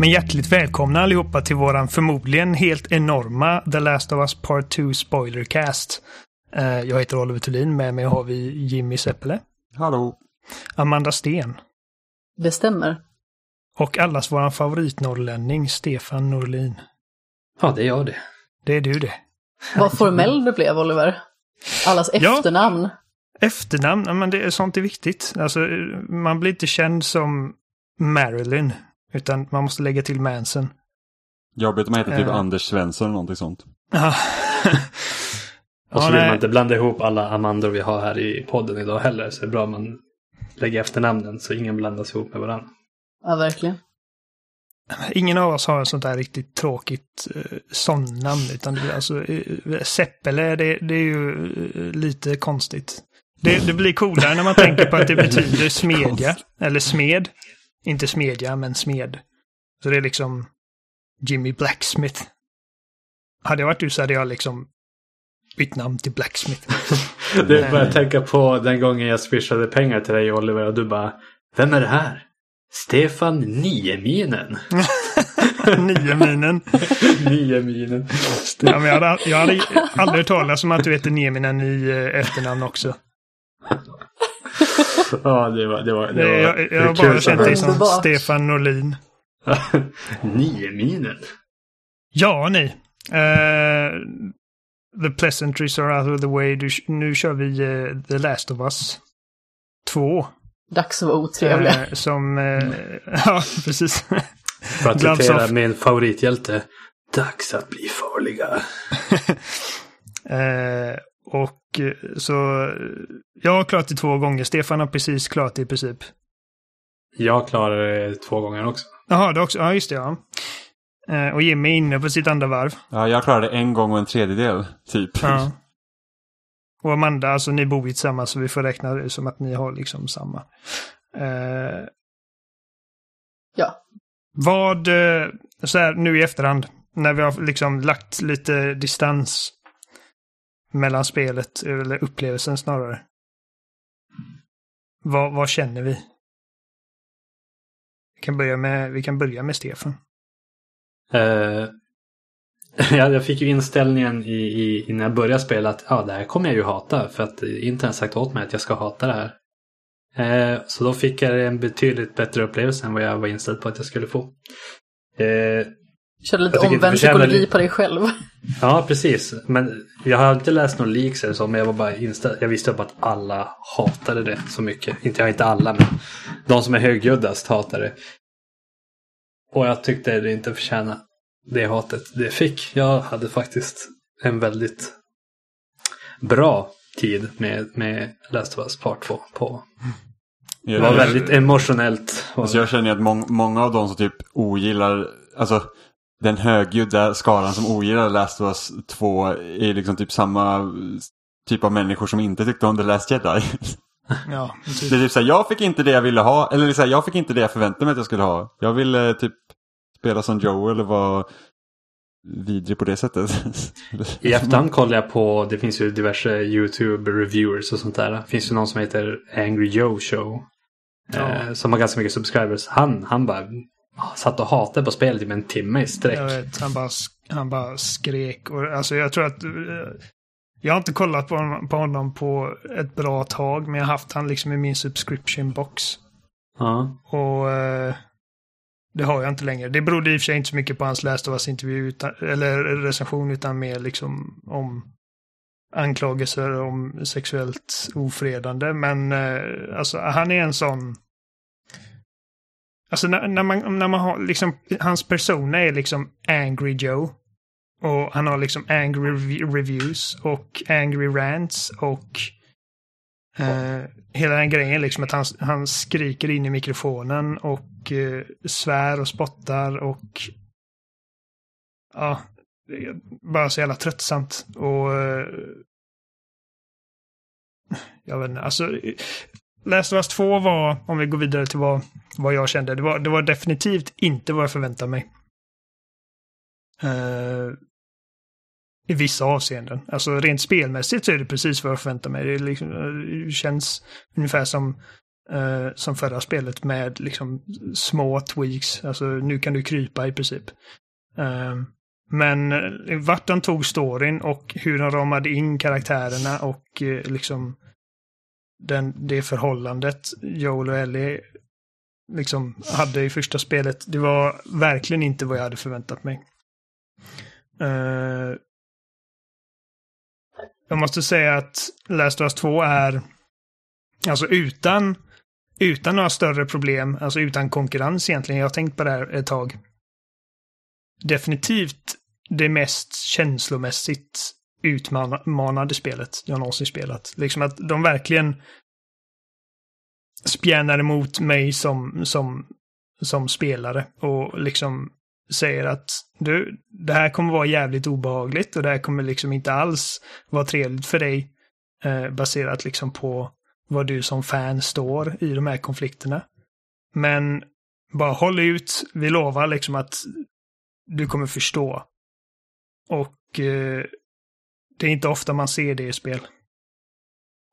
Men hjärtligt välkomna allihopa till våran förmodligen helt enorma The Last of Us Part 2 Spoilercast. Eh, Jag heter Oliver Thulin, med mig har vi Jimmy Seppele, Hallå. Amanda Sten Det stämmer. och allas våran favoritnorrlänning Stefan Norlin. Ja, det gör det. Det är du det. Vad formell du blev, Oliver. Allas Ja. efternamn. Efternamn, ja, men det, är- sånt är viktigt. Alltså, man blir inte känd som Marilyn, utan man måste lägga till Manson. Jobbigt om man heter typ Ja. Anders Svensson eller någonting sånt. Och så vill nej. man inte blanda ihop alla Amandor vi har här i podden idag heller. Så det är bra om man lägger efternamnen så ingen blandas ihop med varandra. Ja, verkligen. Ingen av oss har en sånt där riktigt tråkigt uh, sånnamn. Utan det, är alltså, uh, Seppele, det, det är ju eh, lite konstigt. Det, det blir coolare när man tänker på att det betyder smedja. Eller smed. Inte smedja, men smed. Så det är liksom Jimmy Blacksmith. Hade jag varit du så hade jag liksom bytt namn till Blacksmith. Det börjar tänka på den gången jag swishade pengar till dig Oliver och du bara Vem är det här? Stefan Nieminen. Nio minen. Nieminen. Ja, men jag, hade, jag hade aldrig hört talas om att du heter Nieminen i eh, efternamn också. Ja, det var... Det var, det var jag, jag har bara känt dig som. Stefan Norlin. Nieminen. Ja, ni. Eh, the pleasantries are out of the way. Du, nu kör vi eh, The Last of Us 2. Dags att vara otrevlig. Eh, som... Eh, ja, precis. För att citera min favorithjälte. Dags att bli farliga. och så... eh, Jag har klarat det två gånger. Stefan har precis klarat det i princip. Jag klarar det två gånger också. Jaha, det också. Ja, just det. Ja. Eh, och Jimmy är inne på sitt andra varv. Ja, jag klarade en gång och en tredjedel, typ. Ja. Och Amanda, alltså ni bor ju tillsammans så vi får räkna det som att ni har liksom samma. Eh, Ja. vad, eh, så här nu i efterhand, när vi har liksom lagt lite distans mellan spelet, eller upplevelsen snarare. Vad, vad känner vi? Vi kan börja med, vi kan börja med Stefan. Uh, jag fick ju inställningen i, i, innan jag började spela att ja, det här kommer jag ju hata för att internet ens sagt åt mig att jag ska hata det här. Uh, så då fick jag en betydligt bättre upplevelse än vad jag var inställd på att jag skulle få. Uh, Körde lite omvänd förtjänar psykologi lite- på dig själv. ja, precis. Men jag har inte läst några leaks eller så, men jag var bara inställd. Jag visste upp att alla hatade det så mycket. Inte, inte alla, men de som är högljuddast hatar det. Och jag tyckte det inte förtjänade det hatet det fick. Jag hade faktiskt en väldigt bra tid med, med Last of Us Part 2 på. Det var väldigt emotionellt. Alltså jag känner att mång, många av de som typ ogillar, alltså den högljudda skaran som ogillar Last of Us 2 är liksom typ samma typ av människor som inte tyckte om The Last Jedi. Ja, Det är typ såhär, jag fick inte det jag ville ha, eller så här, jag fick inte det jag förväntade mig att jag skulle ha. Jag ville typ spela som Joel och vara vidrig på det sättet. I efterhand kollar jag på, det finns ju diverse YouTube-reviewers och sånt där. Det finns ju någon som heter Angry Joe Show. Eh, som har ganska mycket subscribers. Han, han bara satt och hatade på spelet i en timme i sträck. Jag vet, han bara, han bara skrek. Och, alltså jag tror att... eh, Jag har inte kollat på honom, på honom på ett bra tag, men jag har haft han liksom i min subscription box. Ja. Och eh, det har jag inte längre. Det berodde i och för sig inte så mycket på hans Us-intervju, utan, eller recension, utan mer liksom om anklagelser om sexuellt ofredande. Men eh, alltså han är en sån... Alltså när, när, man, när man har liksom, hans persona är liksom Angry Joe. Och han har liksom angry reviews och angry rants och Eh, hela den grejen liksom att han, han skriker in i mikrofonen och eh, svär och spottar och ja, det är bara så jävla tröttsamt. Och eh, jag vet inte, alltså Last of Us 2 var, om vi går vidare till vad, vad jag kände, det var, det var definitivt inte vad jag förväntade mig. Uh, I vissa avseenden. Alltså rent spelmässigt så är det precis vad jag förväntade mig. Det, liksom, det känns ungefär som, uh, som förra spelet med liksom små tweaks. Alltså nu kan du krypa i princip. Uh, men vart de tog storyn och hur de ramade in karaktärerna och liksom den, det förhållandet Joel och Ellie liksom hade i första spelet, det var verkligen inte vad jag hade förväntat mig. Uh, jag måste säga att Last of Us 2 är, alltså utan, utan några större problem, alltså utan konkurrens egentligen, jag har tänkt på det här ett tag. Definitivt det mest känslomässigt utmanande spelet jag någonsin spelat. Liksom att de verkligen spjärnar emot mig som, som, som spelare och liksom säger att du, det här kommer vara jävligt obehagligt och det här kommer liksom inte alls vara trevligt för dig eh, baserat liksom på vad du som fan står i de här konflikterna. Men bara håll ut, vi lovar liksom att du kommer förstå. Och eh, det är inte ofta man ser det i spel.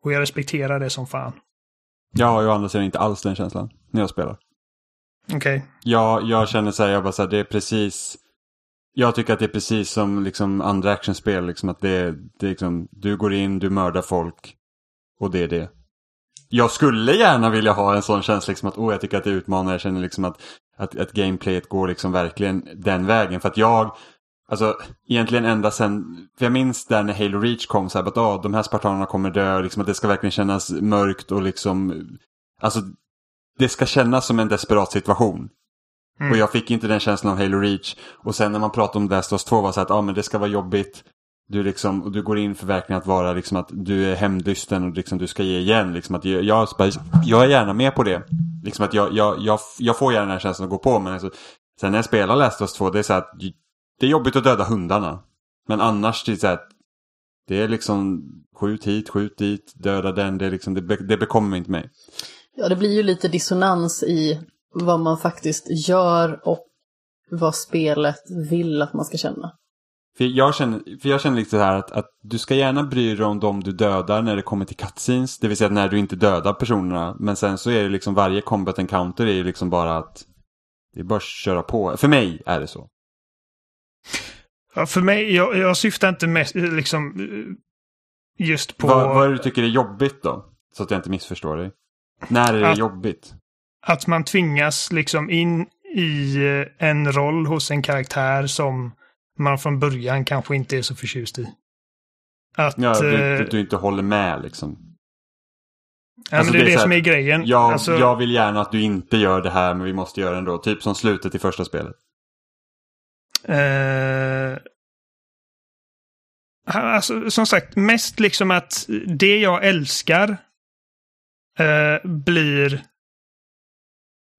Och jag respekterar det som fan. Jag har ju å andra sidan inte alls den känslan när jag spelar. Okej. Okay. Jag, jag känner så här, jag bara så här, det är precis... Jag tycker att det är precis som liksom andra actionspel, liksom att det, det är liksom, du går in, du mördar folk och det är det. Jag skulle gärna vilja ha en sån känsla, liksom att oh, jag tycker att det utmanar, jag känner liksom att, att, att gameplayet går liksom verkligen den vägen. För att jag, Alltså egentligen ända sen, för jag minns där när Halo Reach kom så här, att oh, de här spartanerna kommer dö, liksom att det ska verkligen kännas mörkt och liksom, alltså det ska kännas som en desperat situation. Mm. Och jag fick inte den känslan av Halo Reach. Och sen när man pratar om Last of Us 2 var så att ah, men det ska vara jobbigt. Du, liksom, och du går in för verkligen att vara liksom att du är hämndlysten och liksom du ska ge igen. Liksom att jag, jag, jag är gärna med på det. Liksom att jag, jag, jag, jag får gärna den här känslan att gå på. Men alltså, sen när jag spelar Last of Us 2 det är så att det är jobbigt att döda hundarna. Men annars det är så här, det är liksom skjut hit, skjut dit, döda den. Det, är liksom, det, det bekommer inte mig. Ja, det blir ju lite dissonans i vad man faktiskt gör och vad spelet vill att man ska känna. För jag känner, för jag känner lite så här att, att du ska gärna bry dig om dem du dödar när det kommer till cutscenes. Det vill säga när du inte dödar personerna. Men sen så är det liksom varje combat encounter är ju liksom bara att det är bara att köra på. För mig är det så. Ja, för mig, jag, jag syftar inte mest liksom just på... Vad, vad är det du tycker är jobbigt då? Så att jag inte missförstår dig. När är det att, jobbigt? Att man tvingas liksom in i eh, en roll hos en karaktär som man från början kanske inte är så förtjust i. Att, ja, du, du, eh, du inte håller med liksom. Ja, alltså, men det är det, det som är grejen. Jag, alltså, jag vill gärna att du inte gör det här men vi måste göra det ändå. Typ som slutet i första spelet. Alltså, som sagt, mest liksom att det jag älskar uh, blir...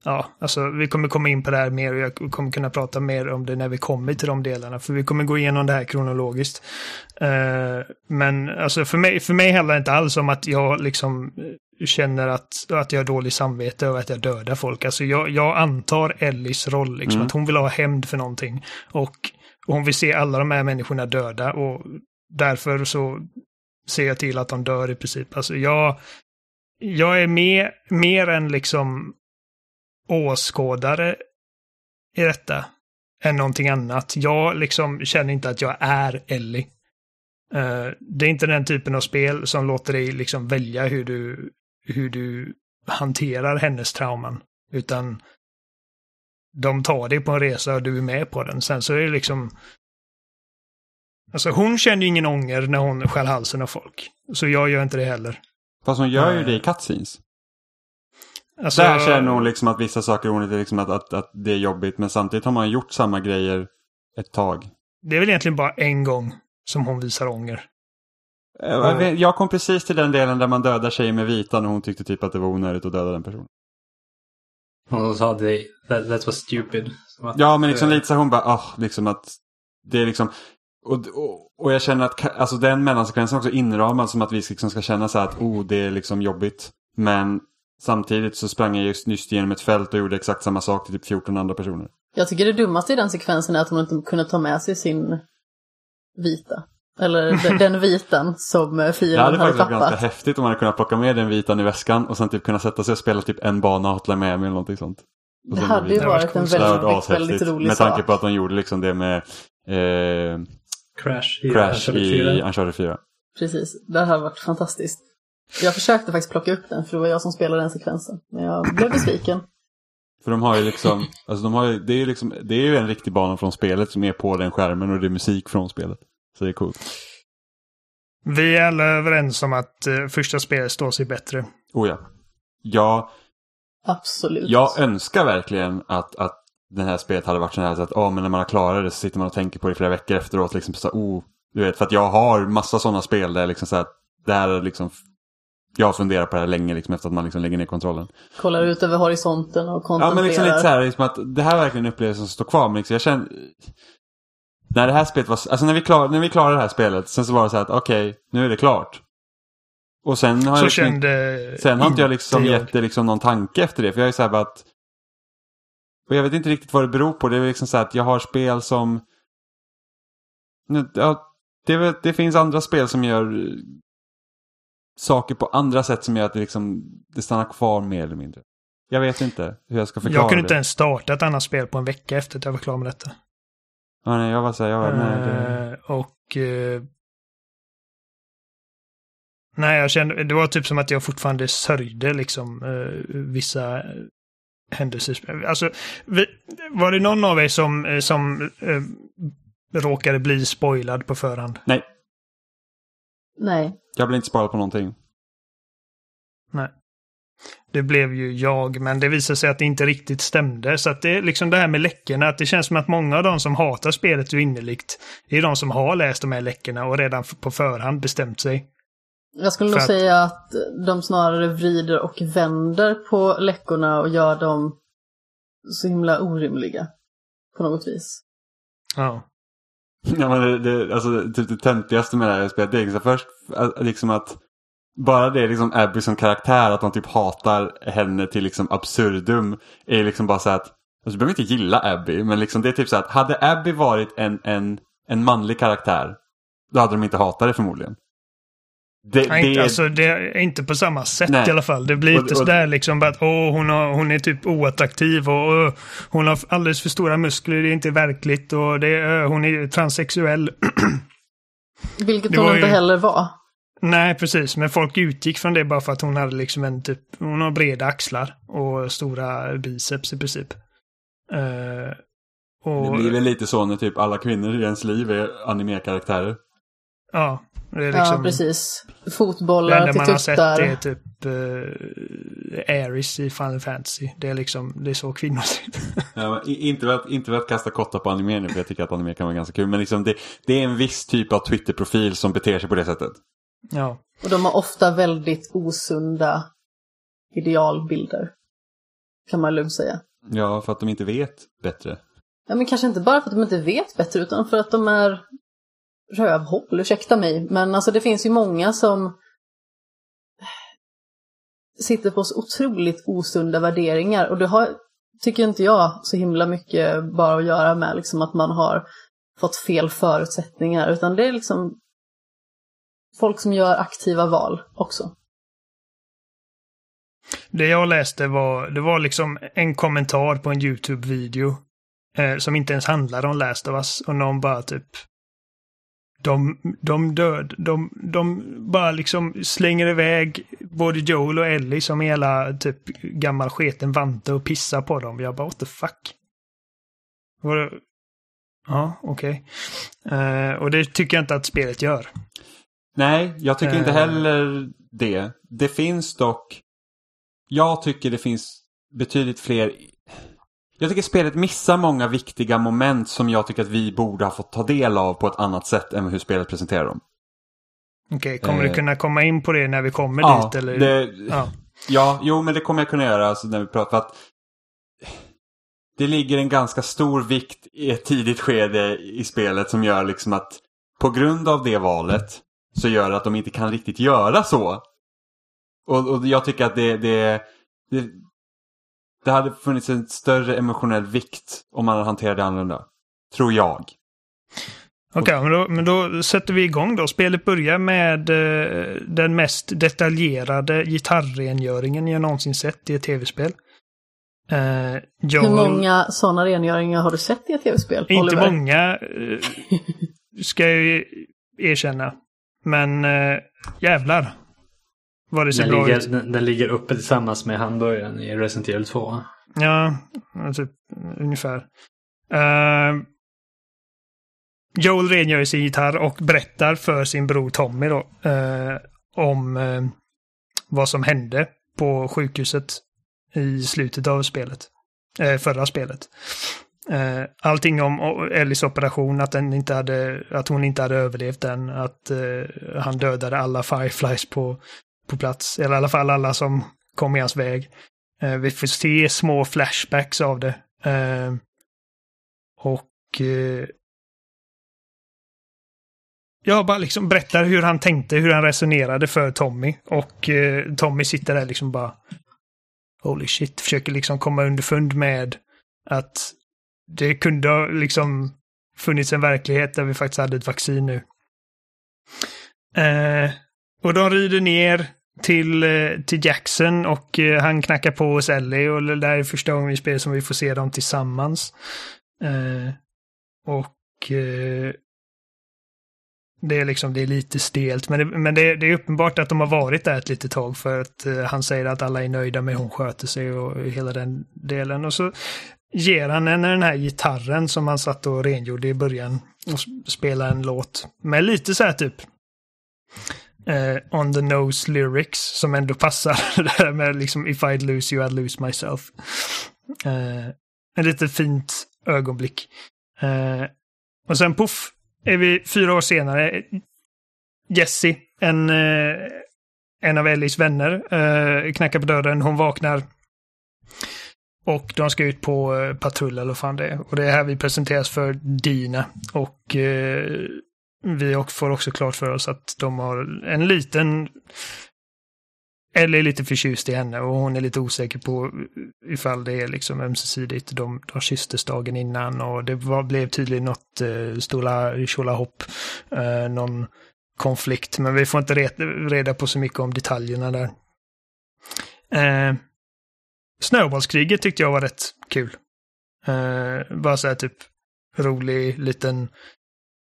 Ja, alltså vi kommer komma in på det här mer och jag kommer kunna prata mer om det när vi kommer till de delarna. För vi kommer gå igenom det här kronologiskt. Uh, men alltså för mig, för mig handlar det inte alls om att jag liksom känner att, att jag har dåligt samvete över att jag dödar folk. Alltså jag, jag antar Ellis roll, liksom, mm. att hon vill ha hämnd för någonting. Och, och hon vill se alla de här människorna döda och därför så ser jag till att de dör i princip. Alltså jag, jag är mer, mer än liksom åskådare i detta än någonting annat. Jag liksom känner inte att jag är Ellie. Uh, det är inte den typen av spel som låter dig liksom välja hur du hur du hanterar hennes trauman. Utan de tar dig på en resa och du är med på den. Sen så är det liksom... Alltså hon känner ju ingen ånger när hon skär halsen av folk. Så jag gör inte det heller. Fast hon gör ju det i cutscenes. Alltså, Där känner hon liksom att vissa saker hon är liksom att, att, att det är jobbigt. Men samtidigt har man gjort samma grejer ett tag. Det är väl egentligen bara en gång som hon visar ånger. Eh, Jag, kom precis till den delen där man dödar tjejer med vita och hon tyckte typ att det var onödigt att döda den personen. Och de sa det, that, that was stupid. Att, Ja, men liksom eh, lite så hon bara, ah, liksom att det är liksom och, och, och jag känner att alltså den mellansekvensen också inramad som att vi liksom ska känna så här att oh, det är liksom jobbigt. Men samtidigt så sprang jag just nyss genom ett fält och gjorde exakt samma sak till typ 14 andra personer. Jag tycker det dummaste i den sekvensen är att hon inte kunde ta med sig sin vita. Eller den, viten som eh, Det fienden hade hade, faktiskt varit ganska tappat. häftigt om man hade kunnat plocka med den vitan i väskan och sen typ kunna sätta sig och spela typ en bana och hotla med mig eller någonting sånt. Och Det hade ju varit en. Det hade väldigt, väldigt ashäftigt. rolig Med tanke sak. på att de gjorde liksom det med eh, Crash i Crash Uncharted i 4. Uncharted 4. Precis, det hade varit fantastiskt. Jag försökte faktiskt plocka upp den, för det var jag som spelade den sekvensen. Men jag blev besviken. För de har ju liksom, alltså de har ju, det är ju liksom, det är ju en riktig bana från spelet som är på den skärmen och det är musik från spelet. Så det är coolt. Vi är alla överens om att eh, första spelet står sig bättre. Oh ja. Jag, Absolut. jag önskar verkligen att, att den här spelet hade varit så här så att oh, men när man har klarat det så sitter man och tänker på det flera veckor efteråt. Liksom, så, oh, du vet, för att jag har massa sådana spel där liksom så här, det här är liksom, jag har funderat på det här länge liksom, efter att man liksom lägger ner kontrollen. Kollar ut över horisonten och Ja kontemplerar. men liksom lite så här, liksom att det här är verkligen en upplevelse som står kvar. Men liksom, jag känner... När det här spelet var... Alltså när vi, klar, när vi klarade det här spelet, sen så var det så här att okej, nu är det klart. Och sen har Så jag liksom, kände Sen har inte jag liksom jag. gett det liksom någon tanke efter det. För jag är så här bara att... Och jag vet inte riktigt vad det beror på. Det är liksom så att jag har spel som... Ja, det, det finns andra spel som gör eh, saker på andra sätt som gör att det liksom det stannar kvar mer eller mindre. Jag vet inte hur jag ska förklara Jag kunde det. inte ens starta ett annat spel på en vecka efter att jag var klar med detta. Ja, nej, jag var så här, jag var, nej, det... Eh, och... Eh, nej, jag kände... Det var typ som att jag fortfarande sörjde liksom eh, vissa händelser. Alltså, vi, var det någon av er som, eh, som eh, råkade bli spoilad på förhand? Nej, Nej. jag blev inte sparad på någonting. Nej. Det blev ju jag, men det visade sig att det inte riktigt stämde. Så att det är liksom det här med läckorna, att det känns som att många av de som hatar spelet så innerligt är de som har läst de här läckorna och redan på förhand bestämt sig. Jag skulle nog att- säga att de snarare vrider och vänder på läckorna och gör dem så himla orimliga. På något vis. Ja. Ja, men det, det, alltså, typ det töntigaste med det här spelet, det är liksom först liksom att bara det liksom Abby som karaktär, att de typ hatar henne till liksom absurdum, är liksom bara så att, alltså, du behöver inte gilla Abby, men liksom det är typ så att hade Abby varit en, en, en manlig karaktär, då hade de inte hatat det förmodligen. Det, Nej, det inte, är- alltså, det är inte på samma sätt Nej. i alla fall. Det blir Och- inte och- sådär liksom att åh, hon, har, hon är typ oattraktiv och åh, hon har alldeles för stora muskler, det är inte verkligt och det, är, hon är transsexuell. Vilket Det hon inte ju- heller var. Nej, precis. Men folk utgick från det bara för att hon hade liksom en typ, hon har breda axlar och stora biceps i princip. Eh, och, det blir väl lite så när typ alla kvinnor i ens liv är animekaraktärer. Ja, det är liksom... ja, precis. Det Fotbollar enda till man har sett tuttar. är typ uh, Aris i Final Fantasy. Det är liksom, det är så kvinnor. Ja, inte, för att, inte för att kasta kotta på anime nu, för jag tycker att anime kan vara ganska kul. Men liksom det, det är en viss typ av Twitter-profil som beter sig på det sättet. ja. Och de har ofta väldigt osunda idealbilder. Kan man lugnt säga. Ja, för att de inte vet bättre. Ja, men kanske inte bara för att de inte vet bättre, utan för att de är rövhål, ursäkta mig. Men alltså det finns ju många som sitter på så otroligt osunda värderingar. Och det har, tycker inte jag, så himla mycket bara att göra med liksom att man har fått fel förutsättningar. Utan det är liksom folk som gör aktiva val också. Det jag läste var, det var liksom en kommentar på en YouTube-video eh, som inte ens handlade om Last of Us och någon bara typ de, de död, de, de bara liksom slänger iväg både Joel och Ellie som hela typ gammal sketen vante och pissar på dem. Jag bara what the fuck? Var det... Ja, okej. Eh, och det tycker jag inte att spelet gör. Nej, jag tycker inte Eh. heller det. Det finns dock... Jag tycker det finns betydligt fler... Jag tycker spelet missar många viktiga moment som jag tycker att vi borde ha fått ta del av på ett annat sätt än hur spelet presenterar dem. Okej, kommer du Eh. kunna komma in på det när vi kommer Ja, dit? Eller? det, Ja. ja, jo men det kommer jag kunna göra alltså, när vi pratar. För att det ligger en ganska stor vikt i ett tidigt skede i spelet som gör liksom att på grund av det valet så gör det att de inte kan riktigt göra så. Och, och jag tycker att det, det, det, det hade funnits en större emotionell vikt om man hade hanterat det annorlunda. Tror jag. Okej, men, då, men då sätter vi igång då. Spelet börjar med eh, den mest detaljerade gitarrrengöringen jag någonsin sett i ett tv-spel. Eh, Joel, Hur många sådana rengöringar har du sett i ett tv-spel? Inte Oliver? många, eh, ska jag ju erkänna. Men eh, jävlar. Vad det ser Den bra ligger, ut. den, den ligger uppe tillsammans med hamburgaren i Resident Evil 2. Ja, typ ungefär. Uh, Joel rengör sin gitarr och berättar för sin bror Tommy då eh, om eh, vad som hände på sjukhuset i slutet av spelet. Förra spelet. Eh, allting om Ellis operation, att, den inte hade, att hon inte hade överlevt den, att eh, han dödade alla Fireflies på, på plats, eller i alla fall alla som kom i hans väg. Eh, vi får se små flashbacks av det. Eh, och eh, jag bara liksom berättar hur han tänkte, hur han resonerade för Tommy. Och eh, Tommy sitter där liksom bara Holy shit, försöker liksom komma underfund med att det kunde ha liksom funnits en verklighet där vi faktiskt hade ett vaccin nu. Eh, och de rider ner till, eh, till Jackson och eh, han knackar på hos Ellie och det där är första gången i spelet som vi får se dem tillsammans. Eh, och eh, det är liksom, det är lite stelt, men, det, men det, det är uppenbart att de har varit där ett litet tag för att eh, han säger att alla är nöjda med hur hon sköter sig och hela den delen. Och så ger han henne den här gitarren som han satt och rengjorde i början och spelar en låt med lite så här typ eh, on the nose lyrics som ändå passar det där med liksom if I'd lose you I'd lose myself. Eh, en lite fint ögonblick. Eh, och sen puff, är vi fyra år senare. Jesse, en, eh, en av Ellies vänner, eh, knackar på dörren. Hon vaknar. Och de ska ut på eh, patrull eller vad fan det är. Och det är här vi presenteras för Dina. Och eh, vi får också klart för oss att de har en liten... eller är lite förtjust i henne och hon är lite osäker på ifall det är liksom ömsesidigt. De, de kysstes dagen innan och det var, blev tydligen något eh, stora tjolahopp. Eh, någon konflikt, men vi får inte reda, reda på så mycket om detaljerna där. Eh, Snöbollskriget tyckte jag var rätt kul. Eh, bara så här typ rolig liten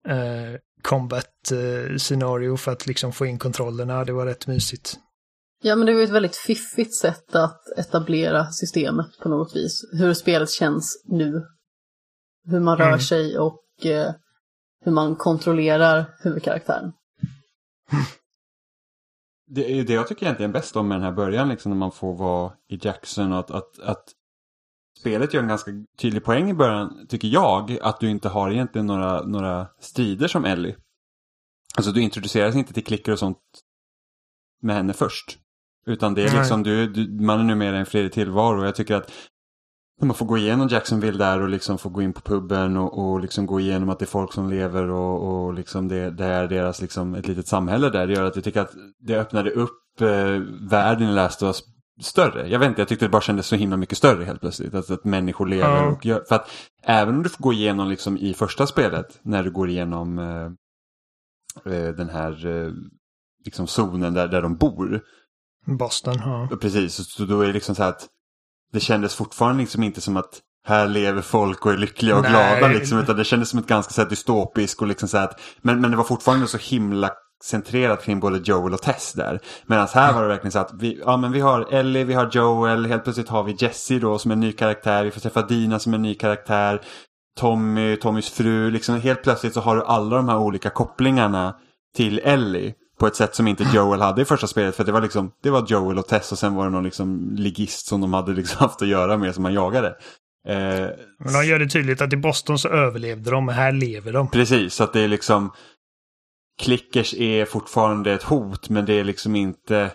eh, combat eh, scenario för att liksom få in kontrollerna. Det var rätt mysigt. Ja, men det var ett väldigt fiffigt sätt att etablera systemet på något vis. Hur spelet känns nu. Hur man rör Mm. sig och eh, hur man kontrollerar huvudkaraktären. Det är ju det jag tycker egentligen är bäst om med den här början, liksom när man får vara i Jackson och att, att, att spelet gör en ganska tydlig poäng i början, tycker jag, att du inte har egentligen några, några strider som Ellie. Alltså du introduceras inte till klickar och sånt med henne först. Utan det är liksom, du, du, man är numera en fredlig tillvaro och jag tycker att när man får gå igenom Jacksonville där och liksom få gå in på puben och, och liksom gå igenom att det är folk som lever och, och liksom det, det är deras liksom ett litet samhälle där. Det gör att jag tycker att det öppnade upp eh, världen i Last of Us större. Jag vet inte, jag tyckte det bara kändes så himla mycket större helt plötsligt. Att, att människor lever Ja. och gör, för att även om du får gå igenom liksom i första spelet när du går igenom eh, eh, den här eh, liksom zonen där, där de bor. Boston, ja. Precis, så- så då är det liksom så här att det kändes fortfarande liksom inte som att här lever folk och är lyckliga och Nej. glada liksom, utan det kändes som ett ganska så här dystopiskt och liksom så här att, men, men det var fortfarande så himla centrerat kring både Joel och Tess där. Medan här var det verkligen så att vi, ja men vi har Ellie, vi har Joel, helt plötsligt har vi Jessie då som en ny karaktär, vi får träffa Dina som en ny karaktär, Tommy, Tommys fru, liksom helt plötsligt så har du alla de här olika kopplingarna till Ellie på ett sätt som inte Joel hade i första spelet. För det var liksom, det var Joel och Tess och sen var det någon liksom ligist som de hade liksom haft att göra med som man jagade. Eh, Men de gör det tydligt att i Boston så överlevde de, men här lever de. precis, så att det är liksom, klickers är fortfarande ett hot men det är liksom inte...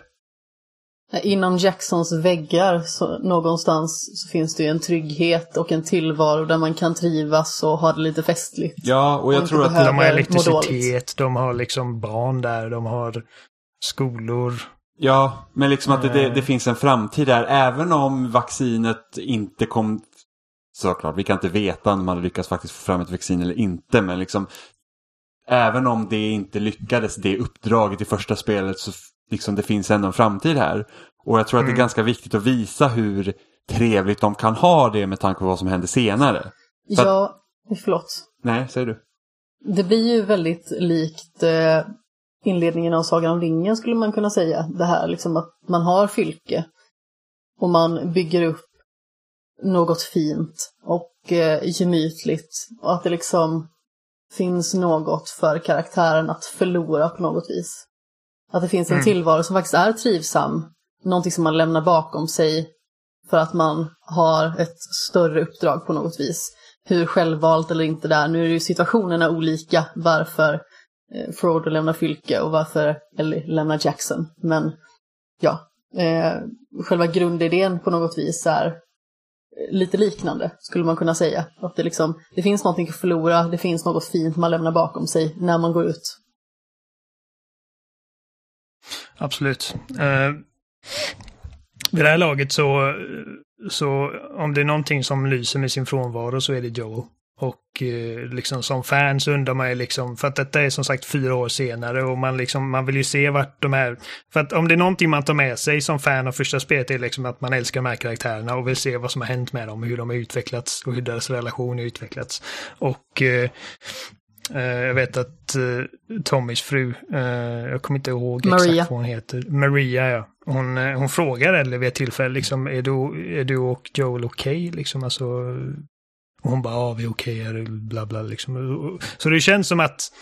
Inom Jacksons väggar så någonstans så finns det ju en trygghet och en tillvaro där man kan trivas och ha det lite festligt. Ja, och jag Och tror att... De har elektricitet, de har liksom barn där, de har skolor. Ja, men liksom att det, det, det finns en framtid där. Även om vaccinet inte kom... Såklart, vi kan inte veta om man hade lyckats faktiskt få fram ett vaccin eller inte. Men liksom... Även om det inte lyckades, det uppdraget i första spelet, så liksom det finns ändå en framtid här. Och jag tror att det är ganska viktigt att visa hur trevligt de kan ha det med tanke på vad som händer senare. För att- Ja, förlåt. Nej, säger du? Det blir ju väldigt likt eh, inledningen av Sagan om ringen skulle man kunna säga. Det här liksom att man har fylke och man bygger upp något fint och eh, gemytligt och att det liksom finns något för karaktären att förlora på något vis. Att det finns en Mm. tillvaro som faktiskt är trivsam, någonting som man lämnar bakom sig för att man har ett större uppdrag på något vis. Hur självvalt eller inte det är. Nu är ju situationerna olika varför eh, Frodo lämnar Fylke och varför Ellie lämnar Jackson. Men ja, eh, själva grundidén på något vis är lite liknande skulle man kunna säga. Att det, liksom, det finns någonting att förlora, det finns något fint man lämnar bakom sig när man går ut. Absolut. Eh, vid det här laget så, så om det är någonting som lyser med sin frånvaro så är det Joel. Och eh, liksom som fan så undrar man ju liksom, för att detta är som sagt fyra år senare och man liksom, man vill ju se vart de här, för att om det är någonting man tar med sig som fan av första spelet är liksom att man älskar de här karaktärerna och vill se vad som har hänt med dem, hur de har utvecklats och hur deras relation har utvecklats. Och eh, eh, jag vet att eh, Tommys fru, eh, jag kommer inte ihåg Maria. exakt vad hon heter, Maria ja. Hon, eh, hon frågar Ellie vid ett tillfälle liksom, är du, är du och Joel okej? Liksom, alltså, och hon bara, ja vi är okej här, bla bla liksom. Så det känns som att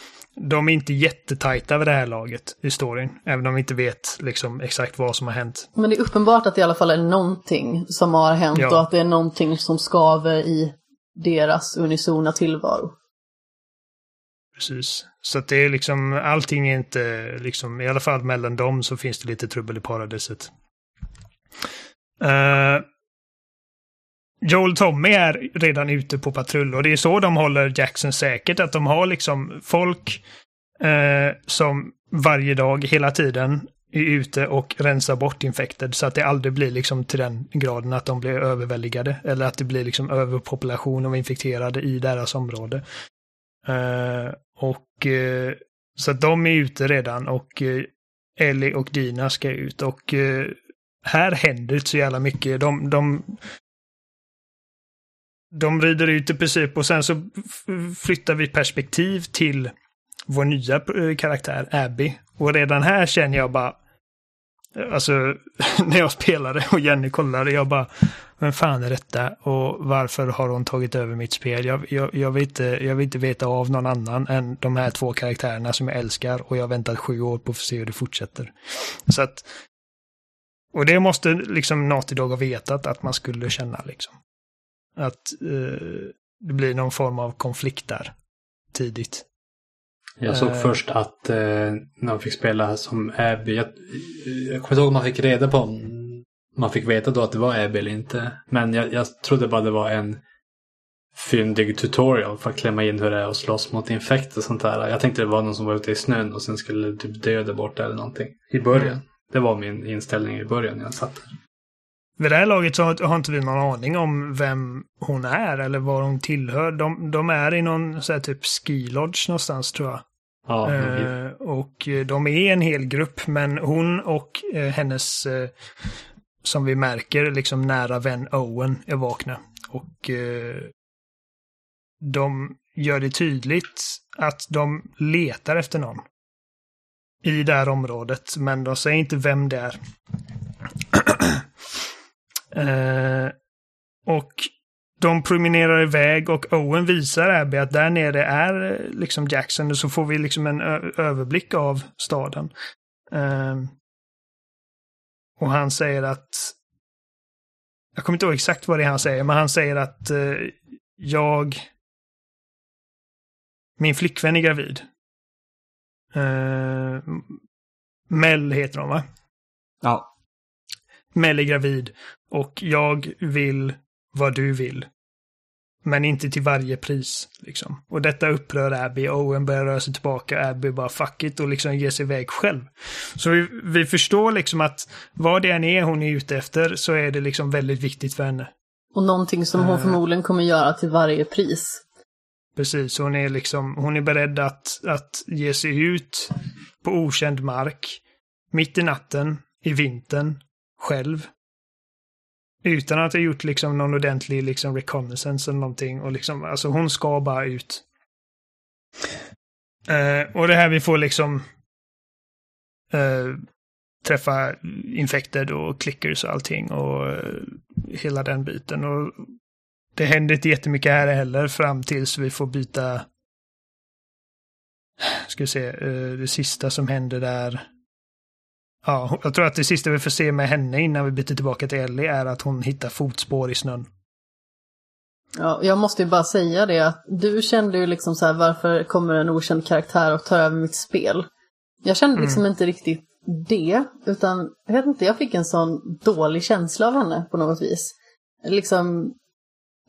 de är inte jättetajta vid det här laget i storyn. Även om vi inte vet liksom exakt vad som har hänt. Men det är uppenbart att det i alla fall är någonting som har hänt Ja. och att det är någonting som skaver i deras unisona tillvaro. Precis. Så att det är liksom, allting är inte liksom, i alla fall mellan dem så finns det lite trubbel i paradiset. Uh, Joel-Tommy är redan ute på patrull och det är så de håller Jackson säkert, att de har liksom folk eh, som varje dag, hela tiden, är ute och rensar bort infekter. så att det aldrig blir liksom till den graden att de blir överväldigade eller att det blir liksom överpopulation av infekterade i deras område. Eh, och eh, så att de är ute redan och eh, Ellie och Dina ska ut och eh, här händer det så jävla mycket. De, de, de rider ut i princip och sen så flyttar vi perspektiv till vår nya eh, karaktär Abby. Och redan här känner jag bara eh, Alltså, när jag spelade och Jenny kollade, jag bara Vem fan är detta? Och varför har hon tagit över mitt spel? Jag, jag, jag, vill inte, jag vill inte veta av någon annan än de här två karaktärerna som jag älskar och jag har väntat sju år på att få se hur det fortsätter. Så att Och det måste liksom Naughty Dog ha vetat att man skulle känna liksom. Att eh, det blir någon form av konflikt där tidigt. Jag såg Eh. först att eh, när man fick spela som Abby. Jag, jag kommer inte ihåg om man fick reda på om man fick veta då att det var Abby eller inte. Men jag, jag trodde bara det var en fyndig tutorial för att klämma in hur det är att slåss mot infekt och sånt där. Jag tänkte det var någon som var ute i snön och sen skulle typ dö där borta eller någonting. I början. Mm. Det var min inställning i början när jag satt där. Vid det här laget så har inte vi någon aning om vem hon är eller vad hon tillhör. De, de är i någon så här typ ski lodge någonstans tror jag. Ja, Eh, och eh, de är en hel grupp, men hon och eh, hennes, eh, som vi märker, liksom nära vän Owen är vakna. Och eh, de gör det tydligt att de letar efter någon i det här området, men de säger inte vem det är eh, och de promenerar iväg och Owen visar Abby att där nere är eh, liksom Jackson och så får vi liksom en överblick av staden. Eh, och han säger att jag kommer inte ihåg exakt vad det är han säger, men han säger att eh, jag min flickvän är gravid. Eh, Mel heter hon va? Ja, Mel är gravid och jag vill vad du vill. Men inte till varje pris. Liksom. Och detta upprör Abby. Owen börjar röra sig tillbaka. Abby bara fuck it och liksom ger sig iväg själv. Så vi, vi förstår liksom att vad det än är hon är ute efter så är det liksom väldigt viktigt för henne. Och någonting som hon Eh. förmodligen kommer göra till varje pris. Precis, hon är liksom, hon är beredd att, att ge sig ut på okänd mark, mitt i natten, i vintern, själv. Utan att ha gjort liksom någon ordentlig liksom reconnaissance eller någonting. Och liksom, alltså hon ska bara ut. Uh, och det här vi får liksom uh, träffa infekter och clickers och allting och uh, hela den biten. Och det händer inte jättemycket här heller fram tills vi får byta ska vi se, det sista som händer där. Ja, jag tror att det sista vi får se med henne innan vi byter tillbaka till Ellie är att hon hittar fotspår i snön. Ja, jag måste ju bara säga det att du kände ju liksom så här varför kommer en okänd karaktär och tar över mitt spel? Jag kände liksom inte riktigt det, utan jag vet inte, jag fick en sån dålig känsla av henne på något vis. Liksom,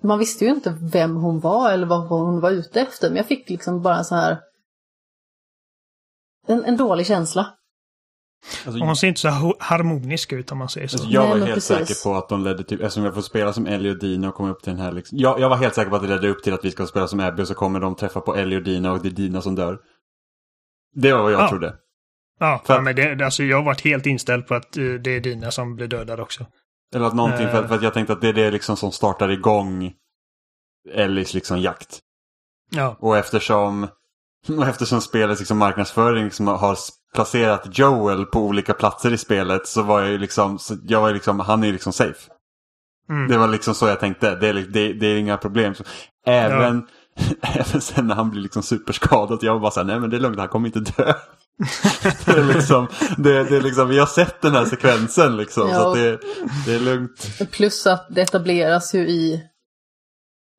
man visste ju inte vem hon var eller vad hon var ute efter, men jag fick liksom bara så här en, en dålig känsla. Alltså, hon ser inte så harmonisk ut om man säger så. Alltså, jag Nej, var men helt precis. säker på att de ledde till, eftersom jag får spela som Ellie och Dina och komma upp till den här liksom. jag, jag var helt säker på att det ledde upp till att vi ska spela som Abby och så kommer de träffa på Ellie och Dina och det är Dina som dör. Det var vad jag Ja. trodde. Ja, För ja men det, alltså jag har varit helt inställd på att eh, det är dina som blir dödade också. Eller att någonting, för, Eh. att- för att jag tänkte att det är det liksom som startar igång Ellies liksom jakt. Ja, Och eftersom, och eftersom spelets liksom marknadsföring liksom har placerat Joel på olika platser i spelet så var jag ju liksom, så jag var liksom, han är ju liksom safe. mm. Det var liksom så jag tänkte. Det är, det, det är inga problem. Så, även, även sen när han blir liksom superskadad. Jag var bara så här, nej men det är lugnt, han kommer inte dö. det, är liksom, det, det är liksom, vi har sett den här sekvensen liksom. Så Ja. att det, det är lugnt. Plus att det etableras ju i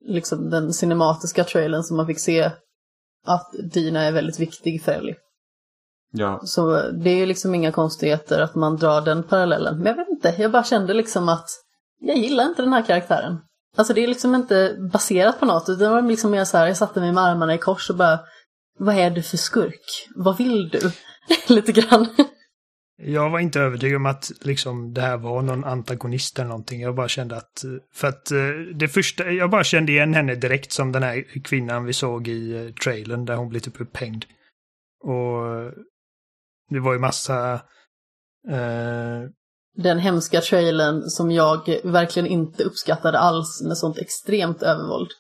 liksom den cinematiska trailern som man fick se att Dina är väldigt viktig för Ellie. Ja, Så det är ju liksom inga konstigheter att man drar den parallellen. Men jag vet inte, jag bara kände liksom att jag gillar inte den här karaktären. Alltså det är liksom inte baserat på något, utan det var liksom mer så här, jag satte mig med armarna i kors och bara Vad är du för skurk? Vad vill du? Lite grann. Jag var inte övertygad om att liksom, det här var någon antagonist eller någonting. Jag bara kände att, för att eh, det första, jag bara kände igen henne direkt som den här kvinnan vi såg i eh, trailern där hon blev typ upphängd. Och det var ju massa, eh, Den hemska trailern som jag verkligen inte uppskattade alls med sånt extremt övervåld.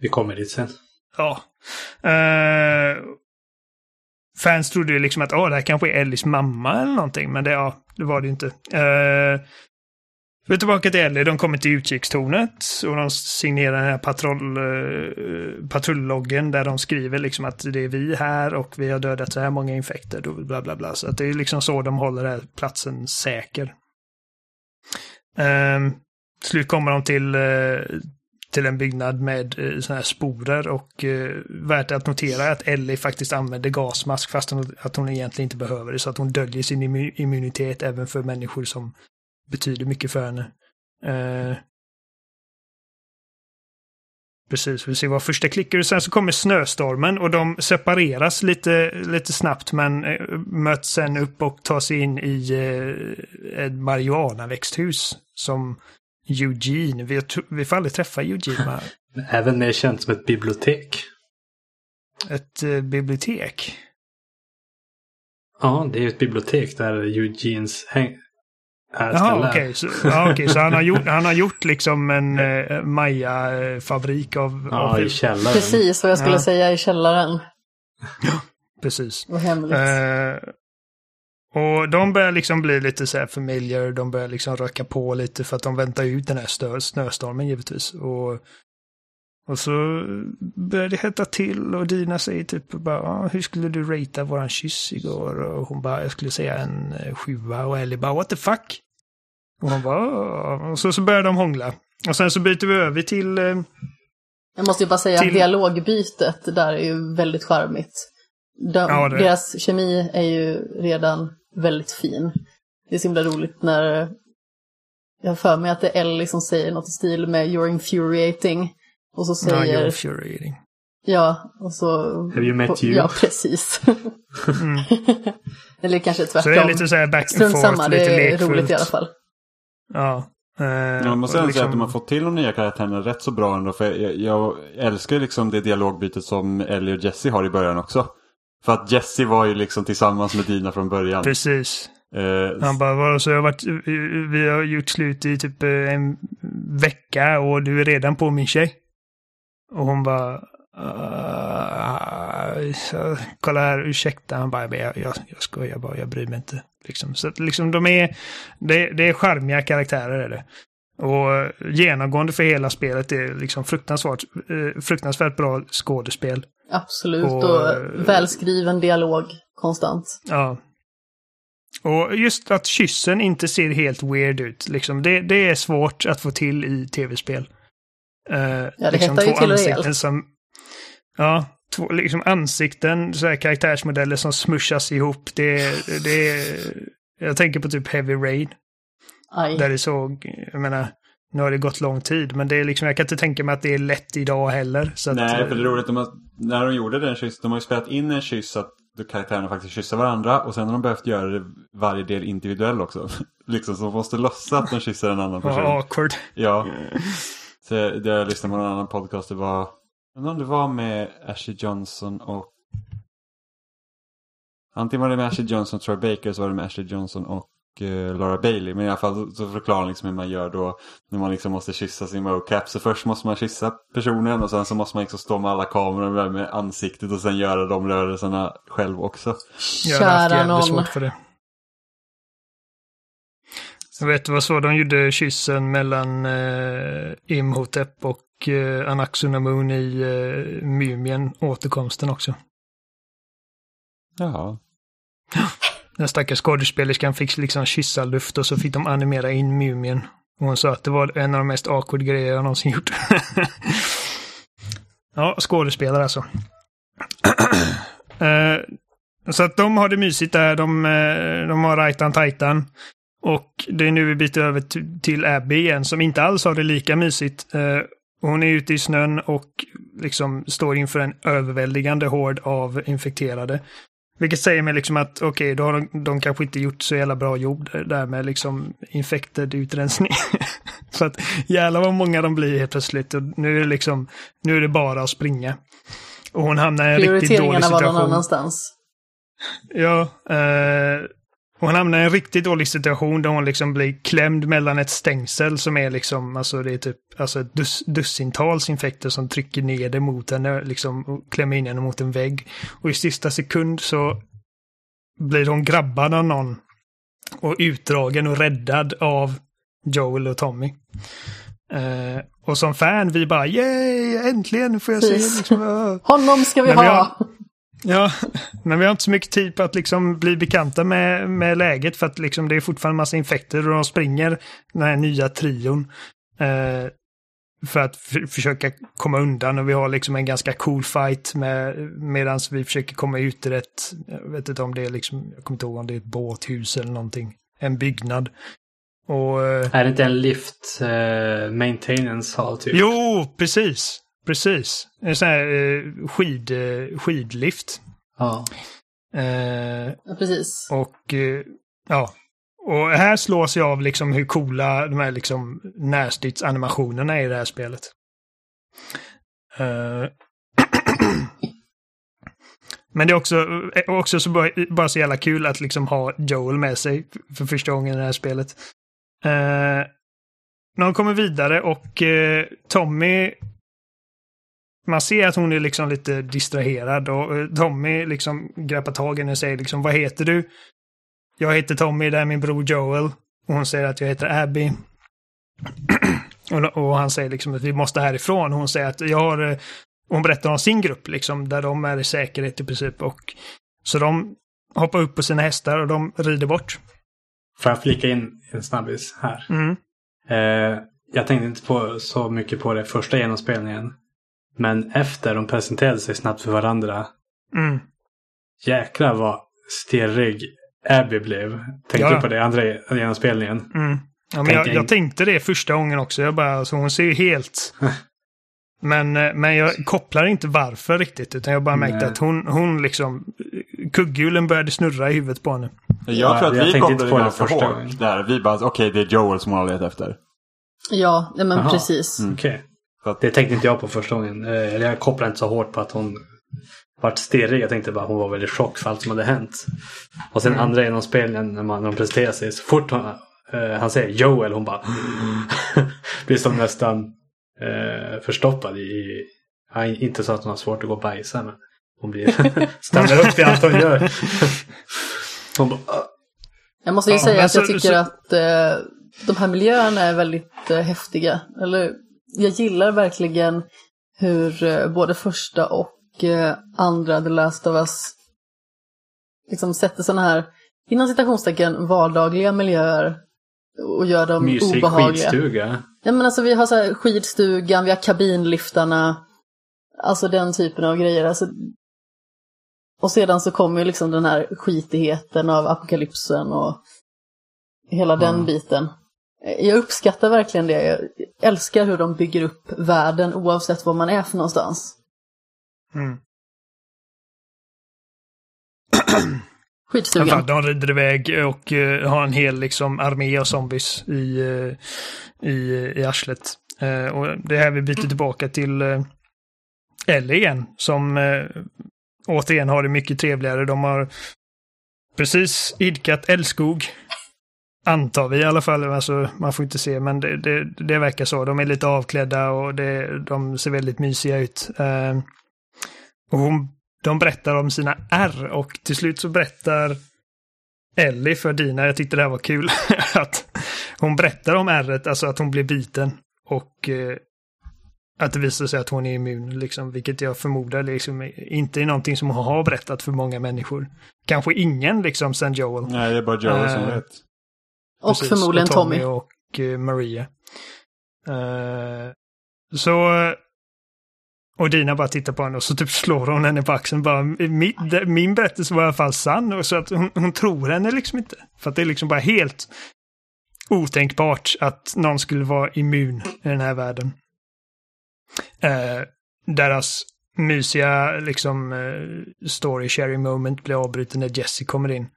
Vi kommer dit sen. ja. Eh, fans trodde ju liksom att åh, det här kanske är Ellies mamma eller någonting, men det, ja, det var det ju inte. Uh, vi är tillbaka till Ellie, de kommer till utkikstornet och de signerar den här patrull, uh, eh, patrulloggen där de skriver liksom att det är vi här och vi har dödat så här många infekter och bla bla bla. Så att det är liksom så de håller den här platsen säker. Um, slut kommer de till, uh, till en byggnad med eh, uh, sådana här sporer och uh, värt att notera är att Ellie faktiskt använder gasmask fast hon, att hon egentligen inte behöver det så att hon döljer sin immunitet även för människor som betyder mycket för henne. Uh, Precis, vi ser vad första klickar och sen så kommer snöstormen och de separeras lite, lite snabbt men eh, möts sen upp och tar sig in i eh, ett marijuanaväxthus som Eugene. Vi, vi får aldrig träffa Eugene. Även mer känt som ett bibliotek. Ett eh, bibliotek. Ja, det är ett bibliotek där Eugenes häng... Jaha, okej. Så, ja, okej, så han, har gjort, han har gjort liksom en eh, Maya-fabrik av... Ja, av i källaren. Precis vad jag skulle Ja. säga i källaren. precis. Och hemligt. Eh, och de börjar liksom bli lite så här familiar, de börjar liksom röka på lite för att de väntar ut den här stö- snöstormen givetvis. Och, och så börjar det hetta till och Dina säger typ bara, ah, hur skulle du ratea våran kyss igår? Och hon bara, jag skulle säga en eh, sjua och Ellie bara, what the fuck? Och hon bara, och så, så börjar de hångla. Och sen så byter vi över till, eh, Jag måste ju bara säga Till- att dialogbytet där är ju väldigt charmigt. De, Ja, det- Deras kemi är ju redan väldigt fin. Det är så himla roligt när jag har för mig att det är Ellie som säger något i stil med You're infuriating. Och så Ja, säger, you're infuriating. ja, och så... Have you met you? Ja, precis. Mm. Eller kanske tvärtom. Så det är lite så här back and Strunt forth, samma, det lite är lekfullt. roligt i alla fall. Ja. Eh, Jag måste ändå säga att liksom- de har fått till de nya karaktärerna rätt så bra ändå. För jag, jag älskar liksom det dialogbytet som Ellie och Jesse har i början också. För att Jesse var ju liksom tillsammans med Dina från början. Precis. Eh, Han bara, "Vadå, så jag har varit, vi har gjort slut i typ eh, en vecka och du är redan på min tjej. Och hon bara, "Ah, så, kolla här, ursäkta. Han bara, jag, jag, jag skojar bara, jag bryr mig inte. Liksom. Så att liksom de är, det, det är charmiga karaktärer är det. Och genomgående för hela spelet är liksom fruktansvärt, eh, fruktansvärt bra skådespel. Absolut, Och- och, välskriven dialog konstant. Ja. Och just att kyssen inte ser helt weird ut. Liksom, det, det är svårt att få till i tv-spel. Uh, det hettar ju till rejält. som... Ja, två, liksom ansikten, så här karaktärsmodeller som smushas ihop. Det, det Jag tänker på typ Heavy Rain. Aj. Där det såg, jag menar, nu har det gått lång tid, men det är liksom, jag kan inte tänka mig att det är lätt idag heller. Så att, Nej, för det är roligt. De har, när de gjorde den kyss, de har ju spelat in en kyss så att karaktärerna faktiskt kysser varandra. Och sen har de behövt göra det varje del individuell också. liksom, så de måste låtsas att de kysser en annan person. Ja, awkward. Ja. Så det jag lyssnade på en annan podcast, det var, undrar om det var med Ashley Johnson och Antingen var det med Ashley Johnson och Troy Baker så var det med Ashley Johnson och eh, Laura Bailey. Men i alla fall så förklarar de liksom hur man gör då när man liksom måste kyssa sin mocap. Så först måste man kyssa personen och sen så måste man liksom stå med alla kameror med, ansiktet och sen göra de rörelserna själv också. Kära någon. svårt för det. Jag vet, det var så de gjorde kyssen mellan eh, Imhotep och eh, Anaxunamun i eh, Mumien, återkomsten också. Jaha. Den stackars skådespelerskan fick liksom kyssa luft och så fick de animera in Mumien. Och hon sa att det var en av de mest awkward grejer jag någonsin gjort. ja, skådespelare alltså. Eh, så att de har det mysigt där. De, eh, de har Rajtan Tajtan. Och det är nu vi byter över till Abby igen som inte alls har det lika mysigt. Hon är ute i snön och liksom står inför en överväldigande hord av infekterade. Vilket säger mig liksom att okej, då har de, de kanske inte gjort så jävla bra jobb där- med liksom infected utrensning. så att jävlar vad många de blir helt plötsligt. Och nu är det liksom, nu är det bara att springa. Och hon hamnar i en riktigt dålig Prioriteringarna var någon situation. annanstans. Ja, eh, hon hamnar i en riktigt dålig situation där hon liksom blir klämd mellan ett stängsel som är liksom, alltså det är typ, alltså ett dus, dussintals infekter som trycker ner det mot henne, liksom, och klämmer in henne mot en vägg. Och i sista sekund så blir hon grabbad av någon och utdragen och räddad av Joel och Tommy. Eh, och som fan, vi bara yay, äntligen får jag se liksom, uh, Honom ska vi Men vi ha! har- Ja, men vi har inte så mycket tid på att liksom bli bekanta med, med läget för att liksom det är fortfarande massa infekter och de springer den här nya trion. Eh, för att försöka komma undan och vi har liksom en ganska cool fight med medan vi försöker komma ut ur ett, jag vet inte om det är liksom, jag kommer inte ihåg om det är ett båthus eller någonting, en byggnad. Och eh, Är det inte en lift eh, maintenance hall typ? jo, precis, precis. En sån här eh, skid, eh, skidlift. Ja. Eh, Ja, precis. Och eh, ja, och här slås jag av liksom hur coola de här liksom närstridsanimationerna är i det här spelet. Eh, Men det är också, eh, också så bara, bara så jävla kul att liksom ha Joel med sig för första gången i det här spelet. Uh, de kommer vidare och eh, Tommy man ser att hon är liksom lite distraherad och eh, Tommy liksom greppar tag i henne och säger liksom vad heter du? Jag heter Tommy, det är min bror Joel. Och hon säger att jag heter Abby. och, och han säger liksom att vi måste härifrån. Hon säger att jag har... eh, Hon berättar om sin grupp liksom, där de är i säkerhet i princip. Och, så de hoppar upp på sina hästar och de rider bort. Får jag flika in en snabbis här? Mm. Eh, jag tänkte inte på så mycket på det första genomspelningen. Men efter de presenterade sig snabbt för varandra. Mm. Jäklar vad stirrig Abby blev. Tänkte Ja. du på det andra genom spelningen? Mm. Ja, men jag, Tänk- jag tänkte det första gången också. Jag bara, alltså, hon ser ju helt... Men, eh, men jag kopplar inte varför riktigt. Utan jag bara märkte Nej. att hon, hon liksom... Kugghjulen började snurra i huvudet på henne. Jag Ja, tror att jag vi kopplade på det ganska första hårt där. Vi bara, okej det är Joel som hon har letat efter. Ja, nej, men Jaha. precis. Mm. Okej. Att- Det tänkte inte jag på första gången. Eh, Eller jag kopplade inte så hårt på att hon vart stirrig. Jag tänkte bara att hon var väldigt chock för allt som hade hänt. Och sen andra genom spelen när man när de presenterar sig. Så fort hon, eh, han säger Joel, hon bara blir som nästan eh, förstoppad i... Ja, inte så att hon har svårt att gå och bajsa men hon blir stannar upp i allt hon gör. Hon bara, "Ah." Jag måste ju Ja, säga att jag så- tycker så- att eh, de här miljöerna är väldigt eh, häftiga. Eller, jag gillar verkligen hur eh, både första och eh, andra The Last of Us liksom sätter sådana här, inom citationstecken, vardagliga miljöer och gör dem mysig obehagliga. skitstuga. Ja, men alltså, vi har så här skidstugan, vi har kabinliftarna, alltså den typen av grejer. Alltså, och sedan så kommer ju liksom den här skitigheten av apokalypsen och hela den Mm. biten. Jag uppskattar verkligen det. Jag älskar hur de bygger upp världen oavsett var man är för någonstans. Mm. Skitstugan. fall, de rider iväg och eh, har en hel liksom, armé av zombies i, eh, i, i arslet. Eh, och det är här vi byter tillbaka till uh, Ellie igen, som eh, återigen har det mycket trevligare. De har precis idkat älskog. Antar vi i alla fall, alltså, man får inte se, men det, det, det verkar så. De är lite avklädda och det, de ser väldigt mysiga ut. Eh, och hon de berättar om sina R och till slut så berättar Ellie för Dina, jag tyckte det här var kul, att hon berättar om R, alltså att hon blir biten och eh, att det visar sig att hon är immun, liksom, vilket jag förmodar liksom, inte är någonting som hon har berättat för många människor. Kanske ingen liksom sen Joel. Nej, det är bara Joel som Eh, vet. Och Precis, förmodligen och Tommy. och eh, Maria. Eh, så... Och Dina bara tittar på henne och så typ slår hon henne på axeln. Bara, min, min berättelse var i alla fall sann. Och så att hon, hon tror henne liksom inte. För att det är liksom bara helt otänkbart att någon skulle vara immun i den här världen. Eh, deras mysiga liksom eh, story sharing moment blir avbruten när Jesse kommer in.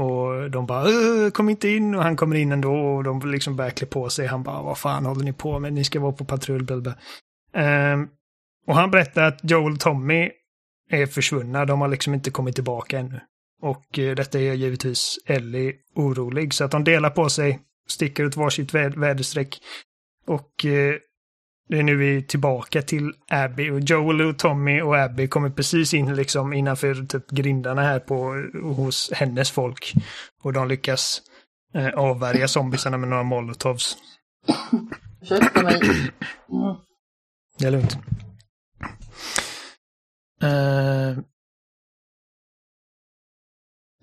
Och de bara kom inte in och han kommer in ändå och de liksom börjar klä på sig. Han bara vad fan håller ni på med? Ni ska vara på patrull. Blablabla. Um, ehm, och han berättar att Joel och Tommy är försvunna. De har liksom inte kommit tillbaka ännu. Och uh, detta gör givetvis Ellie orolig. Så att de delar på sig, sticker åt varsitt vä väderstreck. Och uh, det är nu vi är tillbaka till Abby. Och Joel och Tommy och Abby kommer precis in liksom innanför typ grindarna här på hos hennes folk. Och de lyckas eh, avvärja zombiesarna med några molotovs. Ursäkta mig. Mm. Det är lugnt. Eh,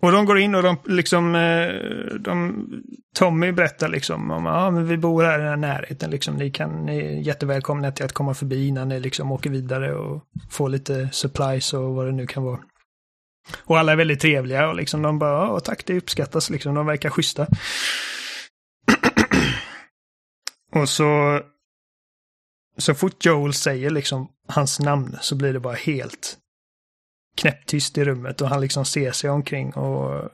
och de går in och de liksom, eh, de, Tommy berättar liksom om, ja men vi bor här i den här närheten liksom, ni kan, ni är jättevälkomna till att komma förbi innan ni liksom åker vidare och får lite supplies och vad det nu kan vara. Och alla är väldigt trevliga och liksom de bara, ja tack det uppskattas liksom, de verkar schyssta. och så så fort Joel säger liksom hans namn så blir det bara helt knäpptyst i rummet och han liksom ser sig omkring och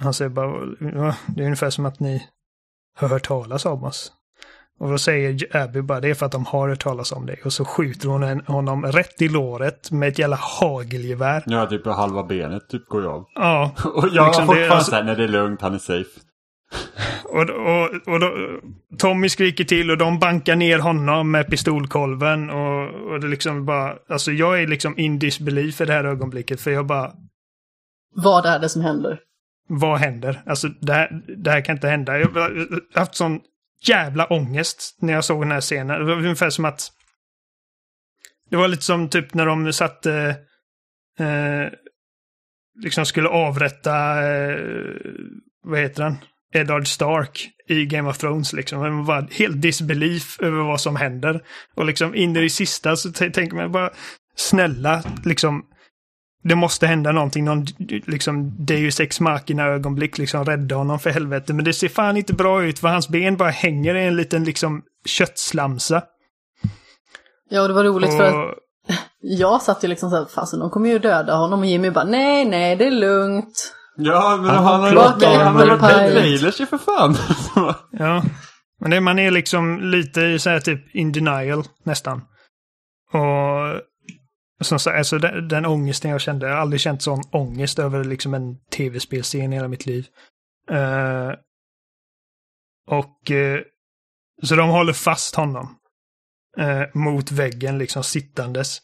han säger bara, "Ja, det är ungefär som att ni har hört talas om oss. Och då säger Abby bara, det är för att de har hört talas om dig. Och så skjuter hon honom rätt i låret med ett jävla hagelgevär. Ja, typ halva benet typ går jag av. Ja, Och jag Liksom, har fortfarande alltså- såhär, nej det är lugnt, han är safe. Och, och, och då, Tommy skriker till och de bankar ner honom med pistolkolven och, och det liksom bara, alltså jag är liksom in disbelief i det här ögonblicket för jag bara, Vad är det som händer? vad händer? Alltså det här, det här kan inte hända. Jag har haft sån jävla ångest när jag såg den här scenen. Det var ungefär som att det var lite som typ när de satte eh, liksom skulle avrätta, eh, vad heter han? Eddard Stark i Game of Thrones liksom. Man var helt disbelief över vad som händer. Och liksom in i det sista så tänker man bara snälla liksom det måste hända någonting, någon liksom Deus ex machina ögonblick, liksom rädda honom för helvete. Men det ser fan inte bra ut för hans ben bara hänger i en liten liksom köttslamsa. Ja, och det var roligt och... för att jag satt ju liksom såhär, fasen de kommer ju döda honom och Jimmy bara nej, nej, det är lugnt. Ja, men han, han har ju varit trailers ju för fan. ja, men det, man är liksom lite så här typ in denial nästan. Och som sagt, alltså den, den ångesten jag kände, jag har aldrig känt sån ångest över liksom en tv-spelscen i hela mitt liv. Uh, och uh, så de håller fast honom uh, mot väggen liksom sittandes.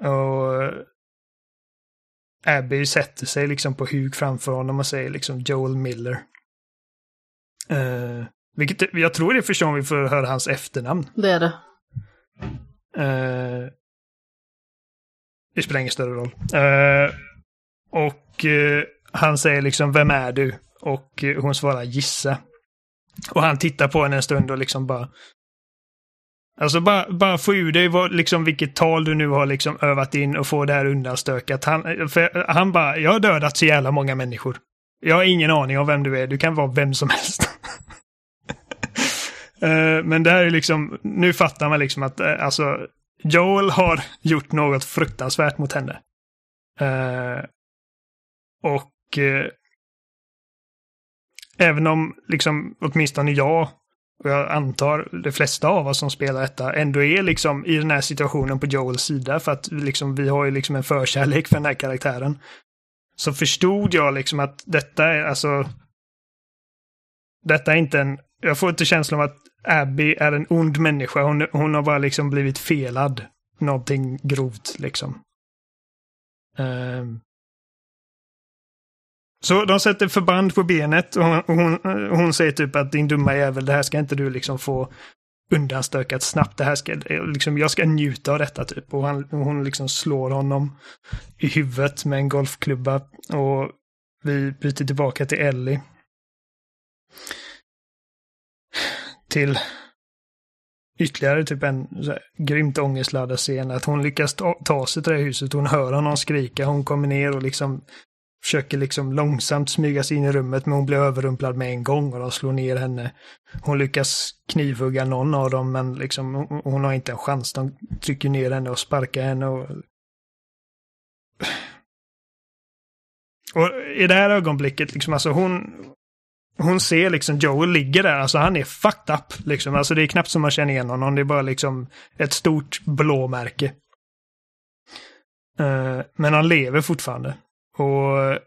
Och Abby sätter sig liksom på huk framför honom och säger liksom Joel Miller. Uh, vilket jag tror det är första gången vi får höra hans efternamn. Det är det. Uh, det spelar ingen större roll. Uh, och uh, han säger liksom, vem är du? Och hon svarar gissa. Och han tittar på henne en stund och liksom bara... Alltså bara, bara få ur dig vad, liksom, vilket tal du nu har liksom övat in och få det här undanstökat. Han, för han bara, jag har dödat så jävla många människor. Jag har ingen aning om vem du är, du kan vara vem som helst. Eh, men det här är liksom, nu fattar man liksom att eh, alltså Joel har gjort något fruktansvärt mot henne. Uh, och uh, även om liksom åtminstone jag och jag antar de flesta av oss som spelar detta ändå är liksom i den här situationen på Joels sida för att liksom, vi har ju liksom en förkärlek för den här karaktären. Så förstod jag liksom att detta är alltså... Detta är inte en... Jag får inte känslan av att Abby är en ond människa. Hon, hon har bara liksom blivit felad. Någonting grovt liksom. Um. Så de sätter förband på benet och hon, hon, hon, säger typ att din dumma jävel, det här ska inte du liksom få undanstökat snabbt. Det här ska, liksom, jag ska njuta av detta typ. Och han, hon liksom slår honom i huvudet med en golfklubba. Och vi byter tillbaka till Ellie till ytterligare typ en så här, grymt ångestladdad scen. Att hon lyckas ta, ta sig till det här huset. Hon hör honom skrika. Hon kommer ner och liksom försöker liksom långsamt smyga sig in i rummet men hon blir överrumplad med en gång och de slår ner henne. Hon lyckas knivhugga någon av dem men liksom hon har inte en chans. De trycker ner henne och sparkar henne och... Och i det här ögonblicket, liksom, alltså hon, hon ser liksom Joel ligger där, alltså han är fucked up. Liksom. Alltså det är knappt som man känner igen honom, det är bara liksom ett stort blåmärke. Uh, men han lever fortfarande. Och...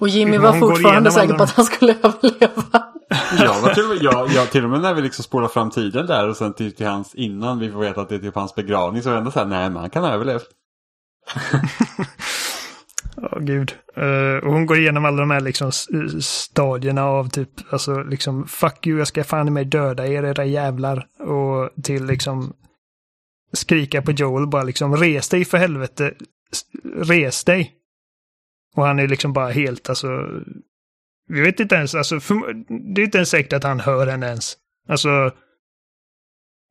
Och Jimmy var fortfarande säker på att han skulle överleva. jag var till och med, jag, jag, till och med när vi liksom spolar fram tiden där och sen till, till hans innan vi får veta att det är typ hans begravning så är det ändå så här, nej men han kan ha överlevt. Ja, oh, gud. Uh, och hon går igenom alla de här liksom stadierna av typ, alltså liksom, fuck you, jag ska fan i mig döda er, era jävlar. Och till liksom skrika på Joel bara liksom, res dig för helvete, res dig. Och han är liksom bara helt, alltså, vi vet inte ens, alltså, för, det är inte ens säkert att han hör henne ens. Alltså,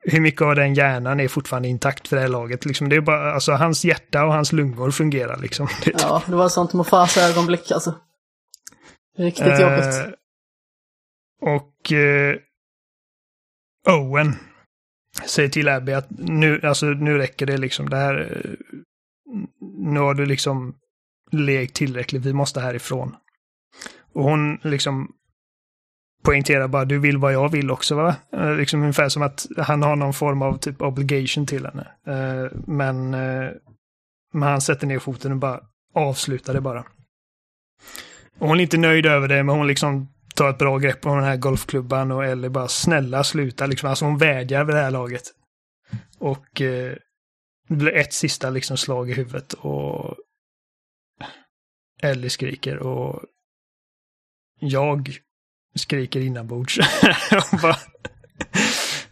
hur mycket av den hjärnan är fortfarande intakt för det här laget. Liksom, det är bara, alltså hans hjärta och hans lungor fungerar liksom. Ja, det var sånt Mufasa-ögonblick alltså. Riktigt uh, jobbigt. Och uh, Owen säger till Abby att nu, alltså, nu räcker det liksom. Det här, uh, nu har du liksom lekt tillräckligt, vi måste härifrån. Och hon liksom poängterar bara du vill vad jag vill också va? Eh, liksom ungefär som att han har någon form av typ obligation till henne. Eh, men, eh, men han sätter ner foten och bara avslutar det bara. Och hon är inte nöjd över det, men hon liksom tar ett bra grepp om den här golfklubban och Ellie bara snälla sluta liksom. Alltså hon vädjar vid det här laget. Och eh, det blir ett sista liksom slag i huvudet och Ellie skriker och jag skriker inombords. bara,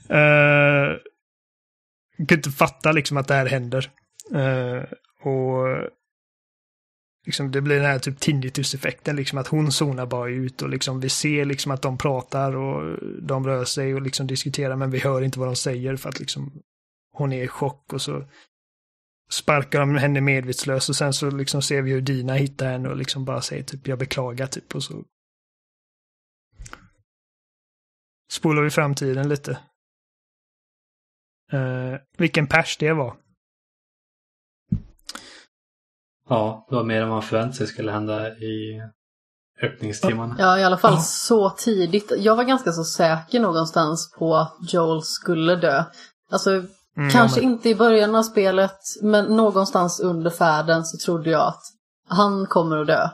eh, uh, kan inte fatta liksom att det här händer. Uh, och liksom, det blir den här typ tinnitus-effekten, liksom att hon zonar bara ut och liksom vi ser liksom att de pratar och de rör sig och liksom diskuterar men vi hör inte vad de säger för att liksom hon är i chock och så sparkar de henne medvetslös och sen så liksom ser vi hur Dina hittar henne och liksom bara säger typ jag beklagar typ och så spolar vi framtiden lite. Uh, vilken pers det var. Ja, det var mer än man förväntade sig skulle hända i öppningstimmarna. Ja, i alla fall Ja. så tidigt. Jag var ganska så säker någonstans på att Joel skulle dö. Alltså, Mm, kanske ja, men- inte i början av spelet, men någonstans under färden så trodde jag att han kommer att dö.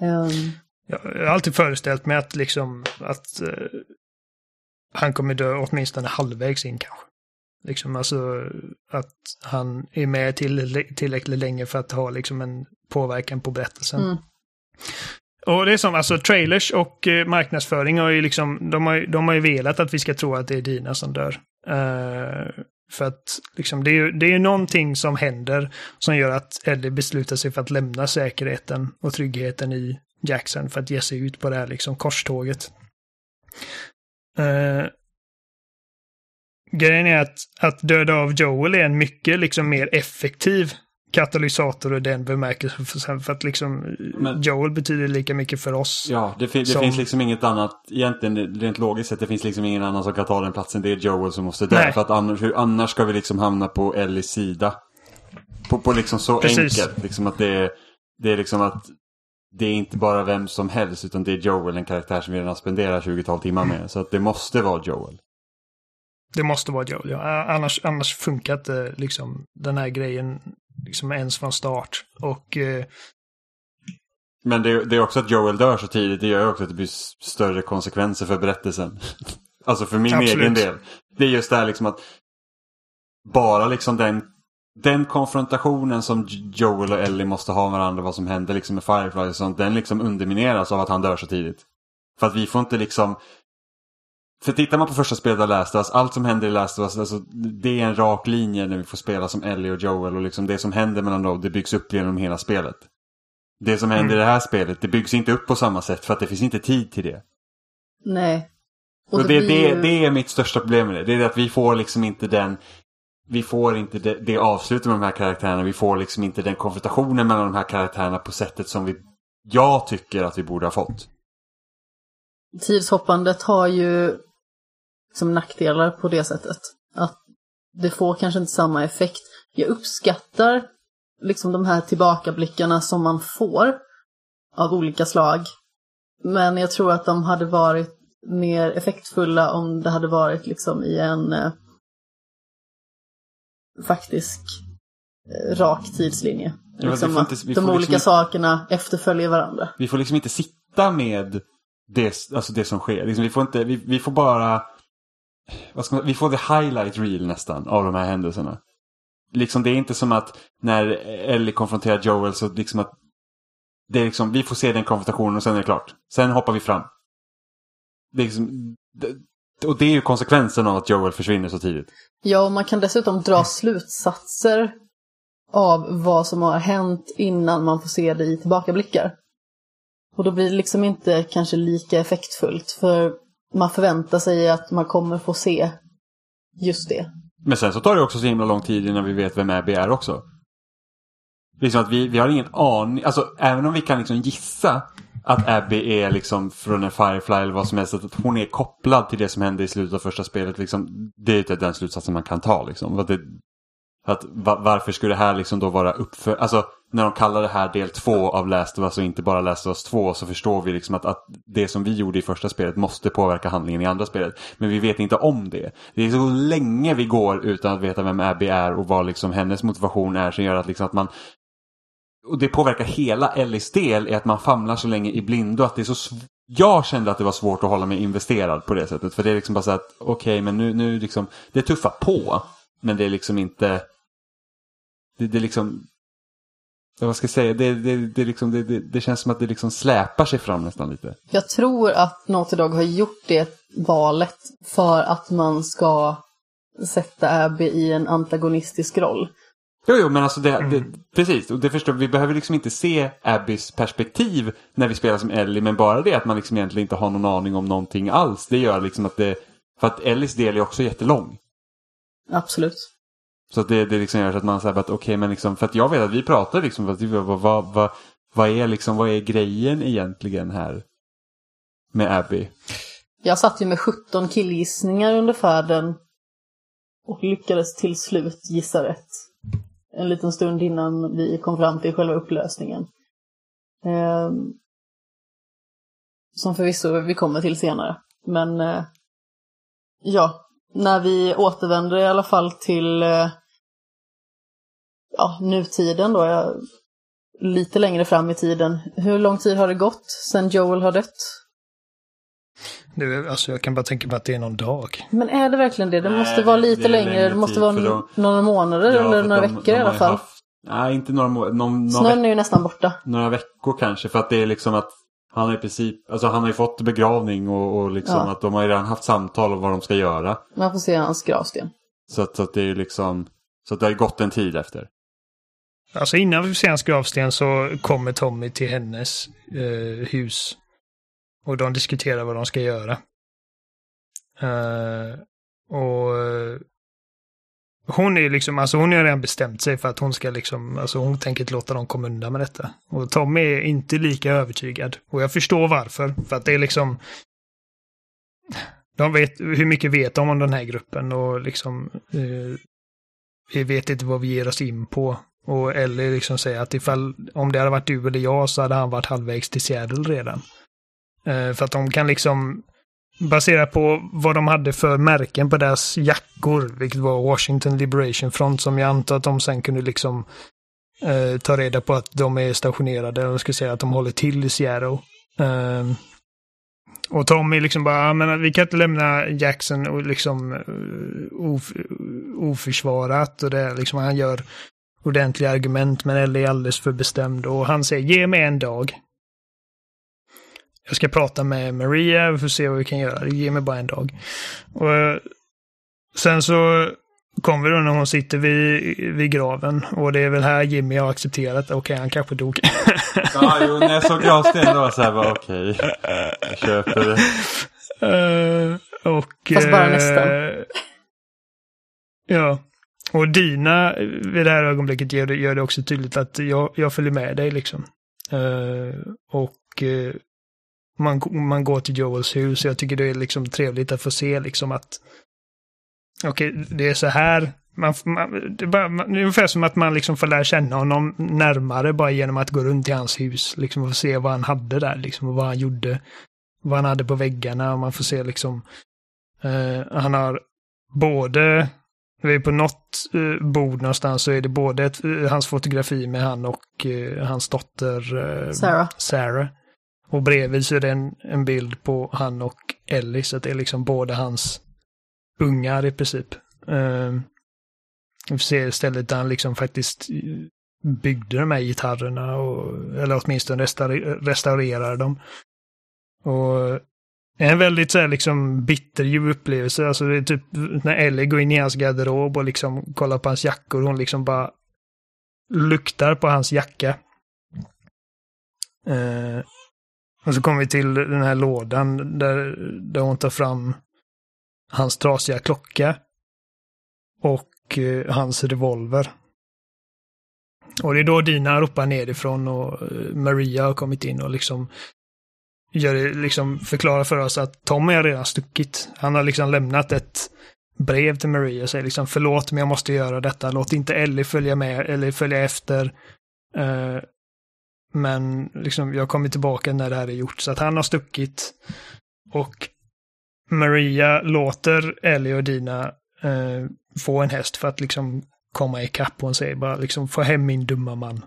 Ehm, Jag har alltid föreställt mig att liksom att eh, han kommer dö åtminstone halvvägs in kanske. Liksom alltså att han är med till, tillräckligt länge för att ha liksom en påverkan på berättelsen. Mm. Och det är som alltså trailers och eh, marknadsföring har ju liksom, de har, de har ju velat att vi ska tro att det är Dina som dör. Eh, för att liksom, det är ju det är ju någonting som händer som gör att Eddie beslutar sig för att lämna säkerheten och tryggheten i Jackson för att ge sig ut på det här liksom korståget. Uh, grejen är att, att döda av Joel är en mycket liksom mer effektiv katalysator i den bemärkelsen. För, för att liksom Men- Joel betyder lika mycket för oss. Ja, det, det Som- finns liksom inget annat, egentligen rent logiskt sett, det finns liksom ingen annan som kan ta den platsen. Det är Joel som måste dö. Nej. För att annars, hur, annars ska vi liksom hamna på Ellies sida. På, på liksom så Precis. enkelt. Liksom att det är, det är liksom att det är inte bara vem som helst utan det är Joel, en karaktär som vi redan spenderar 20-tal timmar med. Så att det måste vara Joel. Det måste vara Joel, ja. Annars, annars funkar inte liksom den här grejen liksom ens från start. Och eh, Men det, det är också att Joel dör så tidigt, det gör också att det blir större konsekvenser för berättelsen. alltså för min Absolut. egen del. Det är just det här liksom att bara liksom den, den konfrontationen som Joel och Ellie måste ha med varandra, vad som händer liksom med Firefly och sånt, den liksom undermineras av att han dör så tidigt. För att vi får inte liksom för tittar man på första spelet av Last of Us, allt som händer i Last of Us, alltså, det är en rak linje när vi får spela som Ellie och Joel och liksom det som händer mellan dem, det byggs upp genom hela spelet. Det som händer i det här spelet, det byggs inte upp på samma sätt för att det finns inte tid till det. nej. Och, det, blir det, det är mitt största problem med det. Det är att vi får liksom inte den vi får inte det, det avslutet med de här karaktärerna. Vi får liksom inte den konfrontationen mellan de här karaktärerna på sättet som vi, jag tycker att vi borde ha fått. Tidshoppandet har ju som nackdelar på det sättet. Att det får kanske inte samma effekt. Jag uppskattar liksom de här tillbakablickarna som man får av olika slag. Men jag tror att de hade varit mer effektfulla om det hade varit liksom i en eh, faktisk eh, rak tidslinje. Ja, liksom att inte- de olika liksom- sakerna efterföljer varandra. Vi får liksom inte sitta med det, alltså det som sker. Liksom vi, får inte, vi, vi får bara... Vad ska man, vi får the highlight reel nästan av de här händelserna. Liksom det är inte som att när Ellie konfronterar Joel så liksom att det är liksom, vi får se den konfrontationen och sen är det klart. Sen hoppar vi fram. Det är liksom, det, och det är ju konsekvensen av att Joel försvinner så tidigt. Ja, och man kan dessutom dra slutsatser av vad som har hänt innan man får se det i tillbakablickar. Och då blir det liksom inte kanske lika effektfullt, för man förväntar sig att man kommer få se just det. Men sen så tar det också så himla lång tid innan vi vet vem Abby är också. Liksom att vi, vi har ingen aning, alltså även om vi kan liksom gissa att Abby är liksom från en Firefly eller vad som helst, att hon är kopplad till det som hände i slutet av första spelet. Liksom, det är inte typ den slutsatsen man kan ta. Liksom. Att det, att, varför skulle det här liksom då vara uppför... Alltså när de kallar det här del två av Last of Us och inte bara Last of Us 2 så förstår vi liksom att, att det som vi gjorde i första spelet måste påverka handlingen i andra spelet. Men vi vet inte om det. Det är så länge vi går utan att veta vem Abby är och vad liksom hennes motivation är som gör att, liksom att man och det påverkar hela Ellis del är att man famlar så länge i blindo att det är så sv- Jag kände att det var svårt att hålla mig investerad på det sättet. För det är liksom bara så att okej men nu, nu liksom Det tuffar på. Men det är liksom inte Det, det är liksom vad ska jag säga? Det, det, det, liksom, det, det, det känns som att det liksom släpar sig fram nästan lite. Jag tror att Naughty Dog har gjort det valet för att man ska sätta Abby i en antagonistisk roll. Jo, jo, men alltså det, Mm. det, precis. Och det förstår, vi behöver liksom inte se Abbys perspektiv när vi spelar som Ellie. Men bara det att man liksom egentligen inte har någon aning om någonting alls. Det gör liksom att det... För att Ellies del är också jättelång. Absolut. Så att det, det liksom gör så att man säger att okej, men liksom, för att jag vet att vi pratar liksom, vad, vad, vad, vad, vad, är liksom, vad är grejen egentligen här? Med Abby. Jag satt ju med 17 killgissningar under färden och lyckades till slut gissa rätt. En liten stund innan vi kom fram till själva upplösningen. Eh, som förvisso vi kommer till senare. Men eh, ja, när vi återvänder i alla fall till eh, ja, nutiden då, lite längre fram i tiden. Hur lång tid har det gått sedan Joel har dött? Det, alltså jag kan bara tänka på att det är någon dag. Men är det verkligen det? Det Nej, måste vara lite det längre. längre Det måste vara de- några månader Ja, eller några de- veckor i de alla har ju fall. Haft, nej, inte några månader. Snön är ju nästan borta. några veckor kanske. För att det är liksom att han har i princip, alltså han har ju fått begravning och, och liksom Ja. att de har ju redan haft samtal om vad de ska göra. Man får se hans gravsten. Så att, så att det är liksom, så att det har gått en tid efter. Alltså innan vi ser hans gravsten så kommer Tommy till hennes eh, hus. Och de diskuterar vad de ska göra. Eh, och eh, hon är ju liksom, alltså hon har redan bestämt sig för att hon ska liksom, alltså hon tänker inte låta dem komma undan med detta. Och Tommy är inte lika övertygad. Och jag förstår varför. För att det är liksom, de vet, hur mycket vet de om den här gruppen och liksom, eh, vi vet inte vad vi ger oss in på. Och Ellie liksom säger att ifall, om det hade varit du eller jag så hade han varit halvvägs till Seattle redan. Eh, för att de kan liksom, baserat på vad de hade för märken på deras jackor, vilket var Washington Liberation Front, som jag antar att de sen kunde liksom eh, ta reda på att de är stationerade, och ska säga att de håller till i Seattle. Eh, och Tommy liksom bara, "Ja, men vi kan inte lämna Jackson och liksom eh, of, oförsvarat och det liksom, han gör ordentliga argument men Ellie är alldeles för bestämd och han säger ge mig en dag. Jag ska prata med Maria, vi får se vad vi kan göra. Ge mig bara en dag. Och eh, sen så kommer då när hon sitter vid, vid graven och det är väl här Jimmy har accepterat, okej han kanske dog. Ja, jo, när jag såg gravstenen då var jag så här, bara, okej, jag köper det. Eh, och... Fast bara nästan. Ja. Och Dina vid det här ögonblicket gör det, gör det också tydligt att jag, jag följer med dig liksom. Eh, och eh, man, man går till Joels hus och jag tycker det är liksom trevligt att få se liksom att okej, det är så här. Man, man, det, är bara, man, det är ungefär som att man liksom får lära känna honom närmare bara genom att gå runt i hans hus. Liksom och få se vad han hade där liksom och vad han gjorde. Vad han hade på väggarna och man får se liksom eh, han har både vi är på något eh, bord någonstans så är det både ett, eh, hans fotografi med han och eh, hans dotter eh, Sarah. Sarah. Och bredvid så är det en, en bild på han och Ellie, så att det är liksom båda hans ungar i princip. Uh, vi ser stället där han liksom faktiskt eh, byggde de här gitarrerna, och, eller åtminstone restaurerade dem. Och en väldigt så här liksom bitterljuv upplevelse. Alltså det är typ när Ellie går in i hans garderob och liksom kollar på hans jackor. Hon liksom bara luktar på hans jacka. Eh, och så kommer vi till den här lådan där, där hon tar fram hans trasiga klocka. Och eh, hans revolver. Och det är då Dina ropar nerifrån och eh, Maria har kommit in och liksom gör det, liksom förklarar för oss att Tommy har redan stuckit. Han har liksom lämnat ett brev till Maria och säger liksom förlåt men jag måste göra detta. Låt inte Ellie följa med eller följa efter. Eh, men liksom jag kommer tillbaka när det här är gjort. Så att han har stuckit. Och Maria låter Ellie och Dina eh, få en häst för att liksom komma ikapp. Hon säger bara liksom få hem min dumma man.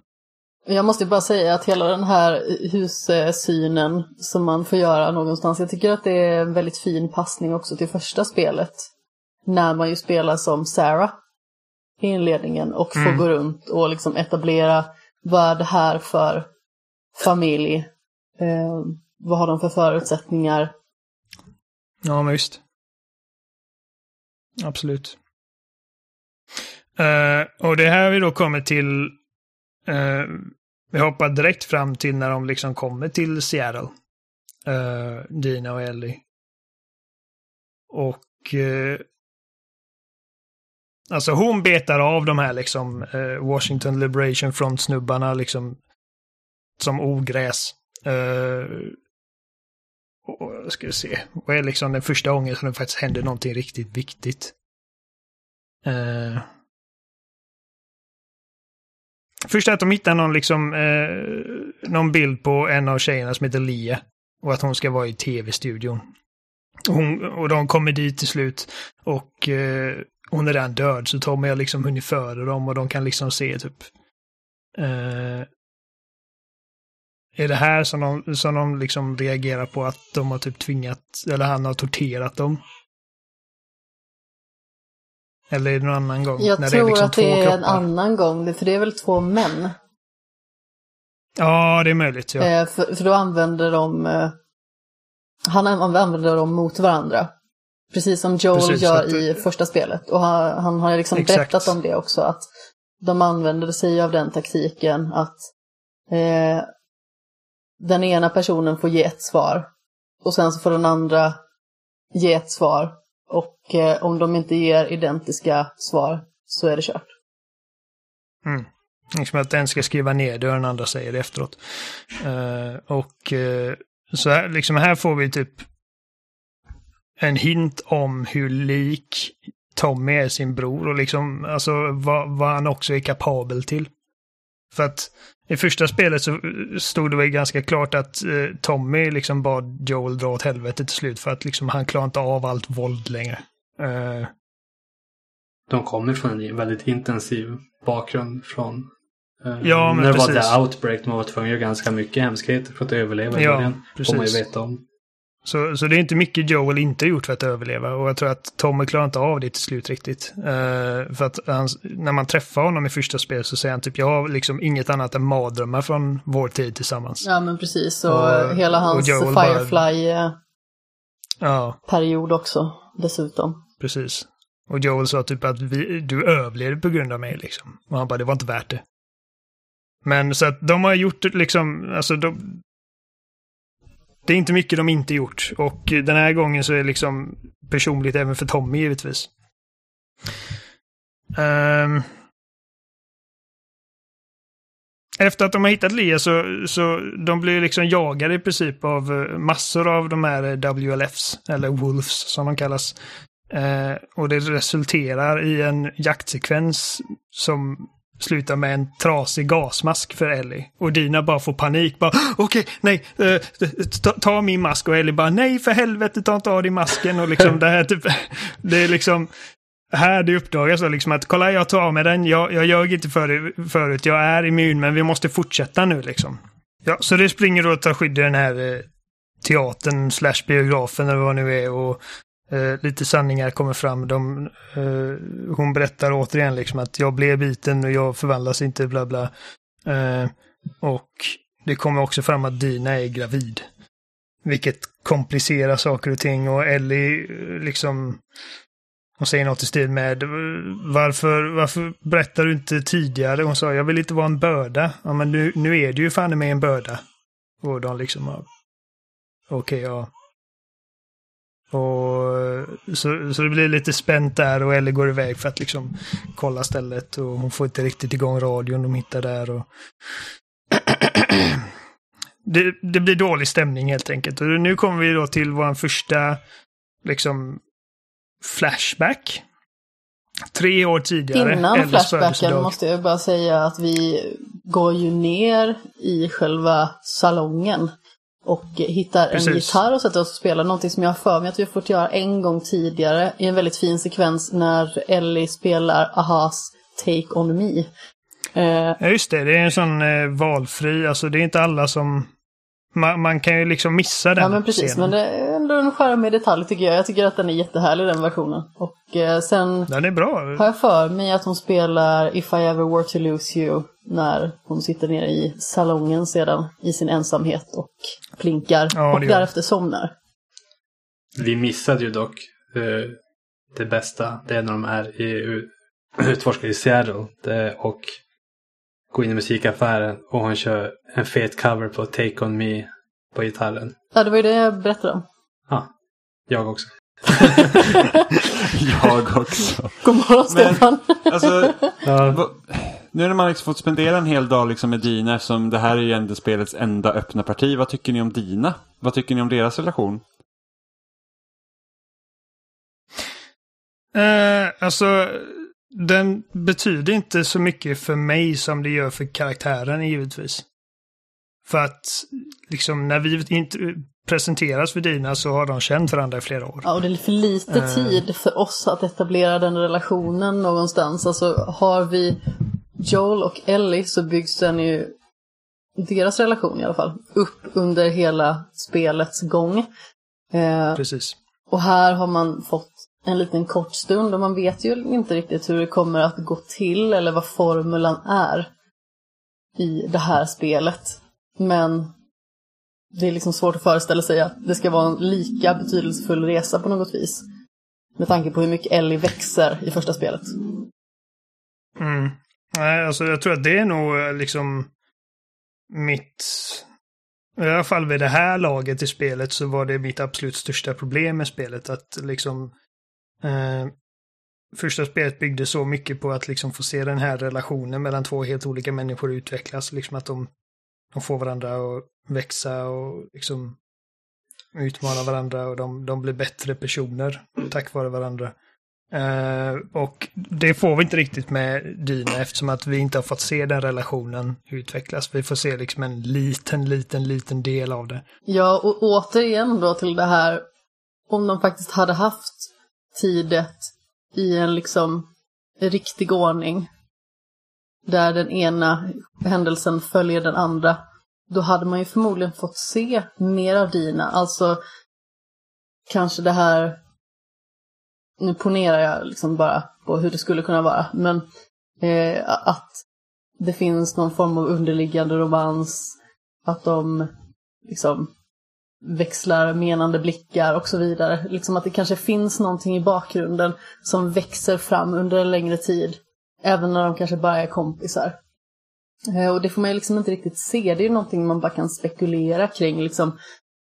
Jag måste bara säga att hela den här hussynen som man får göra någonstans, jag tycker att det är en väldigt fin passning också till första spelet. När man ju spelar som Sarah i inledningen och får Mm. gå runt och liksom etablera vad är det här för familj? Eh, vad har de för förutsättningar? Ja, men visst. Absolut. Eh, och det här vi då kommer till, eh, vi hoppar direkt fram till när de liksom kommer till Seattle. Uh, Dina och Ellie. Och uh, Alltså hon betar av de här liksom eh, Washington Liberation Front-snubbarna liksom som ogräs. Uh, och, ska vi se, vad är liksom den första gången som det faktiskt händer någonting riktigt viktigt? Uh, Först att de hittar någon, liksom, eh, någon bild på en av tjejerna som heter Lia. Och att hon ska vara i tv-studion. Hon, och de kommer dit till slut. Och eh, hon är redan död, så Tommy har liksom hunnit före dem och de kan liksom se typ... Eh, är det här som de, som de liksom reagerar på att de har typ tvingat, eller han har torterat dem? Eller är det någon annan gång? Jag när tror det är liksom att det två är kroppar? en annan gång, för det är väl två män. Ja, det är möjligt. Ja. Eh, för, för då använder de, eh, han använder dem mot varandra. Precis som Joel Precis, gör att- i första spelet. Och han, han har liksom Exakt. berättat om det också, att de använder sig av den taktiken att eh, den ena personen får ge ett svar och sen så får den andra ge ett svar. Och eh, om de inte ger identiska svar så är det kört. Mm. Liksom att en ska skriva ner det och den andra säger det efteråt. Uh, och uh, så här, liksom här får vi typ en hint om hur lik Tommy är sin bror och liksom alltså vad, vad han också är kapabel till. För att i första spelet så stod det väl ganska klart att eh, Tommy liksom bad Joel dra åt helvete till slut för att liksom han klarar inte av allt våld längre. Eh, De kommer från en väldigt intensiv bakgrund från eh, Ja, när det var precis. the outbreak. Man var tvungen att göra ganska mycket hemskheter för att överleva i Ja, början. Får man ju precis. veta om. Så, så det är inte mycket Joel inte gjort för att överleva. Och jag tror att Tommy klarar inte av det till slut riktigt. Eh, för att han, när man träffar honom i första spelet så säger han typ jag har liksom inget annat än mardrömmar från vår tid tillsammans. Ja, men precis, och, Och- hela hans Joel bara- Firefly-period också dessutom. precis. Och Joel sa typ att vi, du överlevde på grund av mig liksom. Och han bara, det var inte värt det. Men så att de har gjort liksom, alltså de... Det är inte mycket de inte gjort. Och den här gången så är det liksom personligt även för Tommy givetvis. Um, efter att de har hittat Lia så, så de blir liksom jagade i princip av eh, massor av de här eh, WLFs, eller Wolves som de kallas. Eh, och det resulterar i en jaktsekvens som slutar med en trasig gasmask för Ellie. Och Dina bara får panik. Bara okej, nej, eh, ta, ta min mask. Och Ellie bara nej för helvete, ta inte av dig masken. Och liksom det här typ, det är liksom här det uppdagas då liksom att kolla jag tar av mig den, jag, jag ljög inte för, förut, jag är immun men vi måste fortsätta nu liksom. Ja, så det springer då att ta skydd i den här eh, teatern slash biografen eller vad det nu är och eh, lite sanningar kommer fram. De, eh, hon berättar återigen liksom att jag blev biten och jag förvandlas inte bla bla. Eh, och det kommer också fram att Dina är gravid. Vilket komplicerar saker och ting och Ellie eh, liksom hon säger något i stil med varför, varför berättar du inte tidigare? Hon sa jag vill inte vara en börda. Ja men nu, nu är du ju fan med en börda. Och de liksom okej okej ja. Och så, så det blir lite spänt där och Ellie går iväg för att liksom kolla stället och hon får inte riktigt igång radion de hittar där och det, det blir dålig stämning helt enkelt. Och nu kommer vi då till vår första liksom Flashback. Tre år tidigare. Innan Flashbacken måste jag bara säga att vi går ju ner i själva salongen och hittar en Precis. gitarr och sätter oss och spelar. Någonting som jag har för mig att vi har fått göra en gång tidigare i en väldigt fin sekvens när Ellie spelar Ahas Take On Me. Eh, Ja, just det. Det är en sån eh, valfri, alltså det är inte alla som... Man, man kan ju liksom missa den ja men precis, scenen. men det är ändå en charmig detalj tycker jag. Jag tycker att den är jättehärlig den versionen. Och eh, sen Den är bra. har jag för mig att hon spelar If I Ever Were To Lose You när hon sitter nere i salongen sedan i sin ensamhet och plinkar Ja, och därefter somnar. Vi missade ju dock eh, det bästa. Det är när de är i, utforska i Seattle. Det, och gå in i musikaffären och hon kör en fet cover på Take On Me på gitarren. Ja, det var ju det jag berättade om. Ja, jag också. Jag också. God morgon Stefan. Alltså, Ja, nu när man liksom fått spendera en hel dag liksom med Dina eftersom det här är ju ändå spelets enda öppna parti. Vad tycker ni om Dina? Vad tycker ni om deras relation? Eh, alltså, den betyder inte så mycket för mig som det gör för karaktären givetvis. För att liksom när vi inte presenteras för Dina så har de känt varandra i flera år. Ja, och det är för lite Eh. tid för oss att etablera den relationen någonstans. Alltså har vi Joel och Ellie så byggs den ju, deras relation i alla fall, upp under hela spelets gång. Eh, Precis. och här har man fått en liten kort stund och man vet ju inte riktigt hur det kommer att gå till eller vad formulan är i det här spelet. Men det är liksom svårt att föreställa sig att det ska vara en lika betydelsefull resa på något vis. Med tanke på hur mycket Ellie växer i första spelet. Mm. Nej, alltså jag tror att det är nog eh, liksom mitt... I alla fall vid det här laget i spelet så var det mitt absolut största problem med spelet. Att liksom... Eh, första spelet byggde så mycket på att liksom få se den här relationen mellan två helt olika människor utvecklas. Liksom att de, de får varandra att växa och liksom utmana varandra och de, de blir bättre personer tack vare varandra. Uh, och det får vi inte riktigt med Dina eftersom att vi inte har fått se den relationen utvecklas. Vi får se liksom en liten, liten, liten del av det. Ja, och återigen då till det här, om de faktiskt hade haft tidet i en liksom riktig ordning, där den ena händelsen följer den andra, då hade man ju förmodligen fått se mer av Dina. Alltså, kanske det här, nu ponerar jag liksom bara på hur det skulle kunna vara, men eh, att det finns någon form av underliggande romans, att de liksom växlar menande blickar och så vidare. Liksom att det kanske finns någonting i bakgrunden som växer fram under en längre tid. Även när de kanske bara är kompisar. Eh, Och det får man ju liksom inte riktigt se. Det är ju någonting man bara kan spekulera kring. Liksom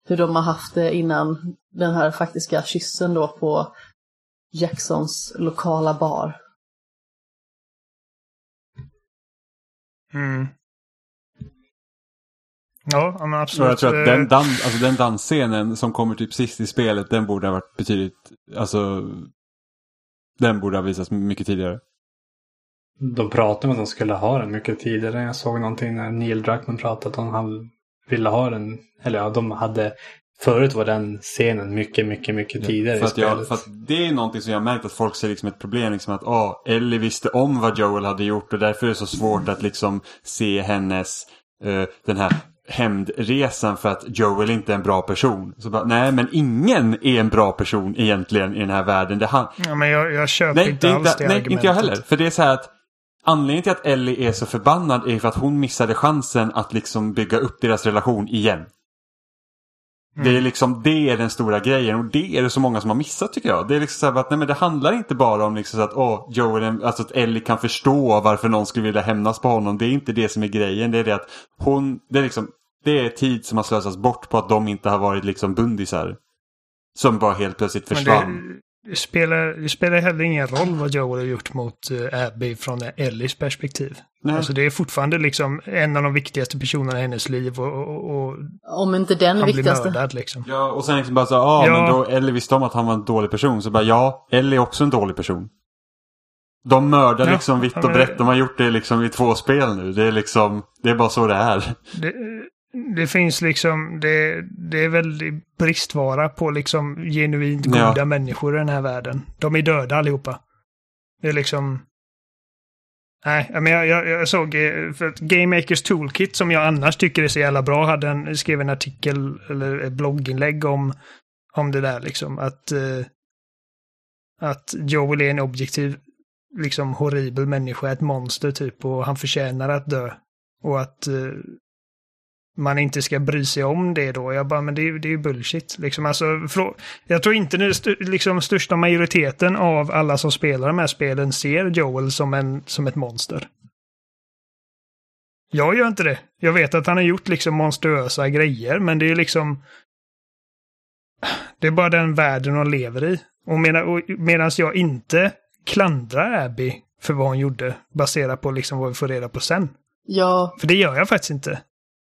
hur de har haft det innan den här faktiska kyssen då på Jacksons lokala bar. Mm. Ja, men absolut. jag tror att Eh, den, dan alltså den dansscenen som kommer typ sist i spelet, den borde ha varit betydligt, alltså, den borde ha visats mycket tidigare. de pratade om att de skulle ha den mycket tidigare. Jag såg någonting när Neil Druckmann pratade om att han ville ha den. Eller ja, de hade... Förut var den scenen mycket, mycket, mycket tidigare För i att, jag, spelet. för att det är någonting som jag har märkt att folk ser liksom ett problem. Liksom att ah, Ellie visste om vad Joel hade gjort och därför är det så svårt att liksom se hennes, eh, den här hämndresan för att Joel inte är en bra person. Så bara, nej men ingen är en bra person egentligen i den här världen. Det han, Ja, men jag, jag köper nej, inte alls inte, det nej argumentet. inte jag heller. För det är så här att anledningen till att Ellie är så förbannad är för att hon missade chansen att liksom bygga upp deras relation igen. Det är liksom det är den stora grejen och det är det så många som har missat tycker jag. Det är liksom så här att nej men det handlar inte bara om liksom så att åh, Joel, alltså att Ellie kan förstå varför någon skulle vilja hämnas på honom. Det är inte det som är grejen. Det är det att hon, det är liksom, det är tid som har slösats bort på att de inte har varit liksom bundisar. Som bara helt plötsligt försvann. det, det, spelar, det spelar heller ingen roll vad Joel har gjort mot uh, Abby från Ellies perspektiv. Nej. Alltså det är fortfarande liksom en av de viktigaste personerna i hennes liv och, och, och Om inte den han blir viktigaste. mördad liksom. Ja, och sen liksom bara så, ah, Ja. men då Ellie visste om att han var en dålig person. Så bara, ja, Ellie är också en dålig person. De mördar Ja, liksom vitt ja, och brett. De har gjort det liksom i två spel nu. Det är liksom, det är bara så det är. Det, det finns liksom, det, det är väldigt bristvara på liksom genuint Ja. goda människor i den här världen. De är döda allihopa. Det är liksom... Nej, men jag, jag, jag såg eh, för att Game Makers Toolkit som jag annars tycker är så jävla bra hade en, skrev en artikel eller ett blogginlägg om, om det där liksom. Att, eh, att Joel är en objektiv, liksom horribel människa, ett monster typ och han förtjänar att dö. Och att eh, man inte ska bry sig om det då. Jag bara, men det, är- ju bullshit. Liksom, alltså, jag tror inte nu, liksom, största majoriteten av alla som spelar de här spelen ser Joel som, en, som ett monster. Jag gör inte det. Jag vet att han har gjort liksom monstruösa grejer, men det är liksom... Det är bara den världen hon lever i. Och medan jag inte klandrar Abby för vad hon gjorde, baserat på liksom vad vi får reda på sen. Ja, För det gör jag faktiskt inte.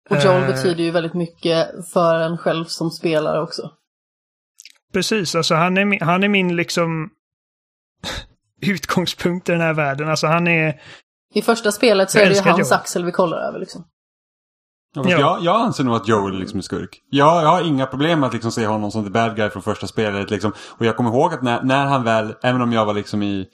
Och Joel Eh, betyder ju väldigt mycket för en själv som spelare också. Precis, alltså han är, min- han är min liksom utgångspunkt i den här världen. Alltså han är... I första spelet så är det ju hans Joel. axel vi kollar över liksom. Ja. Jag, jag anser nog att Joel liksom är skurk. Jag, jag har inga problem med att liksom se honom som the bad guy från första spelet. Liksom. Och jag kommer ihåg att när, när han väl, även om jag var liksom i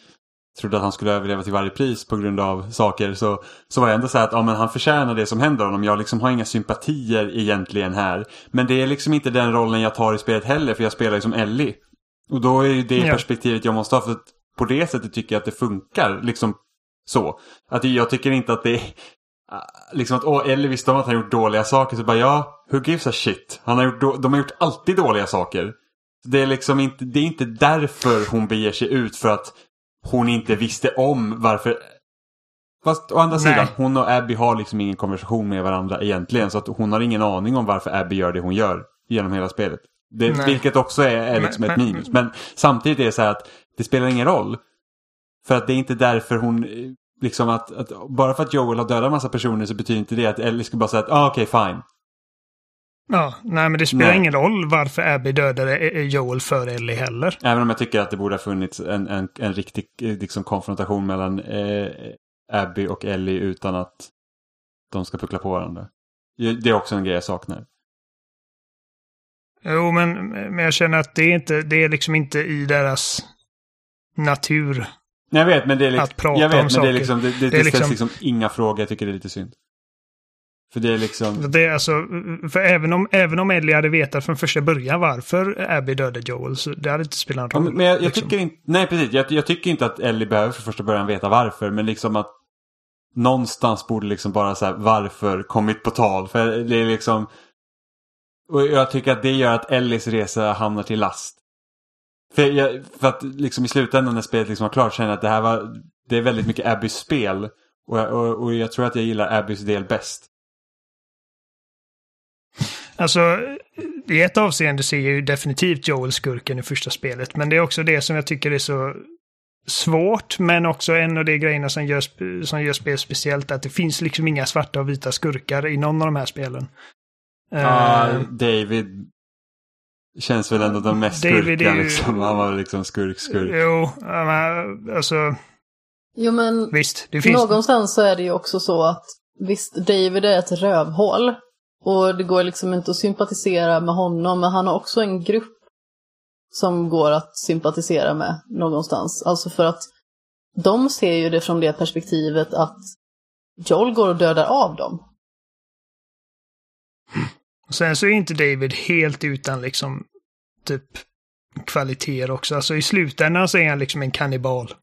trodde att han skulle överleva till varje pris på grund av saker så, så var jag ändå så att ja, men han förtjänar det som händer honom. Jag liksom har inga sympatier egentligen här. Men det är liksom inte den rollen jag tar i spelet heller för jag spelar ju som Ellie. Och då är ju det Ja. perspektivet jag måste ha för att på det sättet tycker jag att det funkar. Liksom så. Att jag tycker inte att det är Ah, liksom att åh, Ellie visste om att han gjort dåliga saker så bara ja, who gives a shit? Han har gjort de har gjort alltid dåliga saker. Det är liksom inte, det är inte därför hon beger sig ut för att hon inte visste om varför. Fast å andra Nej. sidan, hon och Abby har liksom ingen konversation med varandra egentligen så att hon har ingen aning om varför Abby gör det hon gör genom hela spelet. Det, vilket också är, är liksom Men- ett men- minus. Men samtidigt är det så här att det spelar ingen roll. För att det är inte därför hon, eh, liksom att, att bara för att Joel har dödat en massa personer så betyder inte det att Ellie ska bara säga att ah, okej fine. Ja, nej men det spelar Nej. ingen roll varför Abby dödade eh, Joel för Ellie heller. Även om jag tycker att det borde ha funnits en, en, en riktig eh, liksom, konfrontation mellan eh, Abby och Ellie utan att de ska puckla på varandra. Det är också en grej jag saknar. Jo, men, men jag känner att det är, inte, det är liksom inte i deras natur. Jag vet, men det är, liksom, jag vet, men det, är liksom, det, det, Det är det ställs liksom- liksom inga frågor. Jag tycker det är lite synd. För det är liksom... Det är alltså, för även om, även om Ellie hade vetat från första början varför Abby dödade Joel, så det hade inte spelat Ja, någon roll. men jag, jag liksom. tycker inte... Nej, precis. Jag, jag tycker inte att Ellie behöver från första början veta varför. Men liksom att någonstans borde liksom bara så här varför kommit på tal. För det är liksom... Och jag tycker att det gör att Ellies resa hamnar till last. För, jag, för att liksom i slutändan när spelet liksom var klart känner jag att det här var... Det är väldigt mycket Abbys spel. Och, jag- och, och jag tror att jag gillar Abbys del bäst. Alltså, i ett avseende ser jag ju definitivt Joel skurken i första spelet, men det är också det som jag tycker är så svårt, men också en av de grejerna som gör, som gör spel speciellt, att det finns liksom inga svarta och vita skurkar i någon av de här spelen. Ja, Eh, David känns väl ändå den mest David skurka är ju- liksom. Han var liksom skurk-skurk. Jo, alltså Jo men visst, det finns... någonstans så är det ju också så att visst, David är ett rövhål. Och det går liksom inte att sympatisera med honom, men han har också en grupp som går att sympatisera med någonstans. Alltså för att de ser ju det från det perspektivet att Joel går och dödar av dem. Sen så är inte David helt utan liksom typ kvaliteter också. Alltså i slutändan så är han liksom en kannibal.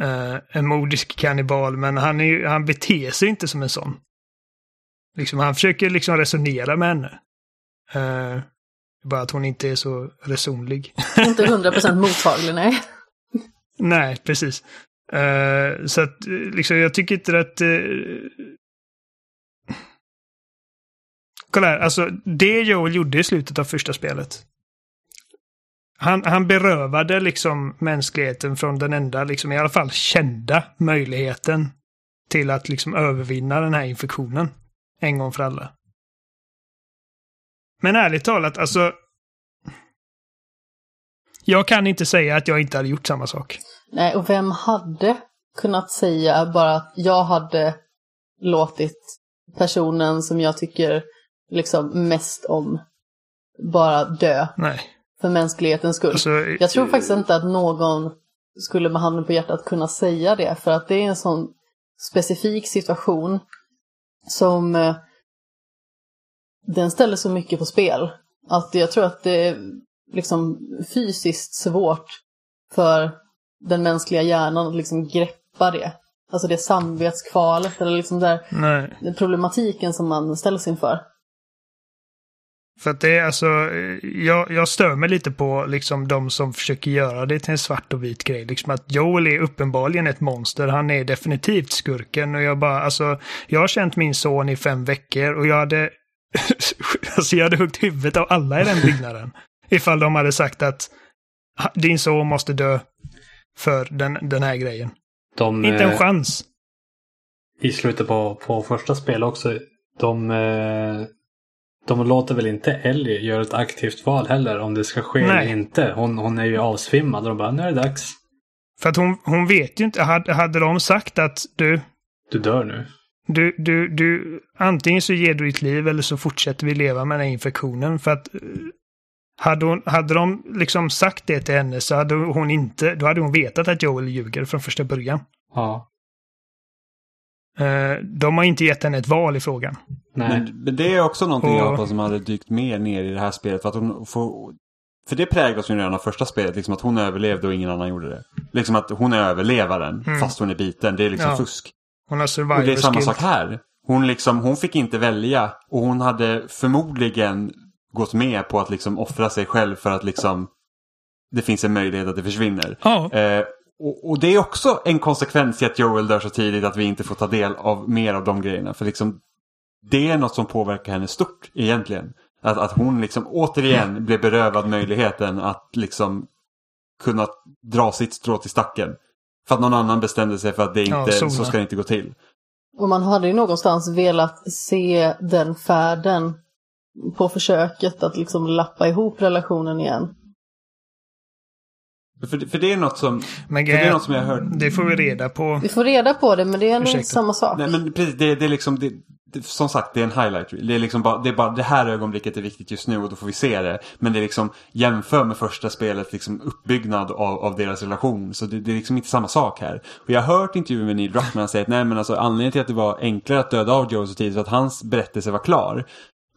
Uh, en modisk kannibal, men han, är, ju- han beter sig inte som en sån. Liksom, han försöker liksom resonera med henne. Eh, bara att hon inte är så resonlig. Inte 100% mottaglig, nej. Nej, precis. Eh, så att eh, liksom, jag tycker inte att... Uh... Kolla här, alltså det Joel gjorde i slutet av första spelet. Han, han berövade liksom mänskligheten från den enda, liksom i alla fall kända möjligheten till att liksom övervinna den här infektionen. En gång för alla. Men ärligt talat, alltså. Jag kan inte säga att jag inte hade gjort samma sak. Nej, och vem hade kunnat säga bara att jag hade låtit personen som jag tycker liksom mest om bara dö Nej. för mänsklighetens skull. Alltså, Jag tror faktiskt inte att någon skulle med handen på hjärtat kunna säga det, för att det är en sån specifik situation som eh, den ställer så mycket på spel. Att jag tror att det är liksom fysiskt svårt för den mänskliga hjärnan att liksom greppa det. Alltså det samvetskvalet eller liksom där Nej. problematiken som man ställs inför. För att det är alltså, jag, jag stör mig lite på liksom de som försöker göra det till en svart och vit grej. Liksom att Joel är uppenbarligen ett monster, han är definitivt skurken och jag bara, alltså, jag har känt min son i fem veckor och jag hade, alltså jag hade huggt huvudet av alla i den byggnaden. ifall de hade sagt att "Ha, din son måste dö för den, den här grejen. De, Inte en eh, chans. I slutet på, på första spel också. De, eh, de låter väl inte Ellie göra ett aktivt val heller om det ska ske Nej. eller inte. Hon, hon är ju avsvimmad och de bara nu är det dags. För att hon, hon vet ju inte, hade, hade de sagt att du, Du dör nu. Du, du, du, antingen så ger du ditt liv eller så fortsätter vi leva med den här infektionen. För att eh, hade, hon, hade de liksom sagt det till henne så hade hon inte, då hade hon vetat att Joel ljuger från första början. Ja. Eh, De har inte gett henne ett val i frågan. Nej. Men, det är också någonting jag Och- hoppas som hade dykt mer ner i det här spelet. För, att hon får, för det präglas ju redan av första spelet, liksom att hon överlevde och ingen annan gjorde det. Liksom att hon är överlevaren Mm. fast hon är biten. Det är liksom Ja. fusk. Hon har Och survivor det är samma skill. sak här. Hon, liksom, hon fick inte välja och hon hade förmodligen gått med på att liksom offra sig själv för att liksom det finns en möjlighet att det försvinner. Ja, Eh, och, och det är också en konsekvens i att Joel dör så tidigt att vi inte får ta del av mer av de grejerna. För liksom det är något som påverkar henne stort egentligen. Att, att hon liksom återigen blev berövad möjligheten att liksom kunna dra sitt strå till stacken. För att någon annan bestämde sig för att det Ja, inte, sona. så ska det inte gå till. Och man hade ju någonstans velat se den färden på försöket att liksom lappa ihop relationen igen. För, för det är något som, men för det är något som jag har hört. det får vi reda på. Vi får reda på det men det är ändå inte samma sak. Nej men precis, det, det är liksom, det, det, som sagt det är en highlight reel. Det är liksom bara det, är bara, det här ögonblicket är viktigt just nu och då får vi se det. Men det är liksom, jämför med första spelet, liksom uppbyggnad av, av deras relation. Så det, det är liksom inte samma sak här. Och jag har hört intervjuer med Neil Druckmann säga att nej men alltså anledningen till att det var enklare att döda av Joel så tidigt var att hans berättelse var klar.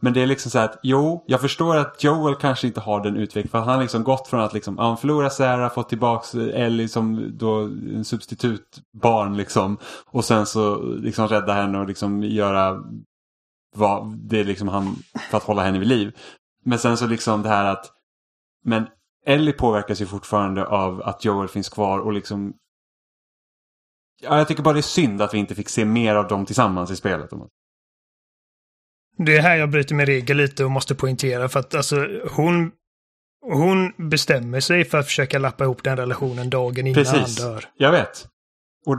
Men det är liksom så här att jo, jag förstår att Joel kanske inte har den utvecklingen. För han har liksom gått från att liksom, han förlorar Sarah, fått tillbaks Ellie som då en substitutbarn liksom. Och sen så liksom rädda henne och liksom göra vad det är liksom han för att hålla henne vid liv. Men sen så liksom det här att men Ellie påverkas ju fortfarande av att Joel finns kvar och liksom Ja, jag tycker bara det är synd att vi inte fick se mer av dem tillsammans i spelet. Det är här jag bryter med regel lite och måste poängtera för att alltså hon, hon bestämmer sig för att försöka lappa ihop den relationen dagen innan Precis. han dör. Jag vet. Och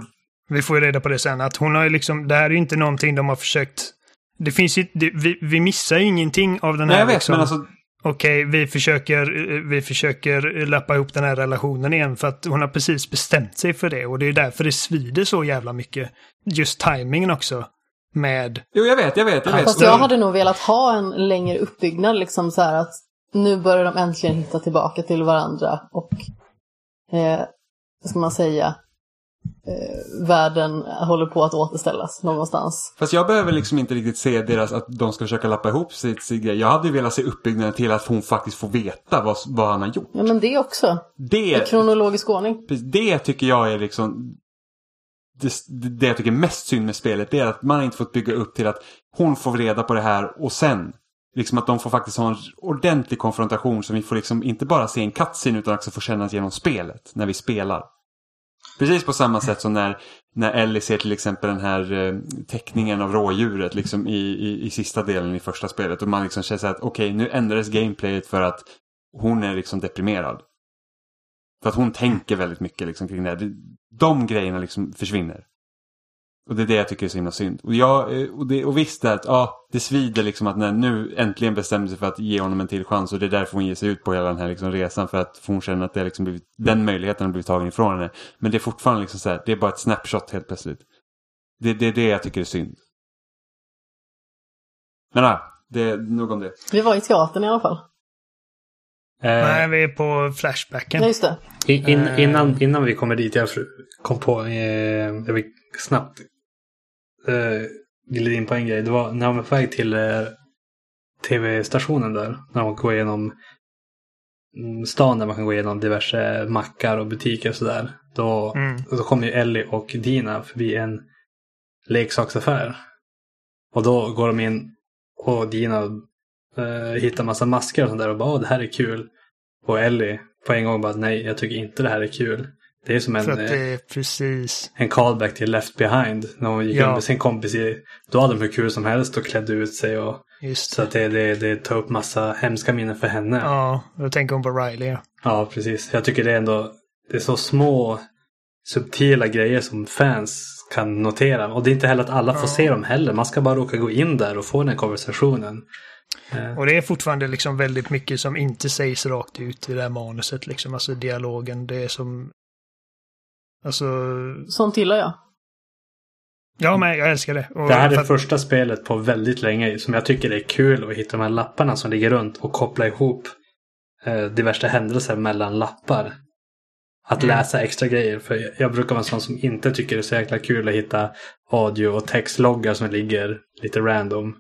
Vi får ju reda på det sen, att hon har ju liksom, det här är ju inte någonting de har försökt... Det finns ju, det, vi, vi missar ju ingenting av den Nej, här jag vet, liksom, men alltså Okej, vi försöker, vi försöker lappa ihop den här relationen igen för att hon har precis bestämt sig för det och det är därför det svider så jävla mycket. Just timingen också. Med... Jo, jag vet, jag vet, jag vet. Fast jag hade nog velat ha en längre uppbyggnad liksom så här att nu börjar de äntligen hitta tillbaka till varandra och eh, vad ska man säga eh, världen håller på att återställas någonstans. Fast jag behöver liksom inte riktigt se deras, att de ska försöka lappa ihop sitt, sitt grej. Jag hade ju velat se uppbyggnaden till att hon faktiskt får veta vad, vad han har gjort. Ja men det också, i Det, kronologisk ordning. det tycker jag är liksom det, det jag tycker är mest synd med spelet det är att man inte fått bygga upp till att hon får reda på det här och sen liksom att de får faktiskt ha en ordentlig konfrontation så vi får liksom inte bara se en cutscene utan också få känna genom spelet när vi spelar. Precis på samma sätt som när, när Ellie ser till exempel den här eh, teckningen av rådjuret liksom i, i, i sista delen i första spelet och man liksom känner så här att okej nu ändrades gameplayet för att hon är liksom deprimerad. För att hon tänker väldigt mycket liksom kring det här. De grejerna liksom försvinner. Och det är det jag tycker är så himla synd. Och, jag, eh, och, det, och visst det att ja, det svider liksom att när nu äntligen bestämmer sig för att ge honom en till chans och det är därför hon ger sig ut på hela den här liksom resan för att hon känner att det liksom blivit, den möjligheten har blivit tagen ifrån henne. Men det är fortfarande liksom så här, det är bara ett snapshot helt plötsligt. Det, det är det jag tycker är synd. Men ja, det är nog om det. Vi var i teatern i alla fall. Eh, Nej, vi är på Flashbacken. Ja just det. in, Eh. innan, innan vi kommer dit, jag kom på, eh, jag vill snabbt eh, glida in på en grej. Det var när man var på väg till eh, tv-stationen där. När man går igenom stan där man kan gå igenom diverse mackar och butiker och sådär. Då, Mm. då kommer ju Ellie och Dina förbi en leksaksaffär. Och då går de in och Dina Uh, hittar massa masker och sånt där och bara åh det här är kul. Och Ellie på en gång bara nej jag tycker inte det här är kul. Det är som en, det eh, är precis. en callback till Left Behind. När hon gick Ja. med sin kompis i, då hade de hur kul som helst och klädde ut sig och Just så att det, det, det tar upp massa hemska minnen för henne. Ja, då tänker hon på Riley. Ja. Ja, precis. Jag tycker det är ändå det är så små subtila grejer som fans kan notera. Och det är inte heller att alla får Ja. se dem heller. Man ska bara råka gå in där och få den här konversationen. Eh, Och det är fortfarande liksom väldigt mycket som inte sägs rakt ut i det här manuset. Liksom. Alltså dialogen, det är som... Alltså... Sånt gillar jag. Ja, men jag älskar det. Och Det här är det första spelet på väldigt länge som jag tycker är kul att hitta de här lapparna som ligger runt och koppla ihop eh, diverse händelser mellan lappar. Att Mm. läsa extra grejer. För jag- jag brukar vara en sån som inte tycker det är så jäkla kul att hitta audio och textloggar som ligger lite random.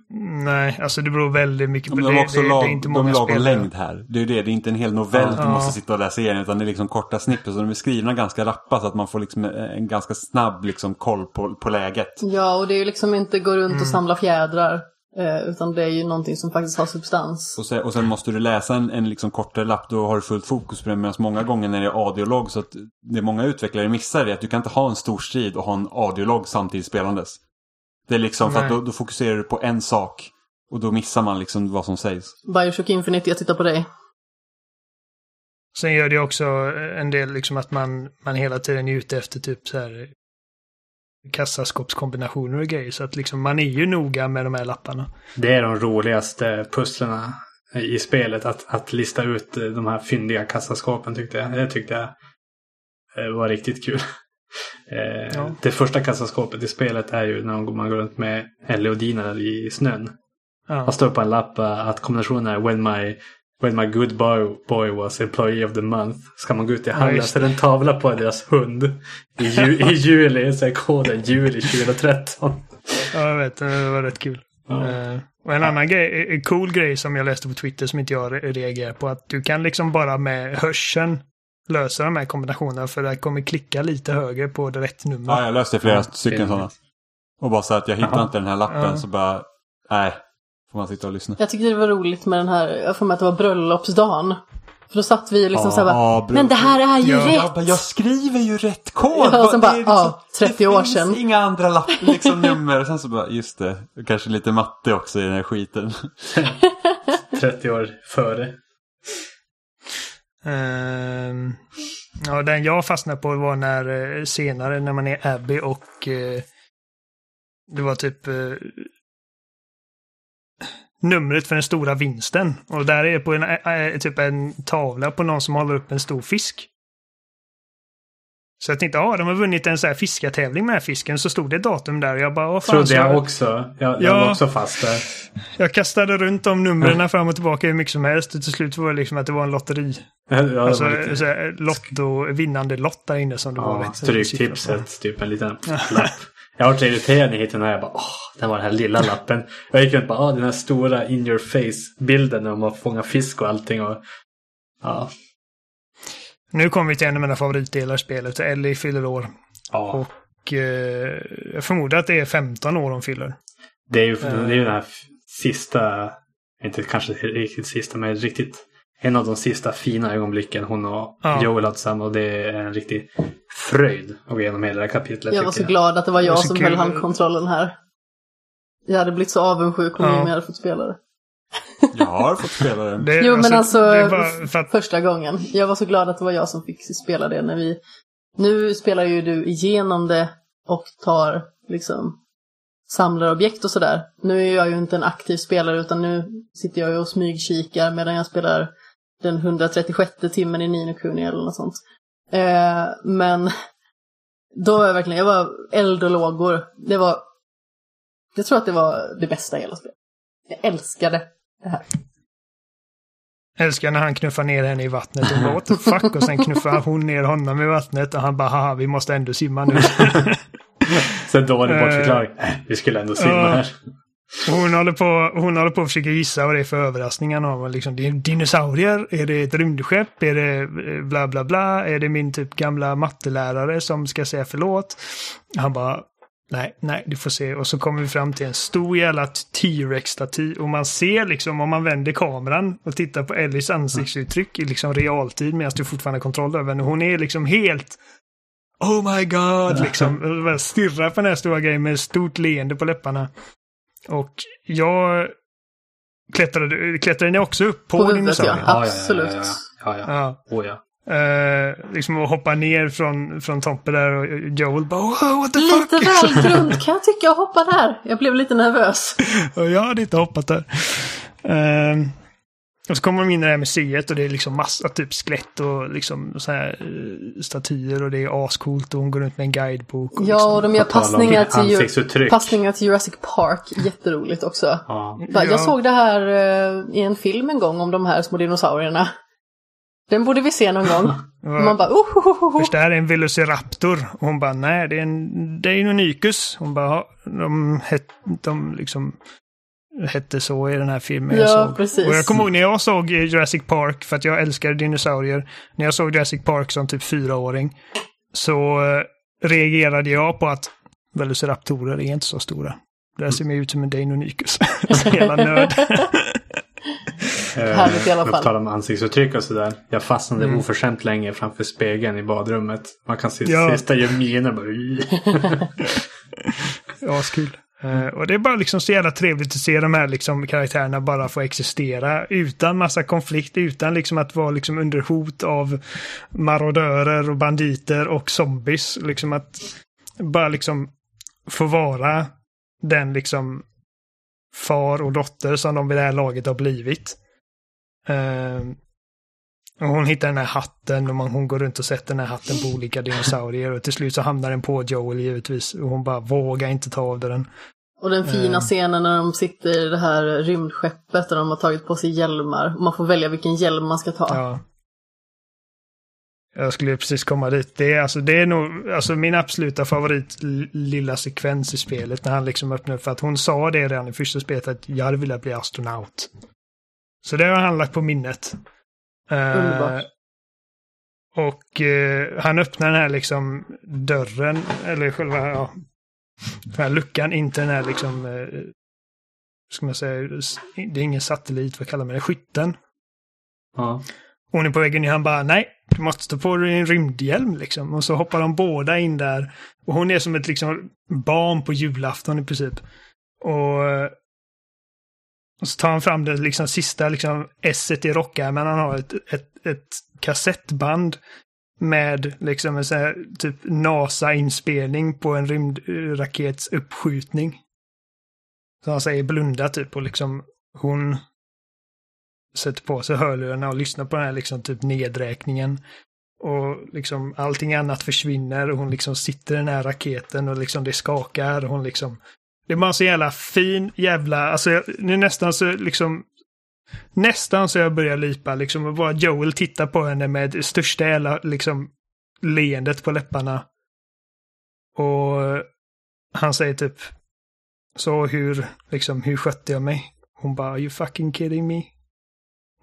Nej, alltså det beror väldigt mycket på De det. har också det, lag, det är inte de många lagom längd här. Det är ju det, det är inte en hel novell Ja. du måste sitta och läsa igenom utan det är liksom korta snippets. Så de är skrivna ganska rappa så att man får liksom en ganska snabb liksom koll på, på läget. Ja, och det är ju liksom inte gå runt Mm. och samla fjädrar. Eh, utan det är ju någonting som faktiskt har substans. Och sen, och sen måste du läsa en, en liksom kortare lapp, då har du fullt fokus på det. Medan många gånger när det är audiolog så att det många utvecklare missar är att du kan inte ha en stor strid och ha en audiolog samtidigt spelandes. Det är liksom för att då, då fokuserar du på en sak och då missar man liksom vad som sägs. Bioshock Infinite, jag tittar på dig. Sen gör det också en del liksom att man, man hela tiden är ute efter typ så här kassaskåpskombinationer och grejer. Så att liksom man är ju noga med de här lapparna. Det är de roligaste pusslerna i spelet. Att, att lista ut eh, de här fyndiga kassaskåpen tyckte jag. Det tyckte jag eh, var riktigt kul. Eh, Ja. Det första kassaskåpet i spelet är ju när man går runt med Ellie och Dina i snön. Ja. Det står på en lapp eh, att kombinationen är when my, when my good boy, boy was employee of the month. Ska man gå ut i Ja, hallen just så är det en tavla på deras hund. I, ju, i juli så är koden juli 2013. ja, jag vet. Det var rätt kul. Ja. Eh, och en annan grej, cool grej som jag läste på Twitter som inte jag re- reagerar på. Att du kan liksom bara med hörseln lösa de här kombinationerna. För det kommer klicka lite högre på det rätt nummer. Ja, jag löste flera Ja, stycken det- sådana. Och bara så att jag hittar Jaha. inte den här lappen Ja. så bara, nej. Får man sitta och lyssna. Jag tyckte det var roligt med den här, jag får med att det var bröllopsdagen. För då satt vi liksom Ja, så här bara, ja, men det här är ju Ja, rätt! Jag, bara, jag skriver ju rätt kod! Ja, och sen Det är bara, ja, 30 det år finns sedan. inga andra lapp, liksom, nummer. Och sen så bara, just det. Kanske lite matte också i den här skiten. 30 år före. Uh, ja, den jag fastnade på var när eh, senare när man är Abby och uh, det var typ uh, numret för den stora vinsten. Och där är på en, typ en tavla på någon som håller upp en stor fisk. Så jag tänkte, ja, de har vunnit en så här fiskartävling med fisken. Så stod det datum där och jag bara, vad fan. Trodde så jag också. Jag, jag Ja. var också fast där. jag kastade runt de numren fram och tillbaka hur mycket som helst. Och till slut var det liksom att det var en lotteri. Ja, var Alltså lite- så här, lotto, vinnande lott där inne som det var Ja, på. Stryktipset, typ en liten lapp. Jag var så irriterad när jag hittade den här. Jag bara, åh, den var den här lilla lappen. Jag gick runt bara, åh, den här stora in your face-bilden när de har fångat fisk och allting. Och, ja, Nu kommer vi till en av mina favoritdelar i spelet. Ellie fyller år. ja. Och eh, jag förmodar att det är 15 år hon fyller. Det är ju det är ju den här f- sista, inte kanske riktigt sista, men riktigt en av de sista fina ögonblicken hon och Ja. Joel har tillsammans. Och det är en riktig fröjd att gå igenom hela det här kapitlet. Jag var så glad att det var Det jag så som kul. höll handkontrollen här. Jag hade blivit så avundsjuk om Ja. Jimmy hade fått spela det. Jag har fått spela den. Det, Jo men alltså, för att, första gången. Jag var så glad att det var jag som fick spela det när vi... Nu spelar ju du igenom det och tar liksom samlar objekt och sådär. Nu är jag ju inte en aktiv spelare utan nu sitter jag ju och smygkikar medan jag spelar den 136 timmen i Nino Kuni eller något sånt. Eh, men då var jag verkligen, jag var eld och lågor. Det var, jag tror att det var det bästa i hela spelet. Jag älskade det här. älskar när han knuffar ner henne i vattnet och bara what the fuck och sen knuffar hon ner honom i vattnet och han bara haha vi måste ändå simma nu. Sen då var det bortförklaring. Äh, vi skulle ändå simma här. Hon håller, på, hon håller på att försöka gissa vad det är för överraskningar. han har. Liksom, det är dinosaurier, är det ett rymdskepp, är det eh, bla bla bla, är det min typ gamla mattelärare som ska säga förlåt? Han bara, Nej, nej, du får se. Och så kommer vi fram till en stor jävla T-Rex-staty. Och man ser liksom, om man vänder kameran och tittar på Ellies ansiktsuttryck i liksom realtid medan du fortfarande har kontroll över henne. Hon är liksom helt Oh my god, liksom. Bara Stirrar på den här stora grejen med stort leende på läpparna. Och jag klättrade, klättrade ni också upp på, På huvudet, dinosaurien? ja. Absolut. Ja, ja, ja. ja, Ja. ja. Oh, ja. Eh, liksom att hoppa ner från, från Tompe där och Joel bara oh, what the fuck? Lite väl grunt kan jag tycka att hoppa där. Jag blev lite nervös. Jag hade inte hoppat där. Ehm, och så kommer de in i det här museet och det är liksom massa typ skelett och liksom så här eh, statyer och det är ascoolt och hon går runt med en guidebok. Och Ja, och de gör passningar till, passningar till Jurassic Park. Jätteroligt också. Ja. Va, Ja. Jag såg det här eh, i en film en gång om de här små dinosaurierna. Den borde vi se någon gång. Man bara oh, oh, oh, oh. Först det här är en Velociraptor. Och hon bara, nej det är en Deinonychus. Hon bara, "Ja, de, het, de liksom hette så i den här filmen jag Ja, såg. precis. Och jag kommer ihåg när jag såg Jurassic Park, för att jag älskar dinosaurier. När jag såg Jurassic Park som typ fyraåring så eh, reagerade jag på att Velociraptorer är inte så stora. Det här ser mer ut som en Deinonychus. Jävla nörd. Härligt i alla Eh, fall. På tal om ansiktsuttryck och sådär. Jag fastnade Mm. oförskämt länge framför spegeln i badrummet. Man kan se Ja. sista miner bara. Ja, kul. Eh, och det är bara liksom så jävla trevligt att se de här liksom karaktärerna bara få existera utan massa konflikt, utan liksom att vara liksom under hot av marodörer och banditer och zombies. Liksom att bara liksom få vara den liksom far och dotter som de vid det här laget har blivit. Eh, och hon hittar den här hatten och man, hon går runt och sätter den här hatten på olika dinosaurier och till slut så hamnar den på Joel givetvis och hon bara vågar inte ta av den. Och den fina Eh. scenen när de sitter i det här rymdskeppet och de har tagit på sig hjälmar. Och man får välja vilken hjälm man ska ta. Ja. Jag skulle precis komma dit. Det är, alltså, det är nog alltså, min absoluta favorit lilla sekvens i spelet när han liksom öppnar för att hon sa det redan i första spelet att jag hade velat bli astronaut. Så det har han lagt på minnet. Underbart. och eh, han öppnar den här liksom dörren, eller själva, ja, den här luckan in till den här liksom, eh, ska man säga, det är ingen satellit, vad kallar man det, skytten. Ja. Hon är på vägen i han bara nej, du måste ta på dig en rymdhjälm liksom. Och så hoppar de båda in där. Och hon är som ett liksom barn på julafton i princip. Och, och så tar han fram det liksom sista liksom esset i rockärmen. Han har ett, ett, ett kassettband med liksom en sån här typ NASA-inspelning på en rymdrakets uppskjutning. Så han säger blunda typ och liksom hon sätter på sig hörlurarna och lyssnar på den här liksom typ nedräkningen. Och liksom allting annat försvinner och hon liksom sitter i den här raketen och liksom det skakar och hon liksom... Det är bara så jävla fin jävla... Alltså jag- nu nästan så liksom... Nästan så jag börjar lipa liksom och bara Joel tittar på henne med största jävla liksom leendet på läpparna. Och han säger typ Så hur, liksom, hur skötte jag mig? Hon bara, are you fucking kidding me?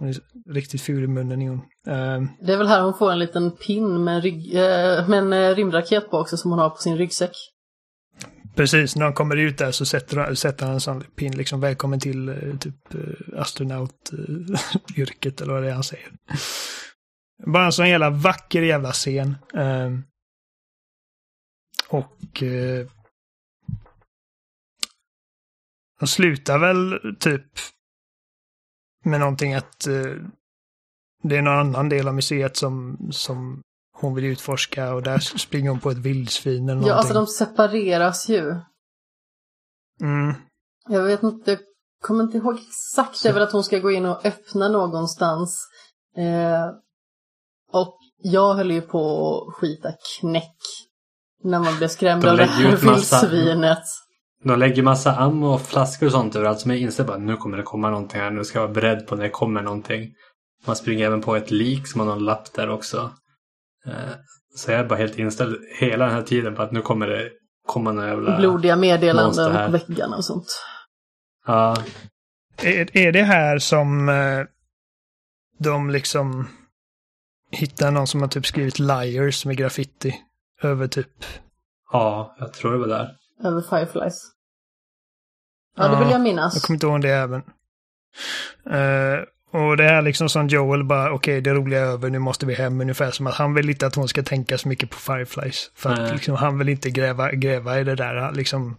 Hon är riktigt ful i munnen är hon. Ehm, Det är väl här hon får en liten pin med en, rygg, eh, med en eh, rymdraket på också som hon har på sin ryggsäck. precis, när han kommer ut där så sätter, han- sätter han en sån pin, liksom välkommen till eh, typ astronautyrket eller vad det är han säger. Bara en sån jävla vacker jävla scen. Ehm, och de slutar väl typ med någonting att eh, det är någon annan del av museet som, som hon vill utforska och där springer hon på ett vildsvin eller någonting. Ja, alltså de separeras ju. mm. Jag vet inte, jag kommer inte ihåg exakt. Det är väl att hon ska gå in och öppna någonstans. Eh, och jag höll ju på att skita knäck. När man blev skrämd De av det här ut massa- vildsvinet. De lägger massa ammo och flaskor och sånt överallt som jag inser bara nu kommer det komma någonting här. Nu ska jag vara beredd på när det kommer någonting. Man springer även på ett lik som har någon lapp där också. Eh, Så jag är bara helt inställd hela den här tiden på att nu kommer det komma några jävla... Blodiga meddelanden på väggarna och sånt. Ja, Är, är det här som eh, de liksom hittar någon som har typ skrivit liars med graffiti över typ... ja, jag tror det var där. Över Fireflies. Ja, det vill jag minnas. Jag kommer inte ihåg det även. Uh, och det är liksom som Joel bara, okej okay, det roliga är över, nu måste vi hem. Ungefär som att han vill inte att hon ska tänka så mycket på Fireflies. För att liksom, han vill inte gräva, gräva i det där, liksom.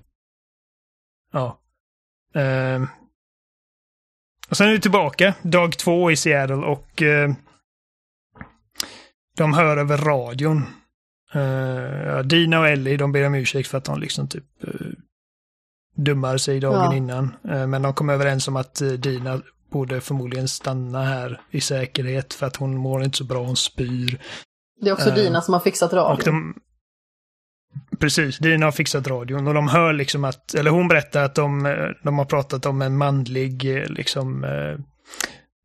Ja. Uh, och sen är vi tillbaka, dag två i Seattle och uh, de hör över radion. Uh, Dina och Ellie, de ber om ursäkt för att de liksom typ uh, dummar sig dagen ja. innan. Uh, men de kom överens om att Dina borde förmodligen stanna här i säkerhet för att hon mår inte så bra, hon spyr. Det är också Dina som har fixat radion. Precis, Dina har fixat radion och de hör liksom att, eller hon berättar att de, de har pratat om en manlig liksom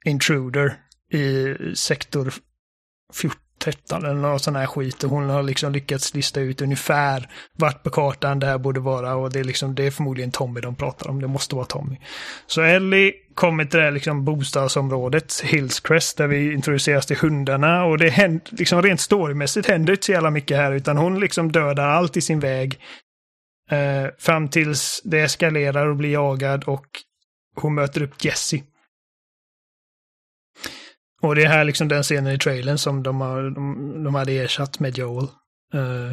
intruder i sektor 14 13 eller någon sån här skit och hon har liksom lyckats lista ut ungefär vart på kartan det här borde vara och det är liksom, det är förmodligen Tommy de pratar om, det måste vara Tommy. Så Ellie kommer till det här liksom bostadsområdet, Hillscrest, där vi introduceras till hundarna och det händer, liksom rent storymässigt händer inte så jävla mycket här utan hon liksom dödar allt i sin väg. Eh, fram tills det eskalerar och blir jagad och hon möter upp Jessie. Och det är här liksom den scenen i trailern som de, har, de, de hade ersatt med Joel. Uh,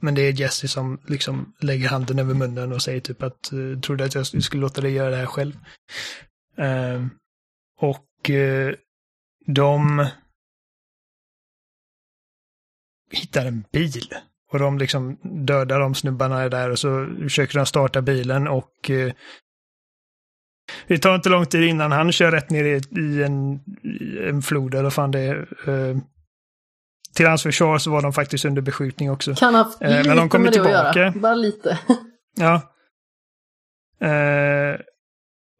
men det är Jesse som liksom lägger handen över munnen och säger typ att uh, trodde att jag skulle låta dig göra det här själv. Uh, och uh, de hittar en bil. Och de liksom dödar de snubbarna där och så försöker de starta bilen och det tar inte lång tid innan han kör rätt ner i, i en, i en flod eller fan det är. Eh, till hans försvar så var de faktiskt under beskjutning också. Kan ha haft eh, lite men de kommer med tillbaka. det att göra. Bara lite. ja. Eh,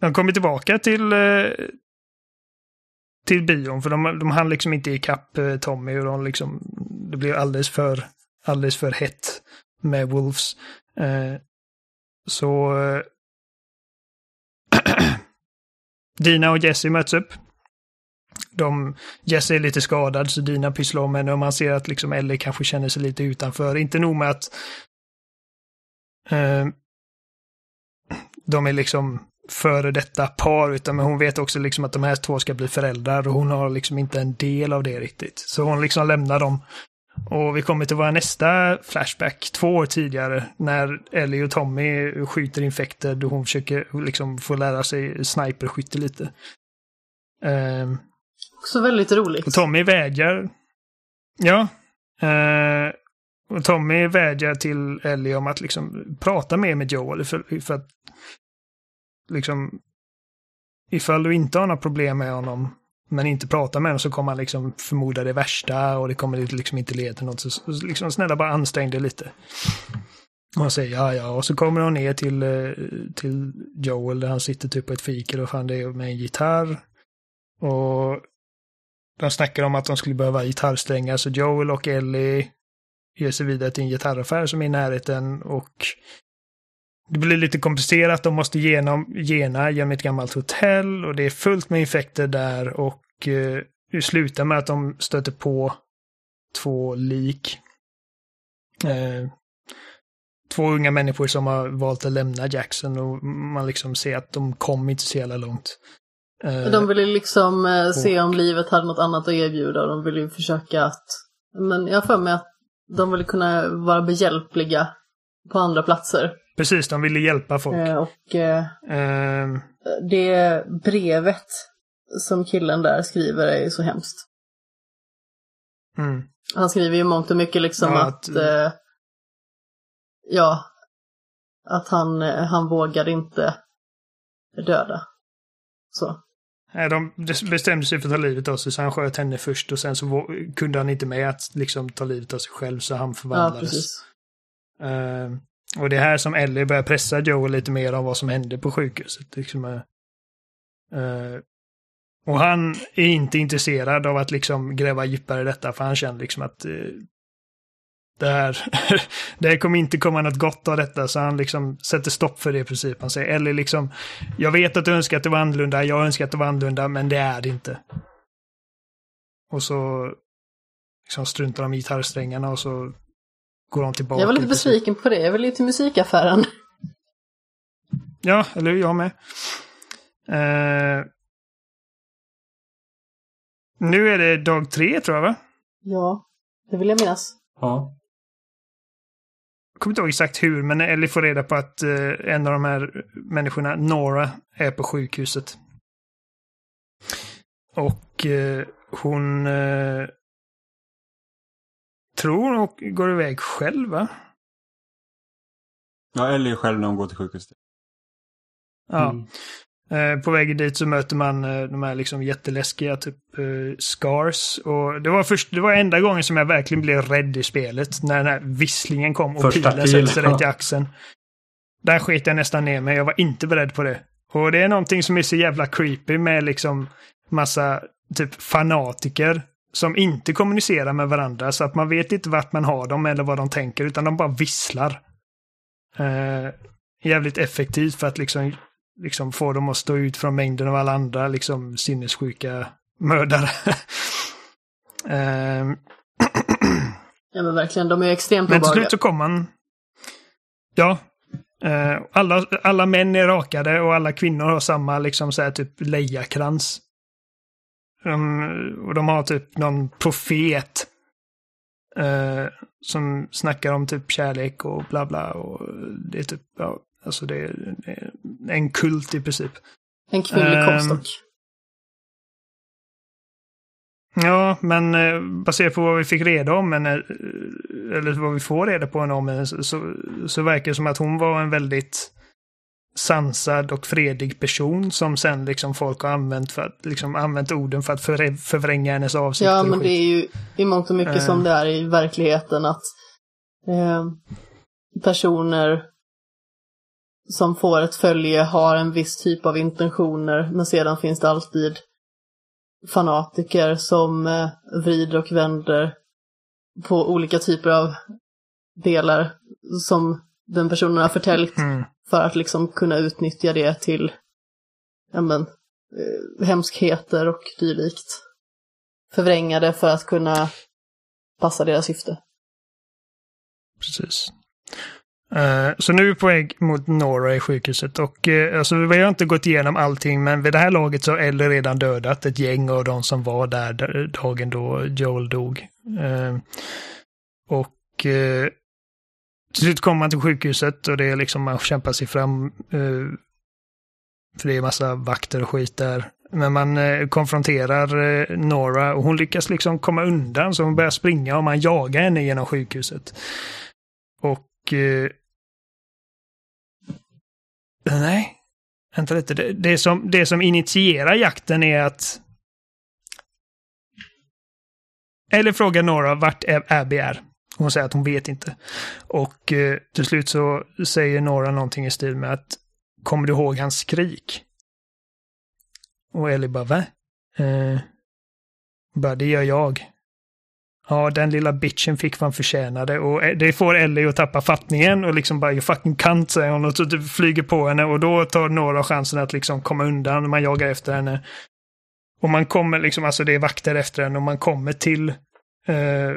de kommer tillbaka till eh, till bion för de, de hann liksom inte ikapp eh, Tommy och de liksom, det blev alldeles för, alldeles för hett med Wolves. Eh, så eh, dina och Jesse möts upp. De, Jesse är lite skadad så Dina pysslar om henne och man ser att liksom Ellie kanske känner sig lite utanför. Inte nog med att eh, de är liksom före detta par, utan hon vet också liksom att de här två ska bli föräldrar och hon har liksom inte en del av det riktigt. Så hon liksom lämnar dem och vi kommer till vår nästa Flashback två år tidigare när Ellie och Tommy skjuter infekter och hon försöker liksom få lära sig sniperskytte lite. Uh, Också väldigt roligt. Och Tommy vädjar. Ja. Uh, och Tommy vädjar till Ellie om att liksom prata mer med Joel för, för att liksom ifall du inte har några problem med honom men inte pratar med honom så kommer han liksom förmoda det värsta och det kommer liksom inte leda till något. Så liksom snälla bara ansträng dig lite. Och han säger ja, ja, och så kommer hon ner till, eh, till Joel där han sitter typ på ett fik och fan det är med en gitarr. Och de snackar om att de skulle behöva gitarrsträngar så Joel och Ellie ger sig vidare till en gitarraffär som är i närheten och det blir lite komplicerat. De måste genom, gena genom ett gammalt hotell och det är fullt med infekter där och eh, det slutar med att de stöter på två lik. Eh, två unga människor som har valt att lämna Jackson och man liksom ser att de kom inte så jävla långt. Eh, de ville liksom eh, se om livet hade något annat att erbjuda och de ville ju försöka att, men jag har för mig att de ville kunna vara behjälpliga på andra platser. Precis, de ville hjälpa folk. Eh, och eh, uh, det brevet som killen där skriver är så hemskt. Mm. Han skriver ju mångt och mycket liksom ja, att, att eh, ja, att han, eh, han vågade inte döda. Så. Nej, de bestämde sig för att ta livet av sig så han sköt henne först och sen så kunde han inte med att liksom ta livet av sig själv så han förvandlades. Ja, uh, och det är här som Ellie börjar pressa Joe lite mer om vad som hände på sjukhuset. Liksom, uh, och han är inte intresserad av att liksom gräva djupare i detta för han känner liksom att uh, det här, det här kommer inte komma något gott av detta så han liksom sätter stopp för det i princip. Han säger Ellie liksom, jag vet att du önskar att det var annorlunda, jag önskar att det var annorlunda, men det är det inte. Och så liksom struntar de i gitarrsträngarna och så går de tillbaka. Jag var lite princip. besviken på det. Jag ville ju till musikaffären. Ja, eller? Jag med. Eh, nu är det dag tre tror jag va? Ja, det vill jag minnas. Ja. Jag kommer inte ihåg exakt hur, men Ellie får reda på att eh, en av de här människorna, Nora, är på sjukhuset. Och eh, hon eh, tror hon går iväg själv va? Ja, Ellie är själv när hon går till sjukhuset. Ja. Mm. Eh, på vägen dit så möter man eh, de här liksom jätteläskiga typ eh, scars. Och det var, först, det var enda gången som jag verkligen blev rädd i spelet. När den här visslingen kom och Första pilen pil, sätter sig rätt i ja. axeln. Där sket jag nästan ner mig. Jag var inte beredd på det. Och det är någonting som är så jävla creepy med liksom massa typ fanatiker som inte kommunicerar med varandra. Så att man vet inte vart man har dem eller vad de tänker utan de bara visslar. Eh, jävligt effektivt för att liksom liksom få dem att stå ut från mängden av alla andra liksom sinnessjuka mördare. Ehm, Ja men verkligen, de är extremt Men till slut så kom man. Ja. Eh, alla, alla män är rakade och alla kvinnor har samma liksom så här typ lejakrans. De, och de har typ någon profet. Eh, som snackar om typ kärlek och bla bla och det är typ, ja, alltså det är, det är en kult i princip. En kvinnlig Ehm, konstock. Ja, men eh, baserat på vad vi fick reda om henne, eh, eller vad vi får reda på henne om henne, så, så, så verkar det som att hon var en väldigt sansad och fredig person som sen liksom folk har använt för att, liksom använt orden för att för, förvränga hennes avsikter Ja men det är ju i mångt och mycket Eh. som det är i verkligheten att eh, personer som får ett följe har en viss typ av intentioner men sedan finns det alltid fanatiker som eh, vrider och vänder på olika typer av delar som den personen har förtäljt Mm. för att liksom kunna utnyttja det till ja, men, eh, hemskheter och dylikt. Förvränga det för att kunna passa deras syfte. Precis. Eh, så nu är vi på väg mot Nora i sjukhuset och uh, alltså, vi har inte gått igenom allting men vid det här laget så har Ellie redan dödat ett gäng av de som var där dagen då Joel dog. Eh, och uh, till slut kommer man till sjukhuset och det är liksom man kämpar sig fram. eh, för det är massa vakter och skit där. Men man eh, konfronterar eh, Nora och hon lyckas liksom komma undan så hon börjar springa och man jagar henne genom sjukhuset. Och... Eh, nej. Vänta lite. Det, det, som, det som initierar jakten är att... Eller fråga Nora vart Ab- Abby är. Hon säger att hon vet inte. Och eh, till slut så säger Nora någonting i stil med att Kommer du ihåg hans skrik? Och Ellie bara, va? Eh, bara, det gör jag. Ja, den lilla bitchen fick vad han förtjänade och eh, det får Ellie att tappa fattningen och liksom bara you fucking cunt säger hon och så typ flyger på henne och då tar Nora chansen att liksom komma undan. Man jagar efter henne. Och man kommer liksom, alltså det är vakter efter henne och man kommer till eh,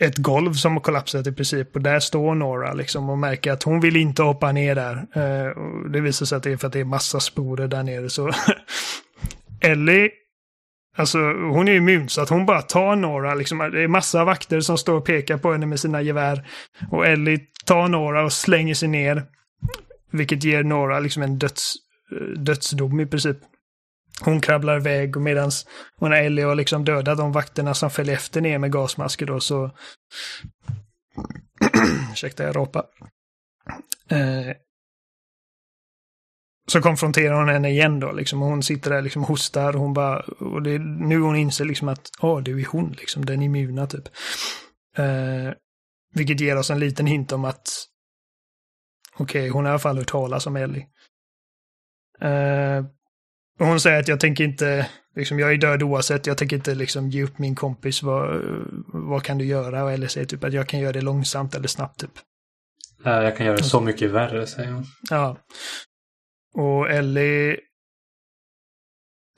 ett golv som har kollapsat i princip och där står Nora liksom och märker att hon vill inte hoppa ner där. Eh, och det visar sig att det är för att det är massa sporer där nere så Ellie Alltså hon är immun så att hon bara tar Nora liksom, det är massa vakter som står och pekar på henne med sina gevär. Och Ellie tar Nora och slänger sig ner. Vilket ger Nora liksom en döds, eh, dödsdom i princip. Hon krabblar iväg och medans och Ellie har liksom dödat de vakterna som följer efter ner med gasmasker då så... Ursäkta, jag rapar. Eh, så konfronterar hon henne igen då liksom. Och hon sitter där liksom hostar och hon bara... Och det, är nu hon inser liksom att åh, det är hon liksom. Den immuna typ. Eh, vilket ger oss en liten hint om att okej, hon har i alla fall hört talas om Ellie. Eh, och hon säger att jag tänker inte, liksom jag är död oavsett, jag tänker inte liksom ge upp min kompis, vad, vad kan du göra? Ellie säger typ att jag kan göra det långsamt eller snabbt typ. Ja, jag kan göra det så mycket värre, säger hon. Ja. Och Ellie...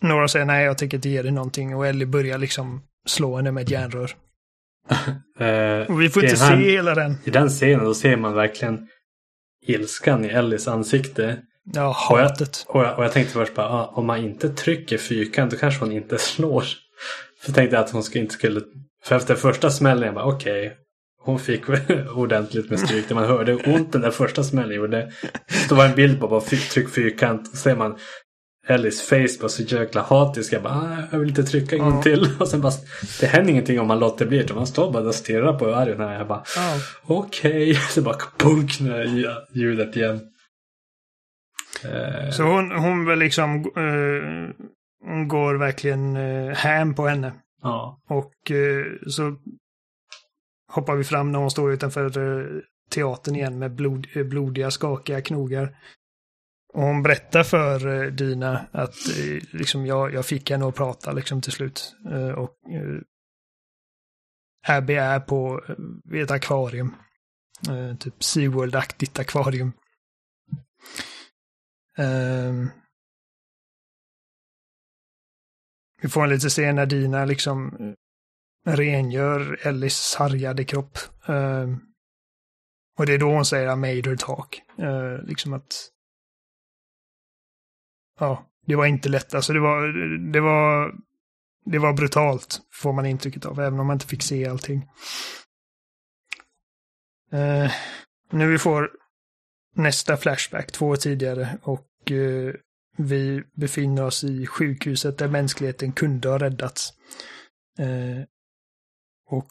Några säger nej, jag tänker inte ge dig någonting. Och Ellie börjar liksom slå henne med ett järnrör. Eh, Och vi får inte här- se hela den. I den scenen då ser man verkligen ilskan i Ellis ansikte. Ja, Och jag, hatet. och jag, och jag tänkte först bara, ah, om man inte trycker fyrkant då kanske hon inte slår. Så tänkte jag att hon ska, inte skulle... För efter första smällen, jag bara okej. hon fick ordentligt med stryk. Där man hörde ont den där första smällen gjorde. Så var en bild på bara tryck fyrkant. Och ser man Ellis face bara så jäkla hatisk. Jag bara, ah, jag vill inte trycka en gång Ja. till. Och sen bara, det händer ingenting om man låter bli. Utan man står bara och stirrar på Arjen här. Jag bara, Ja. okej. Så bara punk när ljudet igen. Eh, Så hon, hon väl liksom eh, hon går verkligen uh, ham på henne. ja. Och eh, så hoppar vi fram när hon står utanför eh, teatern igen med blod, eh, blodiga, skakiga knogar. Och hon berättar för eh, Dina att eh, liksom jag, jag fick henne att prata liksom till slut. Eh, och eh, Abby är på eh, vid ett akvarium. Eh, typ Seaworld-aktigt akvarium. Um, vi får en liten scen när Dina liksom eh, rengör Ellis sargade kropp. Um, och det är då hon säger I made her talk. Uh, liksom att ja, det var inte lätt. Alltså det var, det var, det var brutalt, får man intrycket av, även om man inte fick se allting. Uh, nu vi får nästa Flashback, två år tidigare, och eh, vi befinner oss i sjukhuset där mänskligheten kunde ha räddats. Eh, och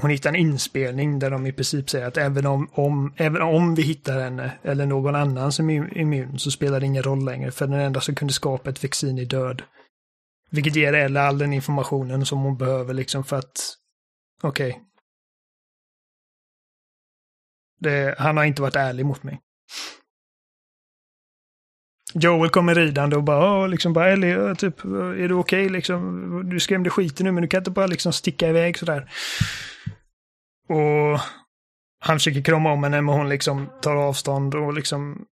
hon hittar en inspelning där de i princip säger att även om, om, även om vi hittar henne eller någon annan som är immun så spelar det ingen roll längre för den enda som kunde skapa ett vaccin är död. Vilket ger Ella all den informationen som hon behöver liksom för att okej. Det, han har inte varit ärlig mot mig. Joel kommer ridande och bara, liksom bara, Ellie, typ, är du okej liksom? Du skrämde skiten nu, men du kan inte bara liksom sticka iväg sådär. Och han försöker krama om henne, men hon liksom tar avstånd och liksom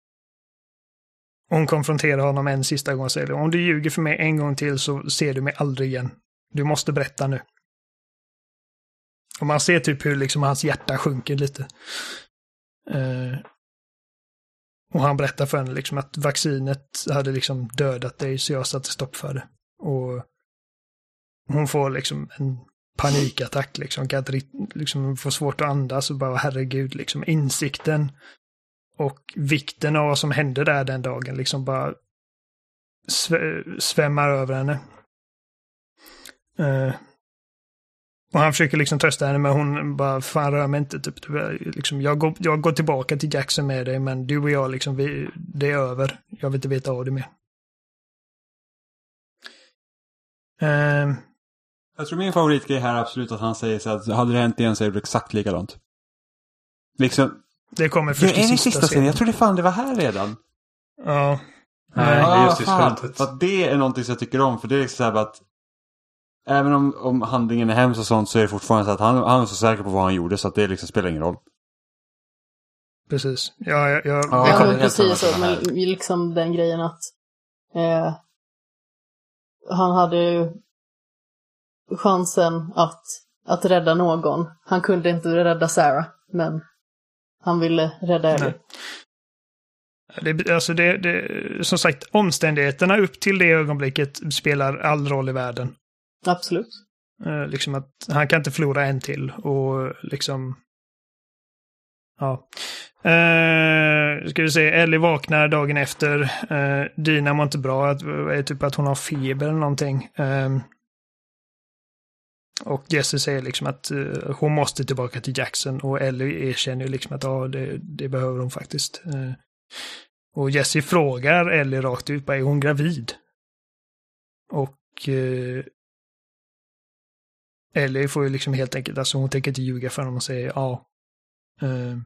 hon konfronterar honom en sista gång och säger om du ljuger för mig en gång till så ser du mig aldrig igen. Du måste berätta nu. Och man ser typ hur liksom hans hjärta sjunker lite. Eh, och han berättar för henne liksom att vaccinet hade liksom dödat dig så jag satte stopp för det. Och hon får liksom en panikattack liksom. Kan inte liksom få svårt att andas och bara herregud liksom insikten och vikten av vad som hände där den dagen liksom bara sv svämmar över henne. Eh, och han försöker liksom trösta henne men hon bara, fan rör mig inte. Typ, Du, liksom, jag, går, jag går tillbaka till Jackson med dig men du och jag liksom, vi, det är över. Jag vill inte veta av det mer. Eh, Jag tror min favoritgrej här är absolut att han säger så att hade det hänt igen så är det exakt likadant. Liksom, det kommer det först är i det sista, sista scenen. scenen. Jag trodde fan det var här redan. Ja. Nej, Nej. det är just i fan. slutet. För att det är någonting som jag tycker om. För det är så här att även om, om handlingen är hemskt och sånt så är det fortfarande så att han, han är så säker på vad han gjorde så att det liksom spelar ingen roll. Precis. Ja, jag, jag, Ja, Ja, jag kommer precis så. Men liksom den grejen att eh, han hade ju chansen att, att rädda någon. Han kunde inte rädda Sarah, men han ville rädda Ellie. Det, alltså det, det, som sagt, omständigheterna upp till det ögonblicket spelar all roll i världen. Absolut. Eh, liksom att han kan inte förlora en till och liksom... Ja. Eh, ska vi se, Ellie vaknar dagen efter. Eh, Dina mår inte bra, att, är typ att hon har feber eller någonting. Eh, och Jesse säger liksom att eh, hon måste tillbaka till Jackson och Ellie erkänner ju liksom att ja, det, det behöver hon faktiskt. Eh, och Jesse frågar Ellie rakt ut, bara, är hon gravid? Och eh, Ellie får ju liksom helt enkelt, alltså hon tänker inte ljuga för honom och säger ja. Eh,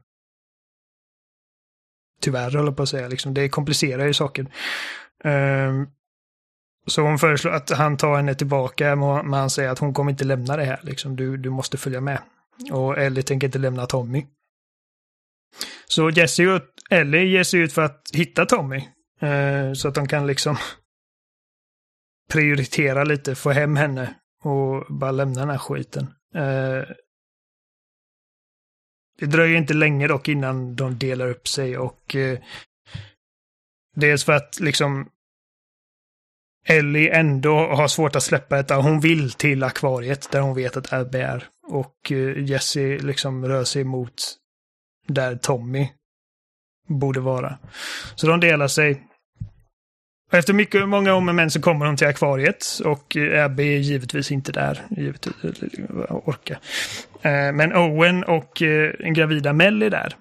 tyvärr håller jag på att säga, liksom, det komplicerar ju saker. Eh, så hon föreslår att han tar henne tillbaka, men han säger att hon kommer inte lämna det här, liksom, du, du måste följa med. Och Ellie tänker inte lämna Tommy. Så Jesse och Ellie ger sig ut för att hitta Tommy. Eh, så att de kan liksom prioritera lite, få hem henne och bara lämna den här skiten. Eh, det dröjer inte länge dock innan de delar upp sig och eh, dels för att liksom Ellie ändå har svårt att släppa detta. Hon vill till akvariet där hon vet att Abby är. Och eh, Jesse liksom rör sig mot där Tommy borde vara. Så de delar sig. Och efter mycket, många om och men så kommer de till akvariet och eh, Abby är givetvis inte där. Givetvis, orka. Eh, men Owen och eh, en gravida Mel är där.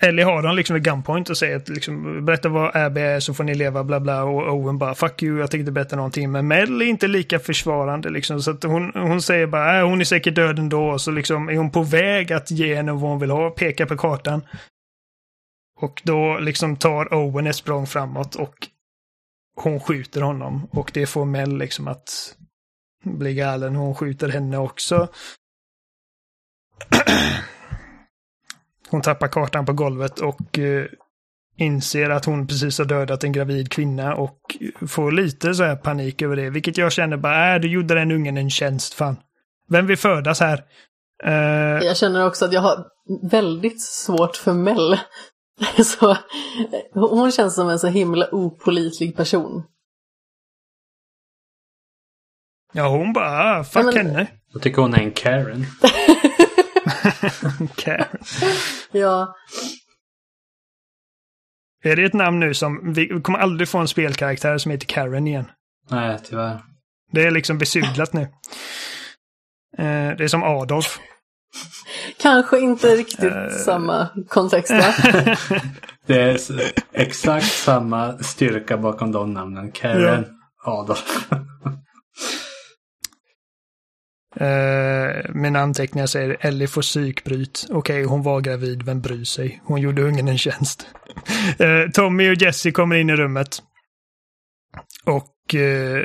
Ellie har honom liksom vid gunpoint och säger att liksom, berätta vad Abby är så får ni leva bla bla och Owen bara fuck you, jag tänkte berätta någonting. Men Mel är inte lika försvarande liksom så att hon, hon säger bara äh, hon är säkert död ändå och så liksom är hon på väg att ge henne vad hon vill ha, peka på kartan. Och då liksom tar Owen ett språng framåt och hon skjuter honom och det får Mel liksom att bli galen. Hon skjuter henne också. Hon tappar kartan på golvet och eh, inser att hon precis har dödat en gravid kvinna och får lite så här panik över det. Vilket jag känner bara, äh, du gjorde den ungen en tjänst fan. Vem vill födas här? Uh... Jag känner också att jag har väldigt svårt för Mel. Så, hon känns som en så himla opolitlig person. ja, hon bara, ah, fuck Ja, men- henne. Jag tycker hon är en Karen. Karen. Ja, Är det ett namn nu som, vi kommer aldrig få en spelkaraktär som heter Karen igen. Nej, tyvärr. Det är liksom besudlat nu. Eh, det är som Adolf. Kanske inte riktigt Eh. samma kontext? Det är exakt samma styrka bakom de namnen. Karen, Adolf. Eh, mina anteckningar säger Ellie får psykbryt. Okej, hon var gravid, vem bryr sig? Hon gjorde ungen en tjänst. Eh, Tommy och Jesse kommer in i rummet. Och eh,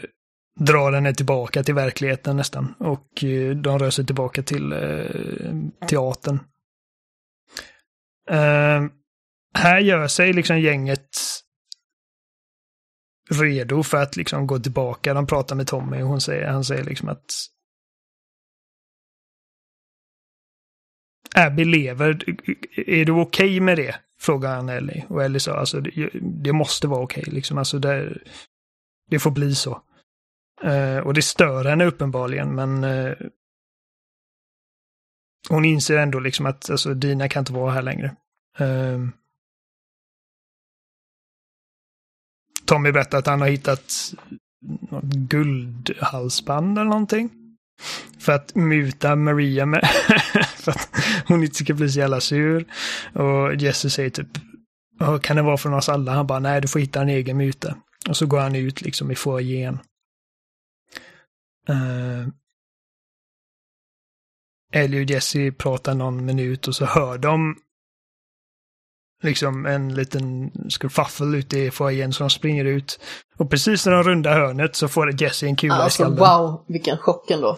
drar henne tillbaka till verkligheten nästan. Och eh, de rör sig tillbaka till eh, teatern. Eh, här gör sig liksom gänget redo för att liksom gå tillbaka. De pratar med Tommy och hon säger, han säger liksom att Abby lever. Är du okej med det? Frågar han Ellie. Och Ellie sa alltså det, det måste vara okej liksom. Alltså det, det får bli så. Eh, och det stör henne uppenbarligen men eh, hon inser ändå liksom att alltså, Dina kan inte vara här längre. Eh, Tommy berättar att han har hittat något guldhalsband eller någonting. För att muta Maria med. för att hon inte ska bli så jävla sur. Och Jesse säger typ. Kan det vara från oss alla? Han bara nej, du får hitta en egen muta. Och så går han ut liksom i foajén. Uh, Ellie och Jesse pratar någon minut och så hör de liksom en liten skurfaffel ute i foajén så de springer ut. Och precis när de rundar hörnet så får Jesse en kula i Alltså skallen. wow, vilken chock ändå.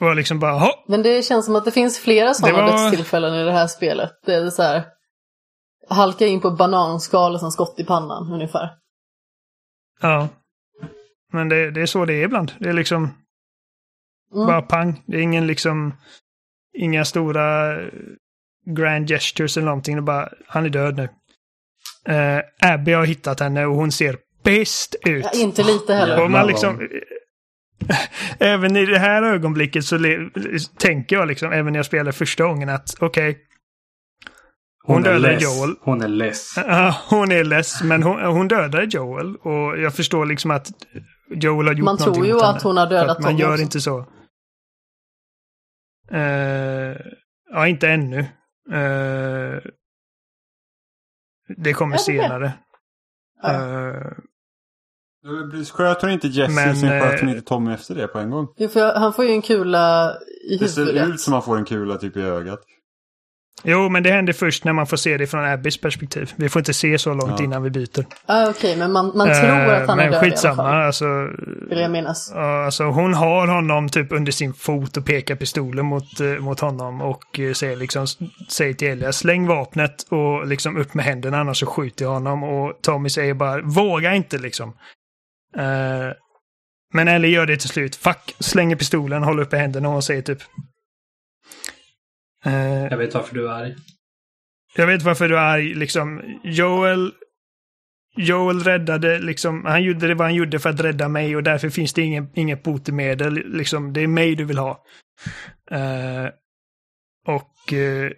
Och liksom bara, "Hå!" Men det känns som att det finns flera sådana var- dödstillfällen i det här spelet. Det är så här, halka in på bananskal och sen skott i pannan ungefär. Ja. Men det, det är så det är ibland. Det är liksom Mm. bara pang. Det är ingen liksom, inga stora eh, grand gestures eller någonting. Det är bara, han är död nu. Uh, Abby har hittat henne och hon ser bäst ut. Ja, inte lite heller. och man liksom, även i det här ögonblicket så tänker jag liksom, även när jag spelar första gången att okej, Hon är dödade. Joel. Hon är less. Ja, hon är less, men hon, hon dödade Joel. Och jag förstår liksom att Joel har gjort Man tror ju att hon har dödat att man Tommy gör också. inte så. Eh, ja, inte ännu. Eh, det kommer senare. Ja. Eh, Sköt hon inte Jesse Men, och sen sköt hon inte Tommy efter det på en gång? Jo, för han får ju en kula i Det ser huvudet. ut som att han får en kula typ i ögat. Jo, men det händer först när man får se det från Abbys perspektiv. Vi får inte se så långt Ja. innan vi byter. Ah, Okej, men man, man Eh, tror att han är men död i alla skitsamma, fall. alltså. Vill jag minnas. Ja, alltså hon har honom typ under sin fot och pekar pistolen mot, eh, mot honom och eh, säger liksom, säger till Elias släng vapnet och liksom upp med händerna annars så skjuter jag honom och Tommy säger bara våga inte liksom. Men Ellie gör det till slut. Fuck, slänger pistolen, håller uppe händerna och säger typ... eh, Jag vet varför du är arg. jag vet varför du är arg, liksom. Joel... Joel räddade, liksom, han gjorde det vad han gjorde för att rädda mig och därför finns det ingen, inget botemedel. Liksom, det är mig du vill ha. Eh, och eh,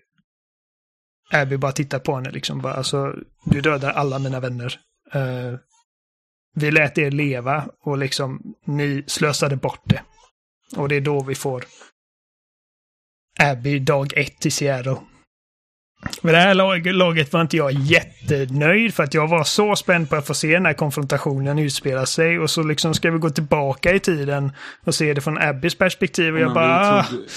Abby bara tittar på henne liksom. Bara, alltså, du dödar alla mina vänner. Eh, vi lät er leva och liksom ni slösade bort det. Och det är då vi får Abby dag ett i Seattle. Med det här lag, laget var inte jag jättenöjd för att jag var så spänd på att få se den här konfrontationen utspela sig och så liksom ska vi gå tillbaka i tiden och se det från Abbys perspektiv och jag Men bara... vi trodde- "Ah,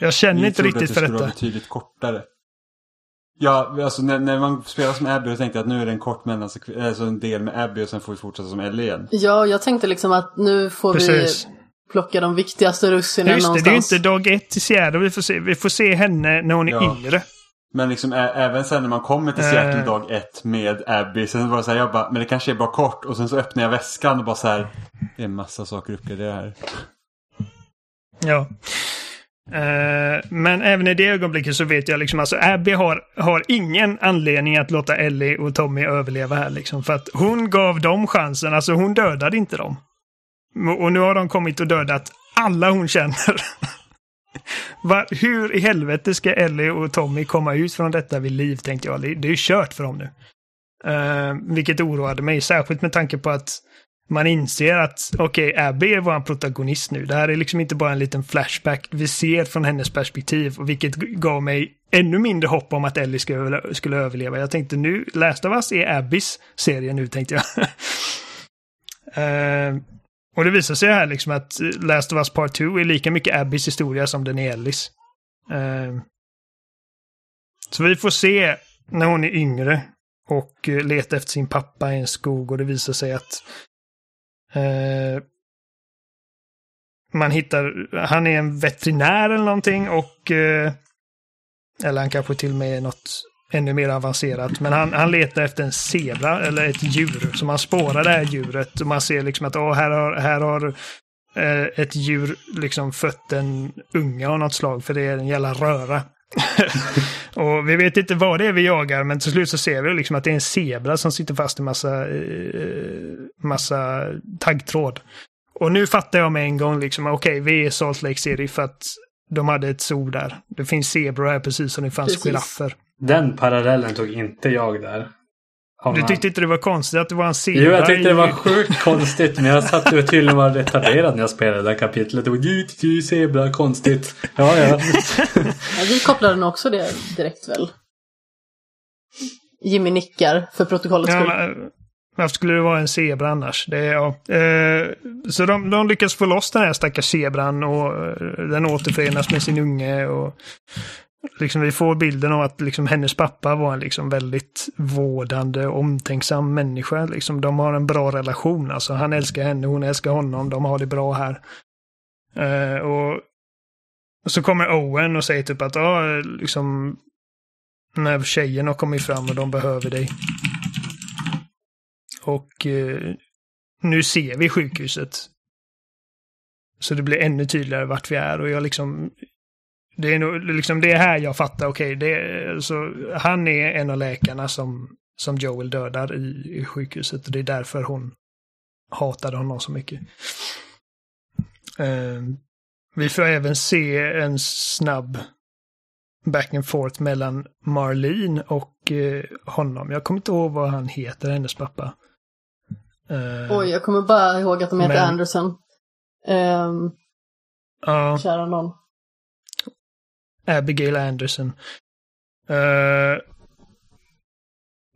jag känner vi inte trodde riktigt att för det skulle vara detta. betydligt kortare. Ja, alltså när, när man spelar som Abby och tänkte jag att nu är det en kort mellansekvens, alltså en del med Abby och sen får vi fortsätta som Ellie igen. Ja, jag tänkte liksom att nu får Precis. vi plocka de viktigaste russinen Just det, det är ju någonstans. inte dag ett i Seattle vi får se. Vi får se henne när hon är Ja. yngre. Men liksom även sen när man kommer till Eh. Seattle dag ett med Abby. Sen var det så här, jag bara, men det kanske är bara kort. Och sen så öppnar jag väskan och bara så här. Det är en massa saker uppgraderade här. Ja. Eh, men även i det ögonblicket så vet jag liksom alltså Abby har, har ingen anledning att låta Ellie och Tommy överleva här liksom. För att hon gav dem chansen, alltså hon dödade inte dem. Och nu har de kommit och dödat alla hon känner. Va, hur i helvete ska Ellie och Tommy komma ut från detta vid liv tänkte jag. Det, är ju kört för dem nu. Uh, vilket oroade mig, särskilt med tanke på att man inser att okej, Abby är vår protagonist nu. Det här är liksom inte bara en liten flashback vi ser från hennes perspektiv, och vilket gav mig ännu mindre hopp om att Ellie skulle, skulle överleva. Jag tänkte nu, Last of Us är Abbys serie nu, tänkte jag. uh, och det visar sig här liksom att Last of Us Part 2 är lika mycket Abbys historia som den är Ellis. Uh, så vi får se när hon är yngre och eh, letar efter sin pappa i en skog och det visar sig att uh, man hittar, han är en veterinär eller någonting och uh, eller han kanske till och med är något ännu mer avancerat. Men han, han letar efter en zebra eller ett djur. Så man spårar det här djuret och man ser liksom att åh, här har, här har eh, ett djur liksom fött en unga av något slag för det är en jävla röra. och vi vet inte vad det är vi jagar men till slut så ser vi liksom att det är en zebra som sitter fast i massa, eh, massa taggtråd. Och nu fattar jag med en gång liksom, okej, vi är Salt Lake City för att de hade ett zoo där. Det finns zebror här precis som det fanns Precis. giraffer. Den parallellen tog inte jag där. Du tyckte inte det var konstigt att det var en zebra Jo, jag tyckte det var sjukt konstigt. Men jag satt och tydligen var retarderad när jag spelade det där kapitlet. Och du zebra, konstigt. Ja, ja. Ja, vi kopplade nog också det direkt väl. Jimmy nickar för protokollets Ja, skull. men, varför skulle det vara en zebra annars? Det är, ja. eh, så de, de lyckas få loss den här stackars zebran och eh, den återförenas med sin unge. Och, liksom, vi får bilden av att liksom, hennes pappa var en liksom, väldigt vårdande, omtänksam människa. Liksom, de har en bra relation. Alltså, han älskar henne, hon älskar honom. De har det bra här. Eh, och så kommer Owen och säger typ att ah, liksom, när tjejen har kommit fram och de behöver dig. Och eh, nu ser vi sjukhuset. Så det blir ännu tydligare vart vi är och jag liksom... Det är nog liksom det är här jag fattar, okej, så han är en av läkarna som, som Joel dödar i, i sjukhuset och det är därför hon hatade honom så mycket. Eh, vi får även se en snabb back and forth mellan Marlene och eh, honom. Jag kommer inte ihåg vad han heter, hennes pappa. Eh, Oj, jag kommer bara ihåg att de heter Men- Anderson. Um, ja, kära någon. Abigail Anderson. Uh,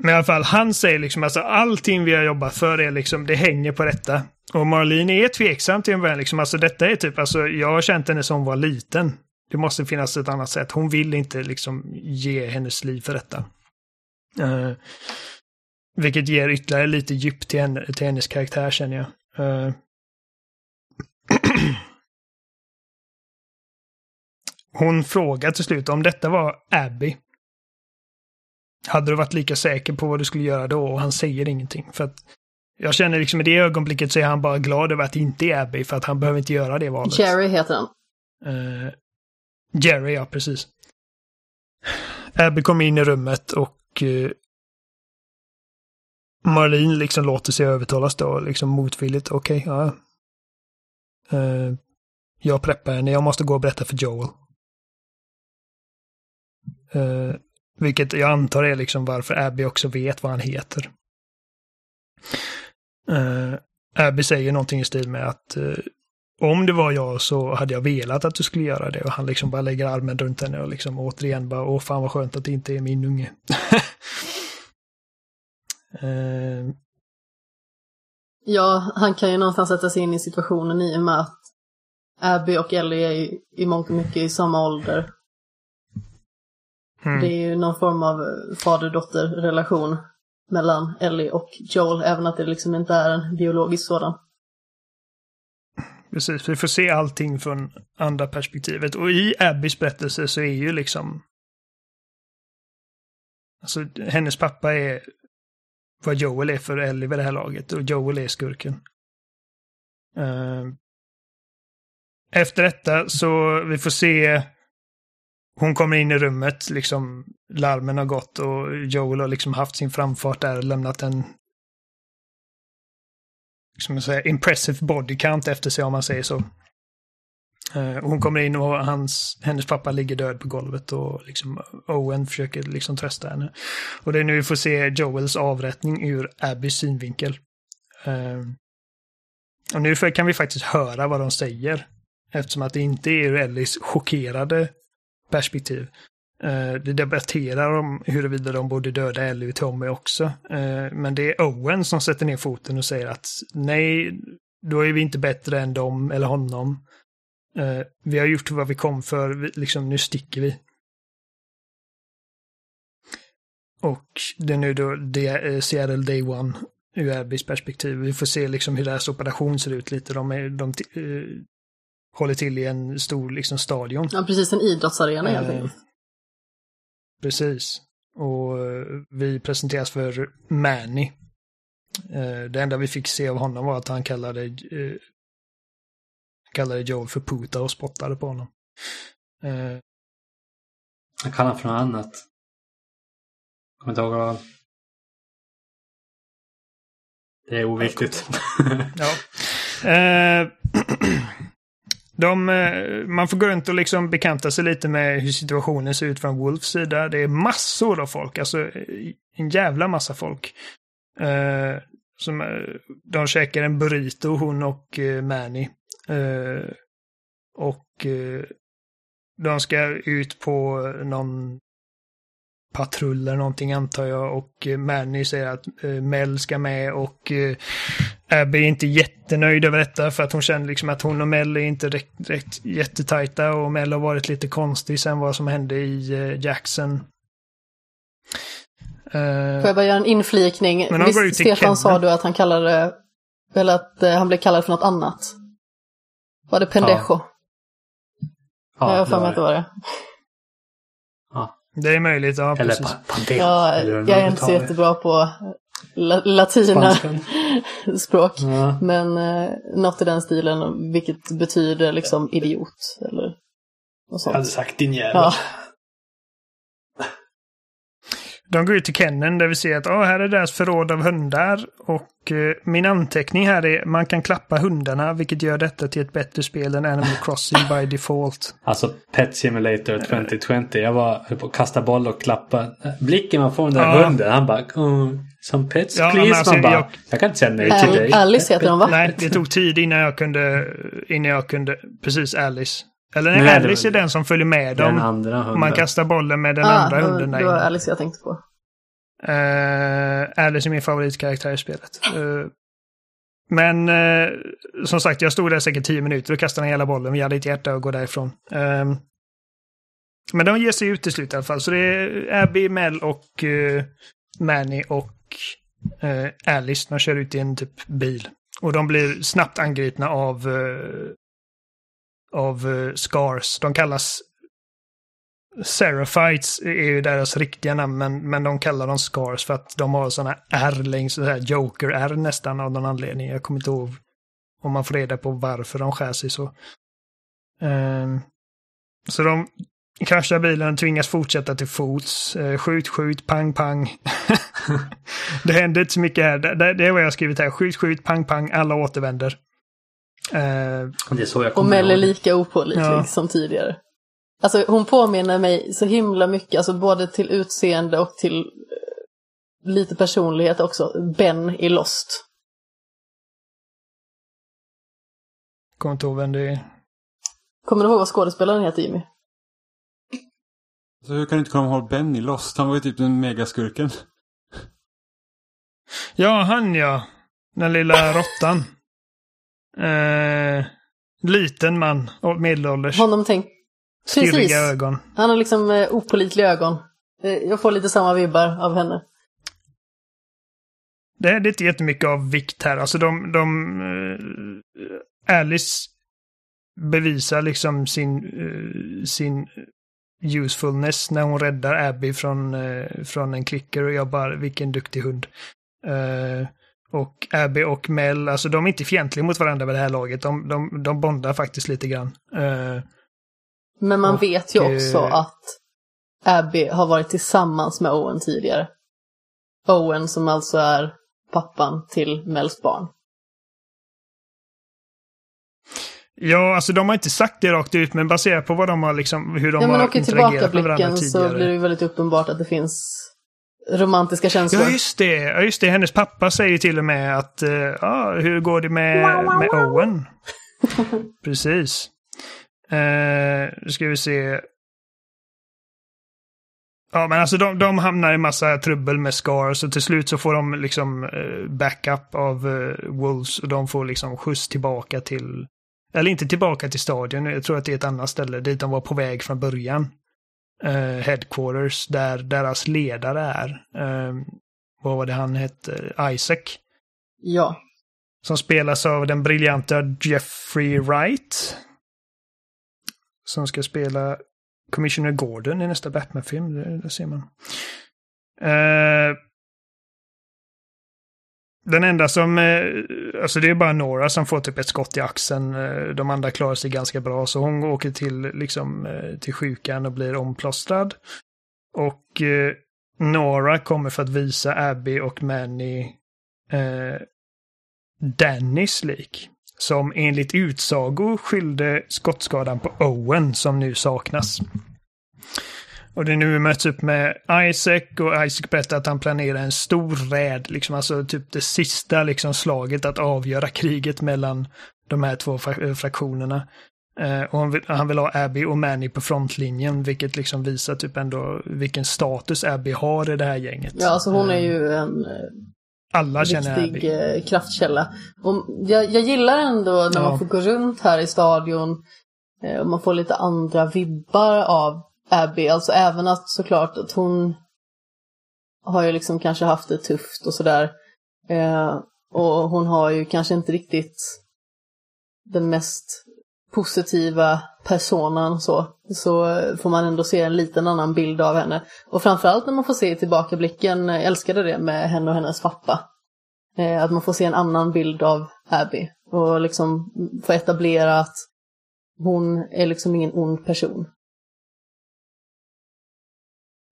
men i alla fall, han säger liksom alltså allting vi har jobbat för är liksom, det hänger på detta. Och Marlene är tveksam till en början liksom, alltså detta är typ, alltså jag har känt henne som hon var liten. Det måste finnas ett annat sätt. Hon vill inte liksom ge hennes liv för detta. Uh, vilket ger ytterligare lite djup till, henne, till hennes karaktär känner jag. Uh. Hon frågar till slut om detta var Abby. Hade du varit lika säker på vad du skulle göra då? Och han säger ingenting. För att jag känner liksom i det ögonblicket så är han bara glad över att det inte är Abby för att han behöver inte göra det valet. Jerry heter han. Eh, Jerry, ja precis. Abby kommer in i rummet och uh, Marlene liksom låter sig övertalas då, liksom motvilligt. Okej, okay, ja. Uh, jag preppar henne, jag måste gå och berätta för Joel. Uh, vilket jag antar är liksom varför Abby också vet vad han heter. Uh, Abby säger någonting i stil med att uh, om det var jag så hade jag velat att du skulle göra det. Och han liksom bara lägger armen runt henne och liksom återigen bara, åh fan vad skönt att det inte är min unge. uh, ja, han kan ju någonstans sätta sig in i situationen i och med att Abby och Ellie är ju i mångt och mycket i samma ålder. Mm. Det är ju någon form av fader-dotter-relation mellan Ellie och Joel, även att det liksom inte är en biologisk sådan. Precis, vi får se allting från andra perspektivet. Och i Abbys berättelse så är ju liksom... Alltså, hennes pappa är vad Joel är för Ellie vid det här laget och Joel är skurken. Uh, efter detta så vi får se hon kommer in i rummet, liksom larmen har gått och Joel har liksom haft sin framfart där och lämnat en liksom som jag säger, impressive body count efter sig om man säger så. Uh, hon kommer in och hans, hennes pappa ligger död på golvet och liksom Owen försöker liksom trösta henne. Och det är nu vi får se Joels avrättning ur Abbys synvinkel. Uh, och nu kan vi faktiskt höra vad de säger. Eftersom att det inte är Ellis chockerade perspektiv. Uh, det debatterar om huruvida de borde döda Ellie och Tommy också. Uh, men det är Owen som sätter ner foten och säger att nej, då är vi inte bättre än dem eller honom. Uh, vi har gjort vad vi kom för, vi, liksom nu sticker vi. Och det är nu då Seattle Day One ur Abbys perspektiv. Vi får se liksom hur deras operation ser ut lite. De, är, de håller till i en stor liksom, stadion. Ja, precis. En idrottsarena helt enkelt. Precis. Och eh, vi presenteras för Manny. Eh, det enda vi fick se av honom var att han kallade, eh, kallade Joel för puta och spottade på honom. Han kallar för något annat. Jag kommer inte ihåg vad... Det är oviktigt. ja. De, eh, man får gå runt och liksom bekanta sig lite med hur situationen ser ut från Wolfs sida. Det är massor av folk, alltså eh, en jävla massa folk. Uh, som, de käkar en burrito, hon och uh, Manny. Uh, och de ska ut på någon patrull eller någonting antar jag och Manny säger att Mel ska med och Abby är inte jättenöjd över detta för att hon känner liksom att hon och Mel är inte direkt jättetajta och Mel har varit lite konstig sen vad som hände i Jackson. Får jag bara göra en inflikning? Men Visst, Stefan sa du att han kallade, eller att han blev kallad för något annat? Var det pendejo? Ja. Ja, jag har för mig att det var det. Det är möjligt, ja eller precis. Ja, jag är inte så jättebra på la latina språk. Ja. Men eh, något i den stilen, vilket betyder liksom idiot. Eller något sånt. Jag hade sagt din jävel. Ja. De går ut till Kennen där vi ser att oh, här är deras förråd av hundar. Och eh, min anteckning här är man kan klappa hundarna vilket gör detta till ett bättre spel än Animal Crossing by default. Alltså Pet Simulator 2020. Jag var på att kasta boll och klappa. Blicken man får den där ja. hunden. Han bara oh, som pets ja, please. Alltså, man bara, jag, jag, kan inte säga nej till dig. Alice heter hon va? Nej, det tog tid innan jag kunde, innan jag kunde, precis Alice. Eller nej, Alice är den som följer med dem. Den andra hunden. Man kastar bollen med den ah, andra hunden. Det var Alice jag tänkte på. Uh, Alice är min favoritkaraktär i spelet. Uh, men uh, som sagt, jag stod där säkert tio minuter och kastade hela bollen. Vi hade ett hjärta att gå därifrån. Uh, men de ger sig ut till slut i alla fall. Så det är Abby, Mel och uh, Manny och Alice. De kör ut i en typ bil. Och de blir snabbt angripna av av uh, Scars. De kallas Seraphites eh, är ju deras riktiga namn, men, men de kallar dem Scars för att de har sådana R längs, så här Joker-R nästan av någon anledning. Jag kommer inte ihåg om man får reda på varför de skär sig så. Um, så de kraschar bilen och tvingas fortsätta till fots. Uh, skjut, skjut, pang, pang. det händer inte så mycket här. Det, det är vad jag har skrivit här. Skjut, skjut, pang, pang. Alla återvänder. Uh, det är så jag och kommer Mel är ihåg. lika opålitlig Ja. som tidigare. Alltså hon påminner mig så himla mycket, alltså både till utseende och till eh, lite personlighet också, Ben i Lost. kommer inte ihåg vem det är. Kommer du ihåg vad skådespelaren heter Jimmy? Så hur kan du inte komma ihåg Benny Lost? Han var ju typ den megaskurken. Ja, han ja. Den lilla råttan. Eh, liten man, medelålders. Honom tänk... Precis. Ögon. Han har liksom eh, opålitliga ögon. Eh, jag får lite samma vibbar av henne. Det är, det är inte jättemycket av vikt här. Alltså de... de eh, Alice bevisar liksom sin, eh, sin usefulness när hon räddar Abby från, eh, från en klicker och jag bara, vilken duktig hund. Eh, och Abby och Mel, alltså de är inte fientliga mot varandra vid det här laget. De, de, de bondar faktiskt lite grann. Eh, Men man Och, vet ju också eh, att Abby har varit tillsammans med Owen tidigare. Owen som alltså är pappan till Mels barn. Ja, alltså de har inte sagt det rakt ut, men baserat på vad de har liksom, hur de ja, men har åker interagerat med varandra tillbakablicken så tidigare. blir det ju väldigt uppenbart att det finns romantiska känslor. Ja, just det. Ja, just det. Hennes pappa säger till och med att, uh, ja, hur går det med, med Owen? Precis. Uh, nu ska vi se. Ja, men alltså de, de hamnar i massa trubbel med Scars och till slut så får de liksom eh, backup av uh, Wolves och de får liksom skjuts tillbaka till, eller inte tillbaka till stadion, jag tror att det är ett annat ställe dit de var på väg från början. Eh, headquarters, där deras ledare är. Eh, vad var det han hette? Isaac. Ja. Som spelas av den briljanta Jeffrey Wright. Som ska spela Commissioner Gordon i nästa Batman-film. Det, det ser man. Eh, den enda som, eh, alltså det är bara Nora som får typ ett skott i axeln. Eh, de andra klarar sig ganska bra så hon åker till, liksom, eh, till sjukan och blir omplåstrad. Och eh, Nora kommer för att visa Abby och Manny eh, Dannys lik. Som enligt utsago skyllde skottskadan på Owen som nu saknas. Och det är nu vi möts upp med Isaac och Isaac berättar att han planerar en stor räd, liksom alltså typ det sista liksom slaget att avgöra kriget mellan de här två fra- fraktionerna. Eh, och han vill, han vill ha Abby och Manny på frontlinjen, vilket liksom visar typ ändå vilken status Abby har i det här gänget. Ja, alltså hon är Eh, ju en eh, Alla känner riktig Abby. eh, kraftkälla. Och jag, jag gillar ändå när Ja. man får gå runt här i stadion eh, och man får lite andra vibbar av Abby. Alltså även att såklart att hon har ju liksom kanske haft det tufft och sådär. Eh, och hon har ju kanske inte riktigt den mest positiva personan så. Så får man ändå se en liten annan bild av henne. Och framförallt när man får se i tillbakablicken, jag älskade det med henne och hennes pappa. Eh, att man får se en annan bild av Abby. Och liksom få etablera att hon är liksom ingen ond person.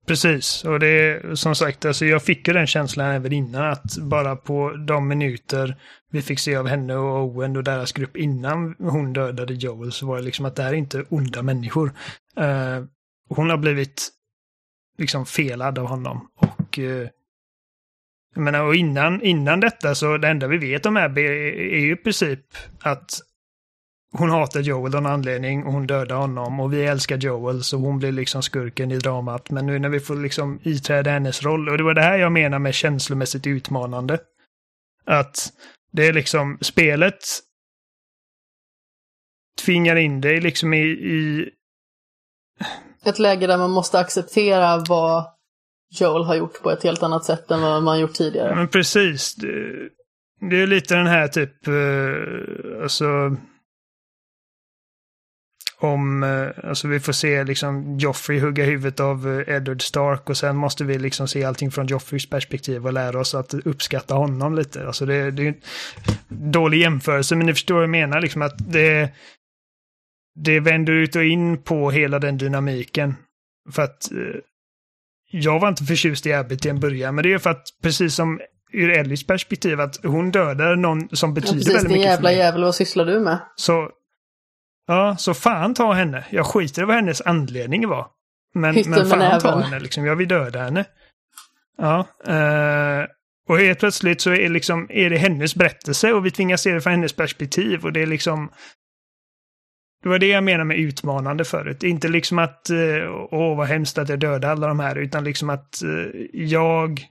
Precis, och det är som sagt, alltså jag fick ju den känslan även innan att bara på de minuter vi fick se av henne och Owen och deras grupp innan hon dödade Joel så var det liksom att det här är inte onda människor. Uh, hon har blivit liksom felad av honom och uh, jag menar, och innan, innan detta så det enda vi vet om Abby är, är ju i princip att hon hatar Joel av någon anledning och hon dödar honom och vi älskar Joel så hon blir liksom skurken i dramat. Men nu när vi får liksom iträda hennes roll och det var det här jag menar med känslomässigt utmanande. Att det är liksom spelet tvingar in dig liksom i, i Ett läge där man måste acceptera vad Joel har gjort på ett helt annat sätt än vad man gjort tidigare. Men precis. Det, det är lite den här typ, eh, alltså... om, eh, alltså vi får se liksom Joffrey hugga huvudet av eh, Edward Stark och sen måste vi liksom se allting från Joffreys perspektiv och lära oss att uppskatta honom lite. Alltså det, det är en dålig jämförelse men ni förstår vad jag menar liksom att det, det vänder ut och in på hela den dynamiken. För att eh, jag var inte förtjust i Abby till en början men det är för att precis som ur Ellis perspektiv att hon dödar någon som Ja, betyder precis, väldigt din mycket för jävla mig. jävel, vad sysslar du med? Så, ja, så fan ta henne. Jag skiter i vad hennes anledning var. Men, Hytten men fan ta näven. henne, liksom. Jag vill döda henne. Ja, eh, och helt plötsligt så är, liksom, är det hennes berättelse och vi tvingas se det från hennes perspektiv och det är liksom... Det var det jag menar med utmanande förut. Inte liksom att, eh, åh vad hemskt att jag dödade alla de här, utan liksom att eh, jag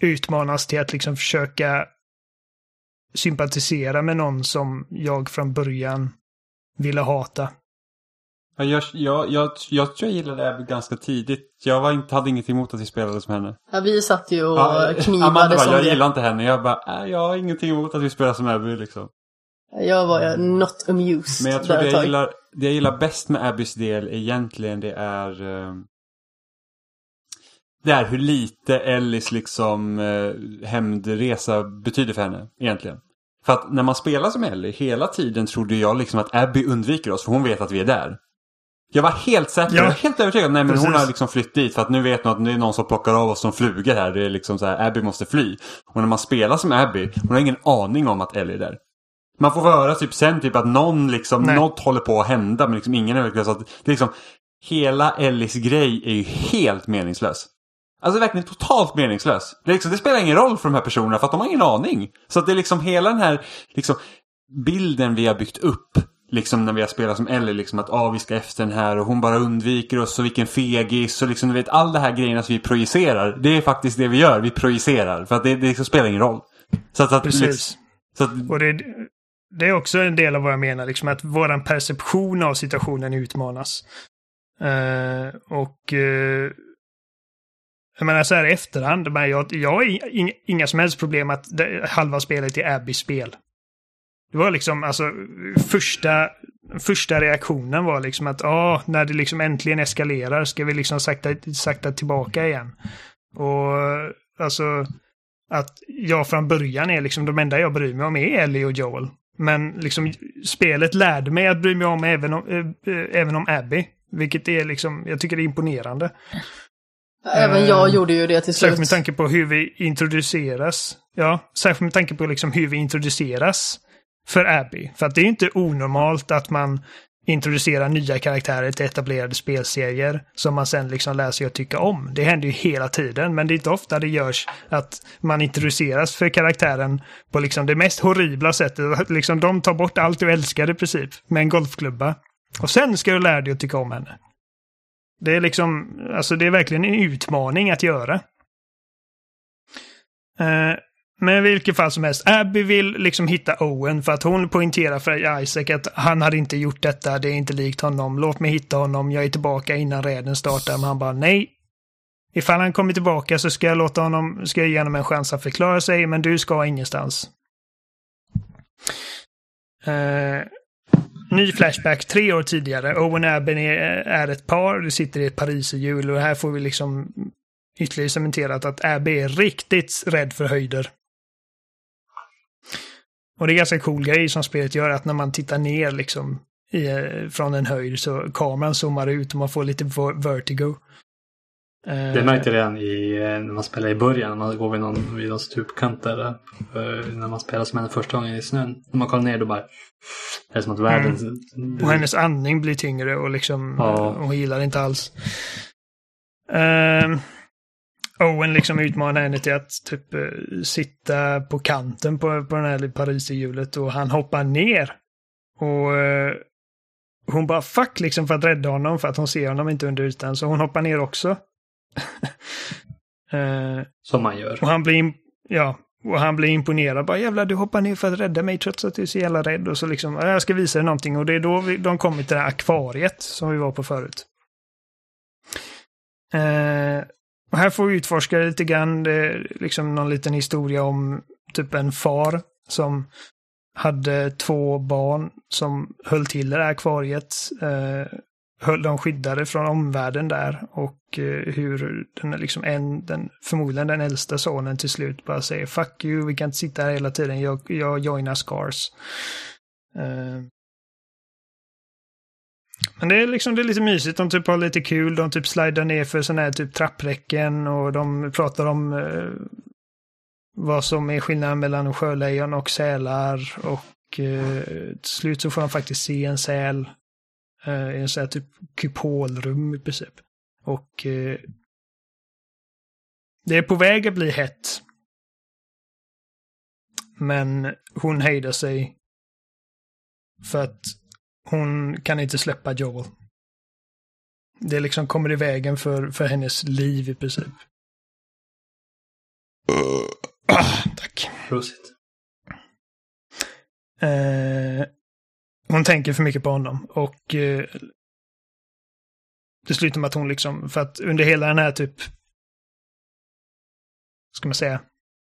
utmanas till att liksom försöka sympatisera med någon som jag från början ville hata. Ja, Jag, jag, jag, jag tror jag gillade Abby ganska tidigt. Jag var inte, hade inget emot att vi spelade som henne. Ja, vi satt ju och Ja, knivade Amanda bara, som jag det. gillar inte henne. Jag bara, äh, jag har ingenting emot att vi spelar som Abby liksom. Jag var ju not amused Men jag tror det jag gillar, det jag gillar bäst med Abbys del egentligen det är eh, Det är hur lite Ellis liksom eh, hämndresa betyder för henne egentligen. För att när man spelar som Ellie hela tiden trodde jag liksom att Abby undviker oss för hon vet att vi är där. Jag var helt säker, Ja. jag var helt övertygad. Nej men hon Precis. har liksom flytt dit för att nu vet hon att det är någon som plockar av oss som flugor här. Det är liksom så här, Abby måste fly. Och när man spelar som Abby, hon har ingen aning om att Ellie är där. Man får höra typ sen typ att någon liksom, Nej. något håller på att hända men liksom ingen är verkligen så att det är liksom Hela Ellis grej är ju helt meningslös. Alltså verkligen totalt meningslös. Det, liksom, det spelar ingen roll för de här personerna för att de har ingen aning. Så att det är liksom hela den här liksom, bilden vi har byggt upp. Liksom när vi har spelat som Ellie, liksom att ah, vi ska efter den här och hon bara undviker oss och vilken fegis och liksom du vet all det här grejerna som vi projicerar. Det är faktiskt det vi gör, vi projicerar. För att det, det liksom spelar ingen roll. Så att, att, Precis. liksom, så att, Och det, det är också en del av vad jag menar, liksom att våran perception av situationen utmanas. Eh, och eh, jag menar så här i efterhand, men jag, jag har inga som helst problem att det, halva spelet är Abbys spel. Det var liksom, alltså, första, första reaktionen var liksom att, ja, när det liksom äntligen eskalerar ska vi liksom sakta, sakta tillbaka igen. Och alltså, att jag från början är liksom, de enda jag bryr mig om är Ellie och Joel. Men liksom, spelet lärde mig att bry mig om även om, äh, äh, även om Abby. Vilket är liksom, jag tycker det är imponerande. Även jag Eh, gjorde ju det till slut. Särskilt med tanke på hur vi introduceras. Ja, särskilt med tanke på liksom hur vi introduceras för Abby. För att det är ju inte onormalt att man introducerar nya karaktärer till etablerade spelserier som man sen liksom lär sig att tycka om. Det händer ju hela tiden, men det är inte ofta det görs att man introduceras för karaktären på liksom det mest horribla sättet. Liksom de tar bort allt du älskar i princip med en golfklubba. Och sen ska du lära dig att tycka om henne. Det är liksom, alltså det är verkligen en utmaning att göra. Eh, men i vilket fall som helst, Abby vill liksom hitta Owen för att hon poängterar för Isaac att han hade inte gjort detta, det är inte likt honom, låt mig hitta honom, jag är tillbaka innan räden startar. Men han bara nej. Ifall han kommer tillbaka så ska jag låta honom, ska jag ge honom en chans att förklara sig, men du ska ingenstans. Eh, ny Flashback tre år tidigare. Owen och är, är ett par, Det sitter i ett pariserhjul och här får vi liksom ytterligare cementerat att Abby är riktigt rädd för höjder. Och det är ganska cool grej som spelet gör, att när man tittar ner liksom i, eh, från en höjd så kameran zoomar ut och man får lite vertigo. Det märkte jag redan i, eh, när man spelar i början. När man går vid någon, vid någon stupkant där. Eh, när man spelar som en första gången i snön. När man kollar ner då bara... Det är som att världen... Och hennes andning blir tyngre och liksom, Ja. hon gillar inte alls. Ehm, Owen liksom utmanar henne till att typ eh, sitta på kanten på, på den här pariserhjulet och han hoppar ner. Och eh, hon bara fuck liksom för att rädda honom för att hon ser honom inte under ytan så hon hoppar ner också. Eh, Som man gör. och han blir, ja, och han blir imponerad. Bara jävlar, du hoppar ner för att rädda mig trots att du är så jävla rädd. Och så liksom, jag ska visa dig någonting. Och det är då vi, de kommer till det här akvariet som vi var på förut. Eh, och här får vi utforska lite grann, det är liksom någon liten historia om typ en far som hade två barn som höll till det här akvariet. Eh, höll dem skyddade från omvärlden där och eh, hur den, liksom en, den, förmodligen den äldsta sonen till slut bara säger Fuck you, vi kan inte sitta här hela tiden, jag, jag joinar Scars. Eh. Men det är liksom det är lite mysigt, de typ har lite kul, de typ slidar ner för sådana här typ trappräcken och de pratar om eh, vad som är skillnaden mellan sjölejon och sälar och eh, till slut så får de faktiskt se en säl i en sån här typ kupolrum i princip. Och eh, det är på väg att bli hett. Men hon hejdar sig för att hon kan inte släppa Joel. Det liksom kommer i vägen för, för hennes liv i princip. Ah, tack. Prosit. Eh, hon tänker för mycket på honom och eh, det slutar med att hon liksom, för att under hela den här typ, ska man säga,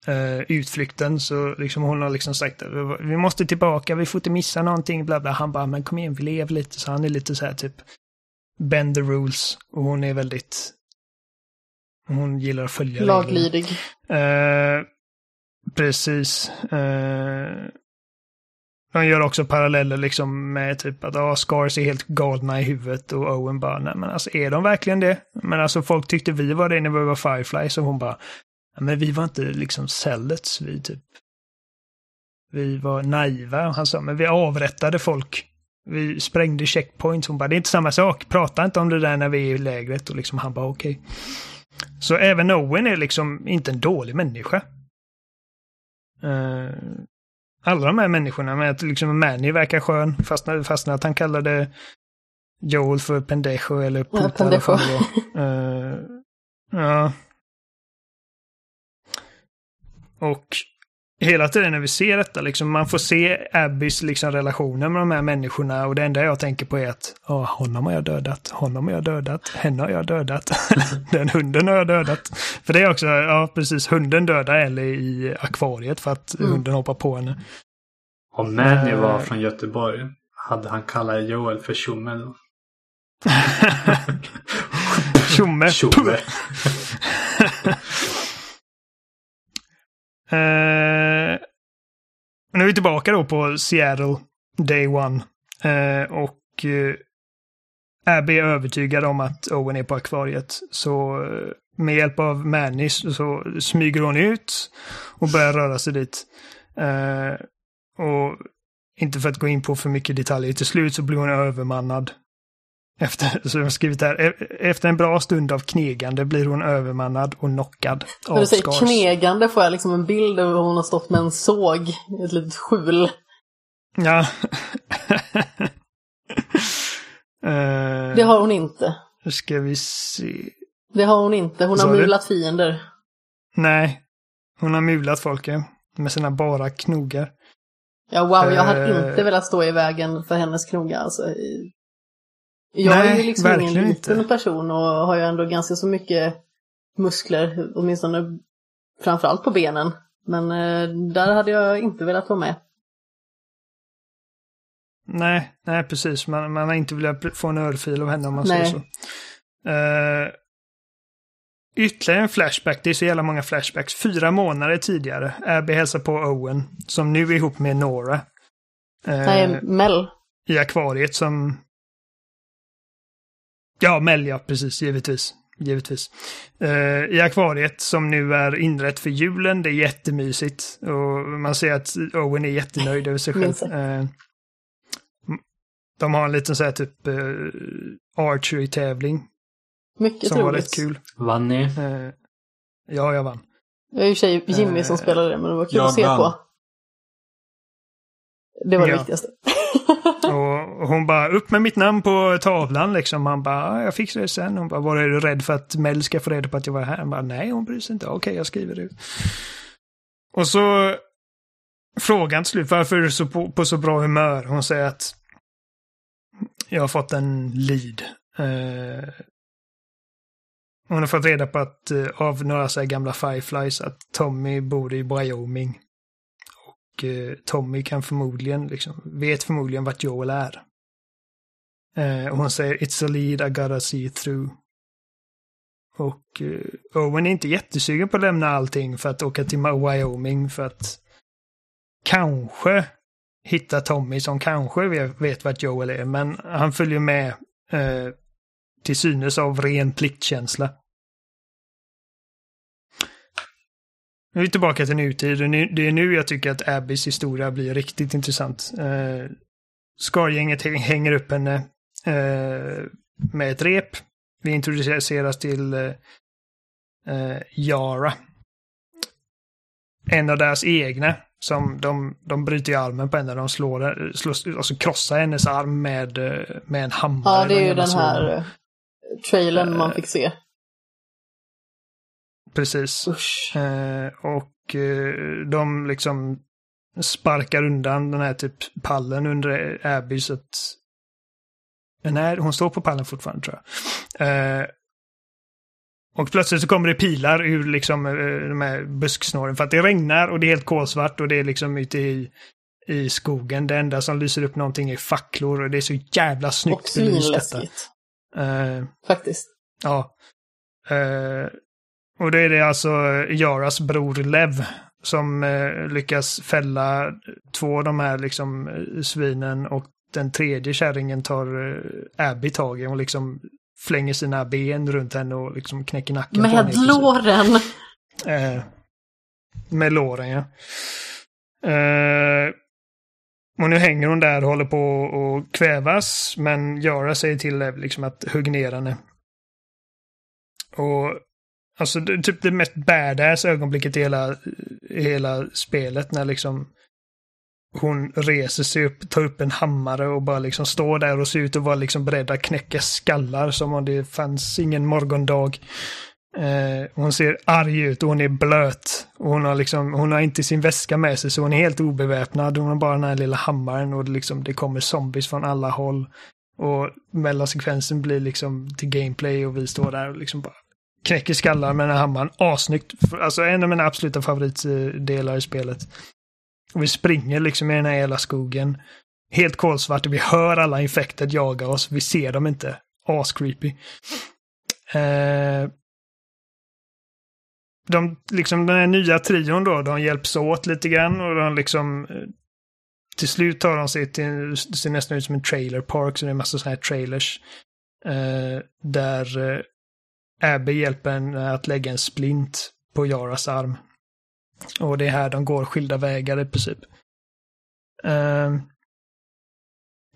eh, utflykten så liksom hon har liksom sagt att vi måste tillbaka, vi får inte missa någonting, bla bla. Han bara, men kom igen, vi lever lite. Så han är lite så här typ, bend the rules. Och hon är väldigt, hon gillar att följa Laglydig. Eh, precis. Eh, de gör också paralleller liksom med typ att ah, Scars är helt galna i huvudet och Owen bara, nej men alltså är de verkligen det? Men alltså folk tyckte vi var det när vi var Firefly, så hon bara, men vi var inte liksom cellets, vi typ. Vi var naiva. Han sa, men vi avrättade folk. Vi sprängde checkpoints. Hon bara, det är inte samma sak. Prata inte om det där när vi är i lägret. Och liksom han bara, okej. Okay. Så även Owen är liksom inte en dålig människa. Uh, alla de här människorna, med att liksom Manny verkar skön, fast, fast att han kallade Joel för pendejo eller puta. Ja, pendejo. Uh, ja. Och hela tiden när vi ser detta, liksom, man får se Abbys liksom, relationer med de här människorna och det enda jag tänker på är att oh, honom har jag dödat, honom har jag dödat, henne har jag dödat, den hunden har jag dödat. För det är också, ja precis, hunden dödar Ellie i akvariet för att mm. hunden hoppar på henne. Om Manny var uh, från Göteborg, hade han kallat Joel för Tjomme då? Tjomme. Tjomme. Eh, nu är vi tillbaka då på Seattle Day One. Eh, och eh, Abby är övertygad om att Owen är på akvariet. Så eh, med hjälp av Manny så smyger hon ut och börjar röra sig dit. Eh, och inte för att gå in på för mycket detaljer, till slut så blir hon övermannad efter, så jag skrivit här, e-, efter en bra stund av knegande blir hon övermannad och knockad av När du säger Scars. knegande får jag liksom en bild av hur hon har stått med en såg i ett litet skjul. Ja. det har hon inte. Nu ska vi se. Det har hon inte. Hon har mulat fiender. Nej. Hon har mulat folk med sina bara knogar. Ja, wow, jag hade uh, inte velat stå i vägen för hennes knogar. Alltså. Jag Nej, är ju liksom ingen liten person och har ju ändå ganska så mycket muskler, åtminstone framförallt på benen. Men eh, där hade jag inte velat vara med. Nej, nej precis. Man, man har inte velat få en örfil av henne om man nej. säger så. Uh, ytterligare en flashback. Det är så jävla många flashbacks. Fyra månader tidigare. Abby hälsar på Owen, som nu är ihop med Nora. Uh, nej, Mel. I akvariet som Ja, Mel ja, precis, givetvis. Givetvis. Uh, I akvariet som nu är inrett för julen, det är jättemysigt. Och man ser att Owen är jättenöjd över sig själv. Uh, de har en liten så här typ uh, archery-tävling. Mycket som troligt. var rätt kul. Vann ni? Uh, ja, jag vann. Det var ju tjej Jimmy som spelade det, men det var kul att se vann. på. Det var det ja. viktigaste. och hon bara, upp med mitt namn på tavlan liksom. Han bara, jag fixar det sen. Hon bara, var du rädd för att Mel ska få reda på att jag var här? Han bara, nej hon bryr sig inte. Okej, jag skriver det. Och så frågan till slut, varför är du så på, på, så bra humör? Hon säger att jag har fått en lead. Uh, hon har fått reda på att uh, av några så gamla Fireflies att Tommy bor i Wyoming. Eh, Tommy kan förmodligen, liksom, vet förmodligen vart Joel är. Eh, och hon säger It's a lead I gotta see through. Och eh, Owen är inte jättesugen på att lämna allting för att åka till Wyoming för att kanske hitta Tommy som kanske vet, vet vart Joel är. Men han följer med eh, till synes av ren pliktkänsla. Nu är vi tillbaka till nutid. Det är nu jag tycker att Abbys historia blir riktigt intressant. Eh, Scargänget hänger upp henne eh, med ett rep. Vi introduceras till eh, eh, Yara. En av deras egna. Som de, de bryter armen på henne. De slår, slår, alltså krossar hennes arm med, eh, med en hammare. Ja, det är ju den här så. trailern man fick se. Precis. Eh, och eh, de liksom sparkar undan den här typ pallen under Abby så att... Nej, hon står på pallen fortfarande tror jag. Eh, och plötsligt så kommer det pilar ur liksom eh, de här busksnåren för att det regnar och det är helt kolsvart och det är liksom ute i, i skogen. Det enda som lyser upp någonting är facklor och det är så jävla snyggt belyst detta. Uh, Faktiskt. Ja. Uh, och det är det alltså Jaras bror Lev som uh, lyckas fälla två av de här liksom svinen och den tredje kärringen tar uh, Abby tag i. Hon liksom flänger sina ben runt henne och liksom knäcker nacken Med henne. låren! Eh, med låren, ja. Eh, och nu hänger hon där och håller på att kvävas, men Jara säger till Lev liksom att hugg ner henne. Och alltså det, typ det mest badass ögonblicket i hela, i hela spelet när liksom hon reser sig upp, tar upp en hammare och bara liksom står där och ser ut att vara liksom beredd att knäcka skallar som om det fanns ingen morgondag. Eh, hon ser arg ut och hon är blöt. Och hon har liksom, hon har inte sin väska med sig så hon är helt obeväpnad. Hon har bara den här lilla hammaren och det, liksom, det kommer zombies från alla håll. Och mellansekvensen blir liksom till gameplay och vi står där och liksom bara knäcker skallar med den här hammaren. Asnyggt. Alltså en av mina absoluta favoritdelar i spelet. Och vi springer liksom i den här hela skogen. Helt kolsvart och vi hör alla infekter jaga oss. Vi ser dem inte. Ascreepy. Eh, de, liksom den här nya trion då, de hjälps åt lite grann och de liksom eh, till slut tar de sig till, det ser nästan ut som en trailer park, så det är en massa sådana här trailers. Eh, där eh, Abby hjälper en att lägga en splint på Jaras arm. Och det är här de går skilda vägar i princip. Uh...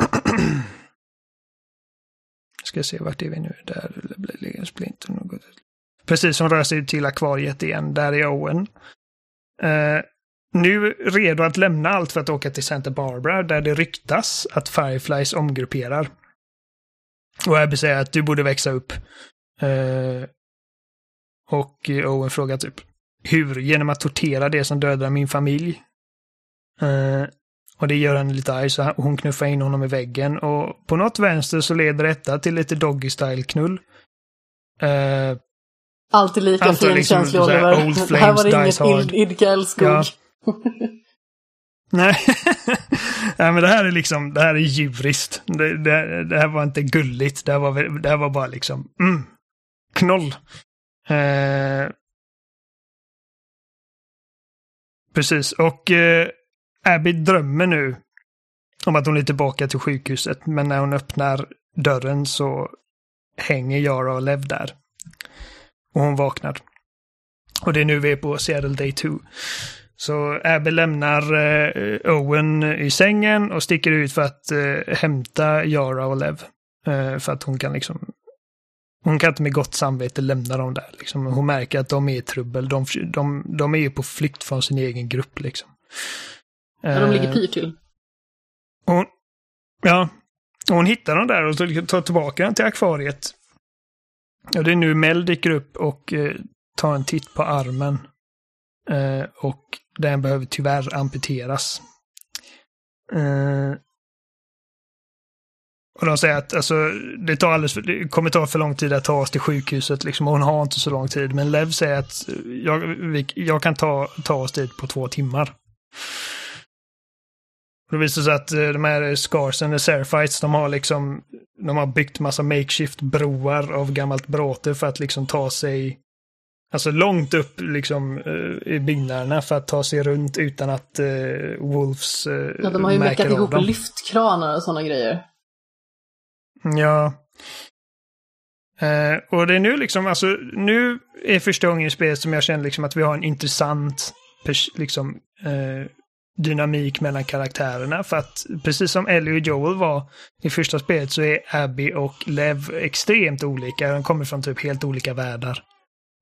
Ska se, vart är vi nu? Där ligger splinten. Precis, som rör sig till akvariet igen. Där är Owen. Uh, nu redo att lämna allt för att åka till Santa Barbara där det ryktas att Fireflies omgrupperar. Och Abby säger att du borde växa upp. Uh, och Owen frågar typ hur? Genom att tortera det som dödar min familj. Uh, och det gör henne lite arg så hon knuffar in honom i väggen och på något vänster så leder detta till lite Doggy Style-knull. Uh, Alltid lika fin liksom, känsla Oliver. Det här var det inget idka älskog. Ja. Nej. Nej, men det här är liksom, det här är djuriskt. Det, det, det här var inte gulligt. Det här var, det här var bara liksom, mm, knoll. Eh, Precis, och eh, Abby drömmer nu om att hon är tillbaka till sjukhuset. Men när hon öppnar dörren så hänger Yara och Lev där. Och hon vaknar. Och det är nu vi är på Seattle Day 2. Så Abby lämnar eh, Owen i sängen och sticker ut för att eh, hämta Yara och Lev. Eh, för att hon kan liksom hon kan inte med gott samvete lämna dem där. Liksom. Hon märker att de är i trubbel. De, de, de är ju på flykt från sin egen grupp. Liksom. Ja, de ligger eh, pyr till. Hon, ja, hon hittar dem där och tar tillbaka den till akvariet. Och det är nu Mel dyker upp och eh, tar en titt på armen. Eh, och den behöver tyvärr amputeras. Eh, och de säger att alltså, det, tar alldeles för, det kommer ta för lång tid att ta oss till sjukhuset. Liksom, och hon har inte så lång tid. Men Lev säger att jag, vi, jag kan ta, ta oss dit på två timmar. Det visar sig att eh, de här Scarsen, Seraphites, de har liksom de har byggt massa makeshift broar av gammalt bråte för att liksom ta sig Alltså långt upp liksom uh, i byggnaderna för att ta sig runt utan att uh, Wolves uh, Ja, de har ju meckat ihop dem. lyftkranar och sådana grejer. Ja. Eh, och det är nu liksom, alltså nu är första gången i spelet som jag känner liksom att vi har en intressant liksom, eh, dynamik mellan karaktärerna. För att precis som Ellie och Joel var i första spelet så är Abby och Lev extremt olika. De kommer från typ helt olika världar.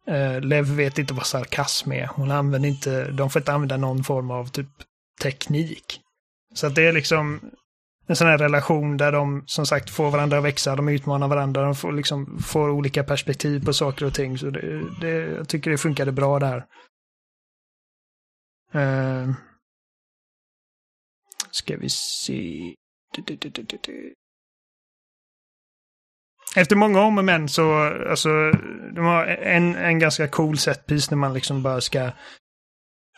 Eh, Lev vet inte vad sarkasm är. Hon använder inte, de får inte använda någon form av typ teknik. Så att det är liksom en sån här relation där de som sagt får varandra att växa, de utmanar varandra, de får, liksom, får olika perspektiv på saker och ting. Så det, det, jag tycker det funkade bra där. Uh, ska vi se. Du, du, du, du, du, du. Efter många om och men så, alltså, de har en, en ganska cool setpiece när man liksom bara ska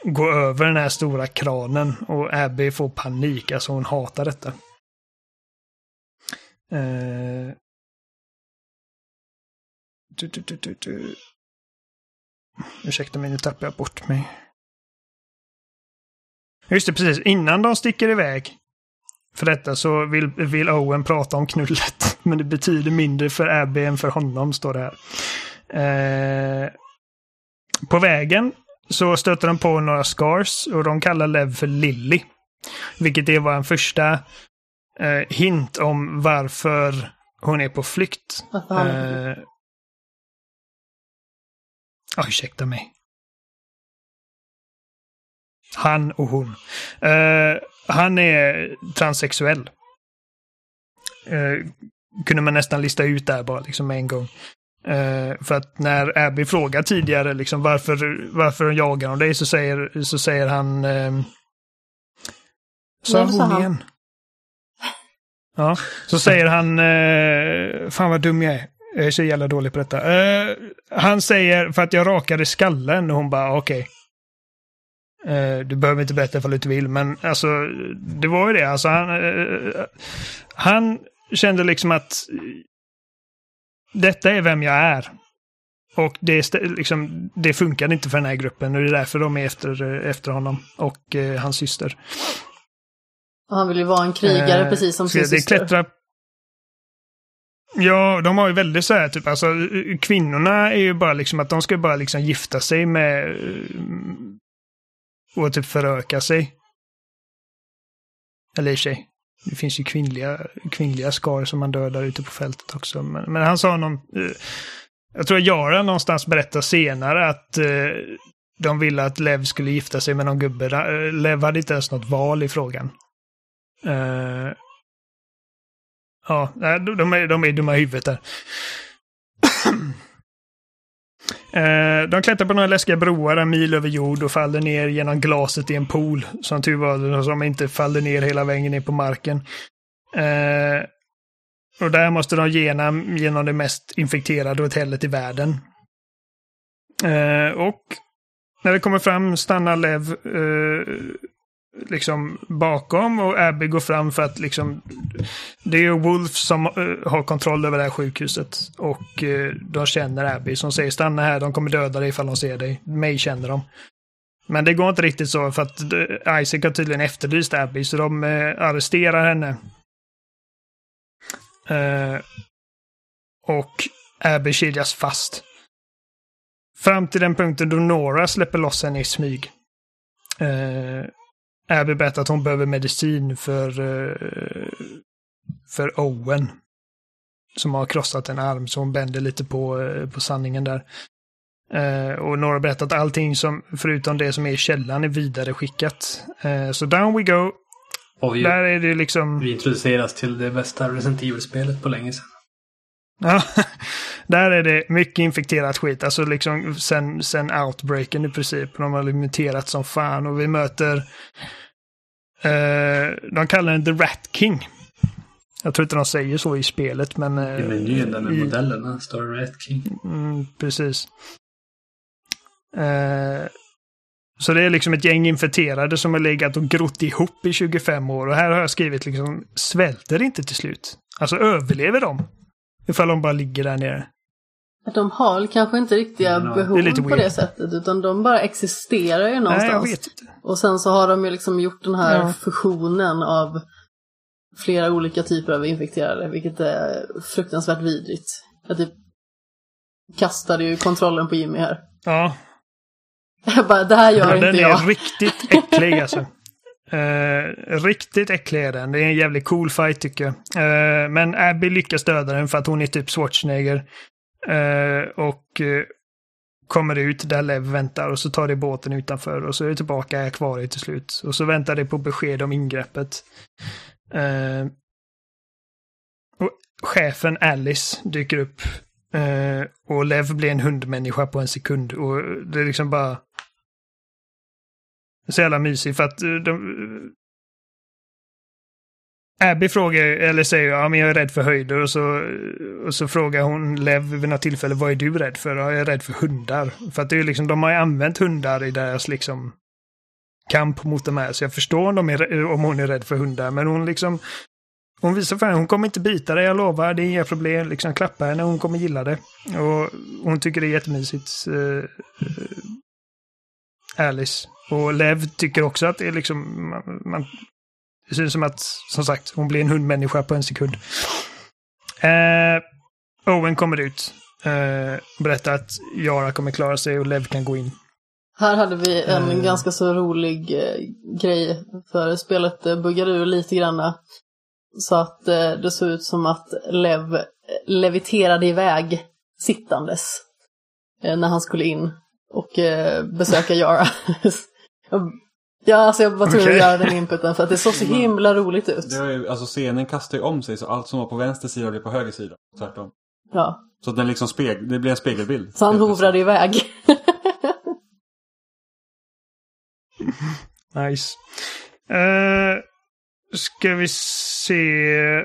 gå över den här stora kranen och Abby får panik, alltså hon hatar detta. Du, du, du, du, du. Ursäkta mig, nu tappar jag bort mig. Just det, precis. Innan de sticker iväg för detta så vill, vill Owen prata om knullet. Men det betyder mindre för Abby än för honom, står det här. Eh, på vägen så stöter de på några scars och de kallar Lev för Lilly. Vilket är vad en första eh, hint om varför hon är på flykt. Eh, oh, ursäkta mig. Han och hon. Eh, han är transsexuell. Eh, kunde man nästan lista ut där bara liksom med en gång. Eh, för att när Abby frågar tidigare liksom varför, varför de jagar de dig så säger, så säger han... Eh, sa hon igen? Ja, så säger han... Eh, fan vad dum jag är. Jag är så jävla dålig på detta. Eh, han säger för att jag rakade skallen och hon bara okej. Eh, du behöver inte berätta ifall du inte vill, men alltså det var ju det. Alltså, han, eh, han kände liksom att detta är vem jag är. Och det, liksom, det funkade inte för den här gruppen och det är därför de är efter, eh, efter honom och eh, hans syster. Och han vill ju vara en krigare Eh, precis som sin syster. klättrar... Ja, de har ju väldigt så här, typ, alltså kvinnorna är ju bara liksom att de ska bara liksom gifta sig med eh, och typ föröka sig. Eller i sig, det finns ju kvinnliga, kvinnliga skar som man dödar ute på fältet också. Men, men han sa någon, eh, jag tror Jara någonstans berättar senare att eh, de ville att Lev skulle gifta sig med någon gubbe. Eh, Lev hade inte ens något val i frågan. Uh, ja, de, de, är, de är dumma i huvudet där. Uh, de klättrar på några läskiga broar en mil över jord och faller ner genom glaset i en pool. Som tur var, som inte faller ner hela vägen ner på marken. Uh, och där måste de genom, genom det mest infekterade hotellet i världen. Uh, och när det kommer fram stannar Lev liksom bakom och Abby går fram för att liksom det är ju Wolf som eh, har kontroll över det här sjukhuset och eh, de känner Abby som säger stanna här, de kommer döda dig ifall de ser dig. Mig känner de. Men det går inte riktigt så för att eh, Isaac har tydligen efterlyst Abby så de arresterar henne. Och Abby kedjas fast. Fram till den punkten då Nora släpper loss henne i smyg. Abby berättar att hon behöver medicin för, eh, för Owen. Som har krossat en arm, så hon bänder lite på, eh, på sanningen där. Eh, och Nora berättar att allting som, förutom det som är i källan, är vidareskickat. Eh, så down we go. Och vi, Där är det liksom... vi introduceras till det bästa Resident Evil-spelet på länge sedan. Ja, där är det mycket infekterat skit. Alltså liksom sen, sen outbreaken i princip. De har muterat som fan och vi möter... Eh, de kallar den The Rat King. Jag tror inte de säger så i spelet men... Eh, I menyn där med i- modellerna står Red King. Mm, precis. Eh, Så det är liksom ett gäng infekterade som har legat och grott ihop i 25 år. Och här har jag skrivit liksom, svälter inte till slut? Alltså överlever de? Ifall de bara ligger där nere. De har kanske inte riktiga behov det på weird. det sättet utan de bara existerar ju någonstans. Nej, jag vet inte. Och sen så har de ju liksom gjort den här Ja. fusionen av flera olika typer av infekterade, vilket är fruktansvärt vidrigt. Jag typ kastade ju kontrollen på Jimmy här. Ja, Jag bara, det här gör Ja, inte den är jag. riktigt äcklig alltså. Eh, riktigt äcklig är den. Det är en jävligt cool fight tycker jag. Eh, men Abby lyckas döda den för att hon är typ Schwarzenegger. Eh, och eh, kommer ut där Lev väntar och så tar det båten utanför och så är det tillbaka i akvariet till slut. Och så väntar det på besked om ingreppet. Eh, och chefen Alice dyker upp. Eh, och Lev blir en hundmänniska på en sekund. Och det är liksom bara så jävla mysig för att eh, de... Eh, Abby frågar, eller säger ja men jag är rädd för höjder och så, eh, och så frågar hon Lev vid något tillfälle vad är du rädd för? Ja, jag är rädd för hundar. För att det är ju liksom, de har ju använt hundar i deras liksom kamp mot de här. Så jag förstår om, de är, om hon är rädd för hundar. Men hon liksom, hon visar för henne, hon kommer inte bita dig, jag lovar, det är inga problem. Liksom klappa henne, hon kommer gilla det. Och hon tycker det är jättemysigt eh, Alice. Och Lev tycker också att det är liksom... Man, man, det ser ut som att, som sagt, hon blir en hundmänniska på en sekund. Eh, Owen kommer ut. Eh, berättar att Yara kommer klara sig och Lev kan gå in. Här hade vi en Mm. ganska så rolig eh, grej, för spelet eh, buggade ur lite grann. Så att eh, det såg ut som att Lev eh, leviterade iväg sittandes eh, när han skulle in och eh, besöka Yara. ja, alltså jag var tvungen Okej. att göra den inputen för att det såg så himla roligt ut. Det var ju, alltså scenen kastar ju om sig så allt som var på vänster sida blir på höger sida. Tvärtom. Ja, Så att den liksom speg, det blir en spegelbild. så han hovrade iväg. Nice. Eh, ska vi se.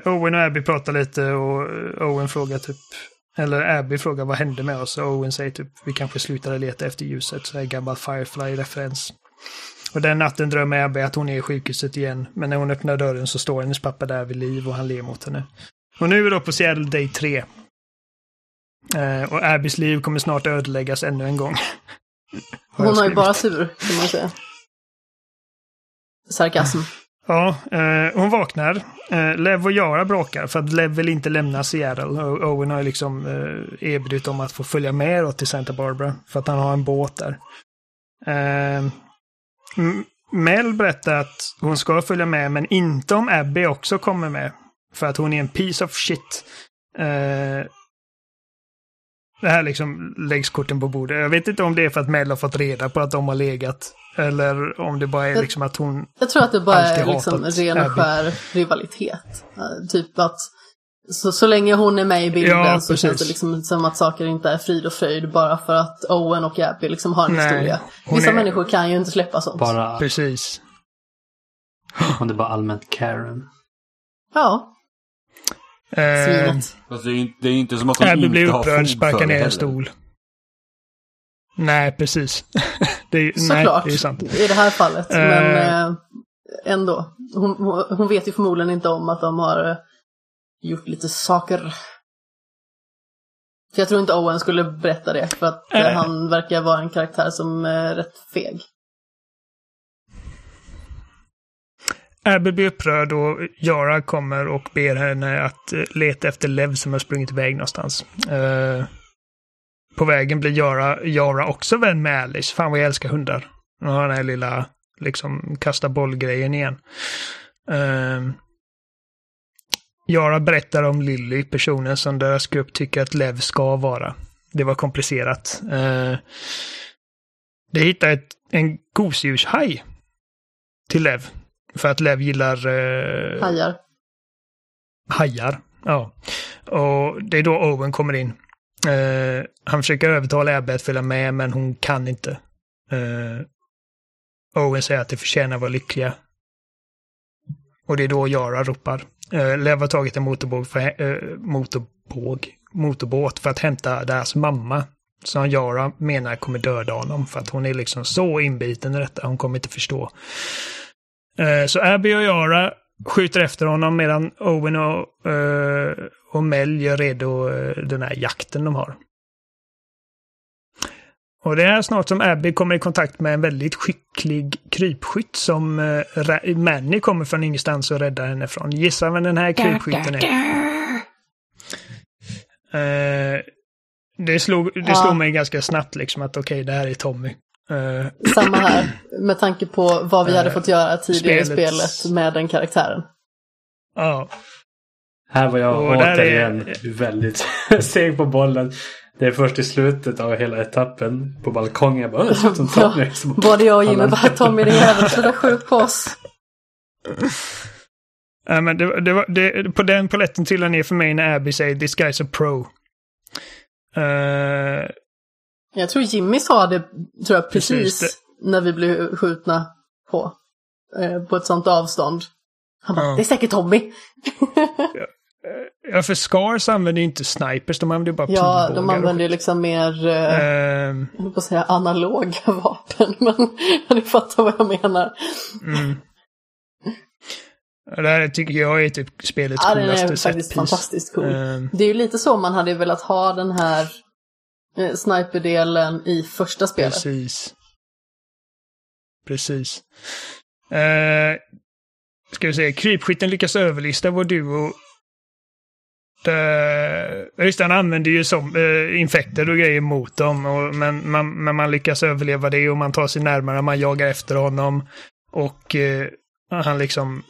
Owen och Abby pratar lite och Owen frågar typ. Eller Abby frågar vad hände med oss och Owen säger typ vi kanske slutade leta efter ljuset. Så är gammal Firefly-referens. Och den natten drömmer Abby att hon är i sjukhuset igen. Men när hon öppnar dörren så står hennes pappa där vid liv och han ler mot henne. Och nu är vi då på Seattle Day 3. Eh, och Abbys liv kommer snart ödeläggas ännu en gång. Hon har ju bara tur, kan man säga. Sarkasm. Ja, eh, hon vaknar. Eh, Lev och Yara bråkar för att Lev vill inte lämna Seattle. Och Owen har liksom eh, erbjudit om att få följa med då till Santa Barbara för att han har en båt där. Eh, Mel berättar att hon ska följa med men inte om Abby också kommer med. För att hon är en piece of shit. Eh, det här liksom läggs korten på bordet. Jag vet inte om det är för att Mel har fått reda på att de har legat. Eller om det bara är Jag- liksom att hon Jag tror att det bara är liksom ren och skär rivalitet. Eh, Typ att så, så länge hon är med i bilden Ja, så precis. känns det liksom som att saker inte är frid och fröjd bara för att Owen och Abby liksom har en Nej, historia. Vissa är- människor kan ju inte släppa sånt. Bara Precis. om det är bara allmänt Karen. Ja, svinet. Fast det är ju det är inte som att hon Abby inte blir upprörd, sparkar ner en stol. Nej, precis. det är, nej, Såklart, det är sant. i det här fallet. Eh. Men eh, ändå. Hon, hon- vet ju förmodligen inte om att de har eh, gjort lite saker. För jag tror inte Owen skulle berätta det, för att eh, Nej. han verkar vara en karaktär som är rätt feg. Abby blir upprörd och Yara kommer och ber henne att eh, leta efter Lev som har sprungit iväg någonstans. Uh, på vägen blir Yara, Jara också vän med Alice. Fan vad jag älskar hundar. Nu har den här lilla, liksom, kasta boll-grejen igen. Uh, Yara berättar om Lily, personen som deras grupp tycker att Lev ska vara. Det var komplicerat. Uh, de hittar ett, en gosedjurshaj till Lev. För att Lev gillar eh, Hajar. hajar. Ja. Och det är då Owen kommer in. Eh, han försöker övertala Abby att följa med, men hon kan inte. Eh, Owen säger att de förtjänar att vara lyckliga. Och det är då Yara ropar. Eh, Lev har tagit en motorbåg för, eh, motorbåg, motorbåt för att hämta deras mamma. Som Yara menar kommer döda honom för att hon är liksom så inbiten i detta. Hon kommer inte förstå. Eh, så Abby och Yara skjuter efter honom medan Owen och, eh, och Mel gör redo eh, den här jakten de har. Och det är snart som Abby kommer i kontakt med en väldigt skicklig krypskytt som Manny kommer från ingenstans och räddar henne från. Gissa vem den här krypskytten är? Det slog, det Ja. slog mig ganska snabbt liksom att okej, det här är Tommy. Eh, Samma här, med tanke på vad vi hade Eh, fått göra tidigare i spelet med den karaktären. ja, Här var jag Och återigen är- väldigt seg på bollen. Det är först i slutet av hela etappen på balkongen. Jag bara, "Åh, det ser ut som Tommy. Bara, Både jag och Jimmy bara, Tommy din jävel, sluta skjut på oss. Nej, men det, det var, det, på den poletten trillade ner för mig när Abby säger “This guy's a pro”. Eh, Jag tror Jimmy sa det, tror jag, precis, Precis, när vi blev skjutna på. Eh, på ett sånt avstånd. Han bara, Ja. det är säkert Tommy. ja, för Scars använder ju inte snipers, de använder ju bara ja, pilbågar. de använder ju liksom mer, eh, Eh, jag på säga analoga vapen, men ni fattar vad jag menar. mm. Det här tycker jag är typ spelets Ja, den coolaste är faktiskt setpiece. fantastiskt cool. Eh, Det är ju lite så man hade velat ha den här eh, sniperdelen i första spelet. Precis. Precis. Eh, ska vi se, krypskytten lyckas överlista vår duo. Det, just det, han använder ju som eh, infekter och grejer mot dem. Och, men, man, men man lyckas överleva det och man tar sig närmare, man jagar efter honom. Och eh, han liksom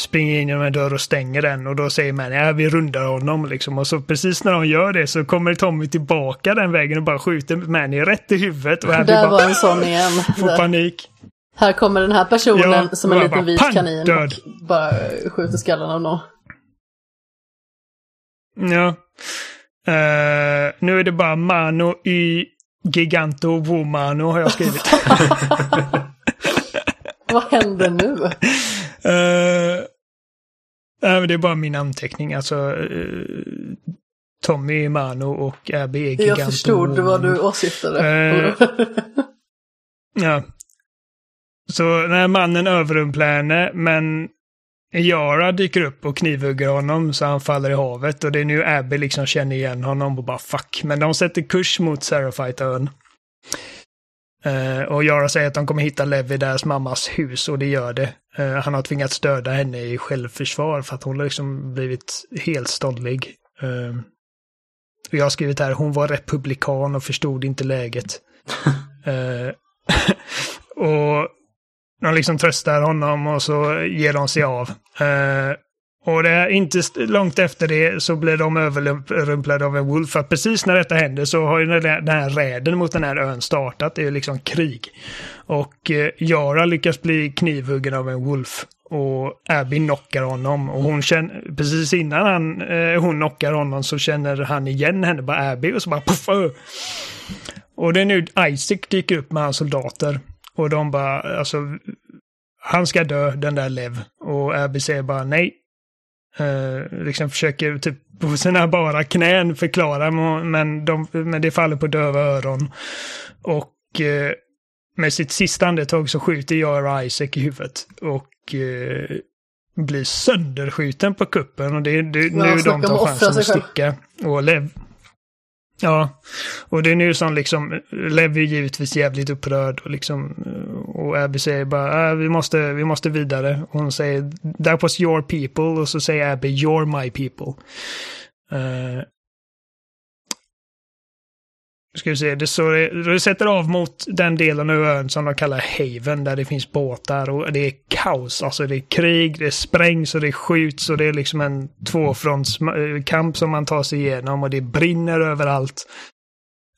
springer in genom en dörr och stänger den och då säger man ja vi rundar honom liksom. Och så precis när de gör det så kommer Tommy tillbaka den vägen och bara skjuter Manny rätt i huvudet. Och Abby Där bara var en sån igen. får panik. Här kommer den här personen Ja, som en liten bara vit pang, kanin död. och bara skjuter skallen av någon. Ja. Eh, nu är det bara Mano y Giganto Womano har jag skrivit. Vad händer nu? Eh, nej, men det är bara min anteckning. Alltså eh, Tommy Mano och Abby är Giganto Jag förstod vad du åsyftade. Eh. Ja. Så när mannen överrumplar henne, men Yara dyker upp och knivhugger honom så han faller i havet och det är nu Abby liksom känner igen honom och bara fuck. Men de sätter kurs mot Seraphite-ön. Eh, och Yara säger att de kommer hitta Lev i deras mammas hus och det gör det. Eh, han har tvingats döda henne i självförsvar för att hon har liksom blivit helt ståndlig. Och jag har skrivit här, hon var republikan och förstod inte läget. Och de liksom tröstar honom och så ger de sig av. Och det är inte långt efter det så blir de överrumplade av en Wolf. För att precis när detta händer så har ju den den här räden mot den här ön startat. Det är ju liksom krig. Och eh, lyckas bli knivhuggen av en Wolf. Och Abby knockar honom. Och hon känner, precis innan han, eh, hon knockar honom så känner han igen henne, bara Abby. Och så bara puff! Och det är nu Isaac dyker upp med hans soldater. Och de bara, alltså, han ska dö, den där Lev. Och Abby säger bara nej. Eh, liksom försöker typ på sina bara knän förklara, men, de, men det faller på döva öron. Och eh, med sitt sista andetag så skjuter Yara Isaac i huvudet. Och eh, blir sönderskjuten på kuppen. Och det är nu de tar chansen att sticka. Och Lev Ja, och det är nu som liksom, Levi är givetvis jävligt upprörd och liksom, och Abby säger bara, äh, vi måste, vi måste vidare. Och hon säger, that was your people, och så säger Abby, you're my people. Uh, ska vi se, det, så det, sätter av mot den delen av ön som de kallar Haven, där det finns båtar och det är kaos. Alltså det är krig, det sprängs och det skjuts och det är liksom en tvåfrontskamp som man tar sig igenom och det brinner överallt.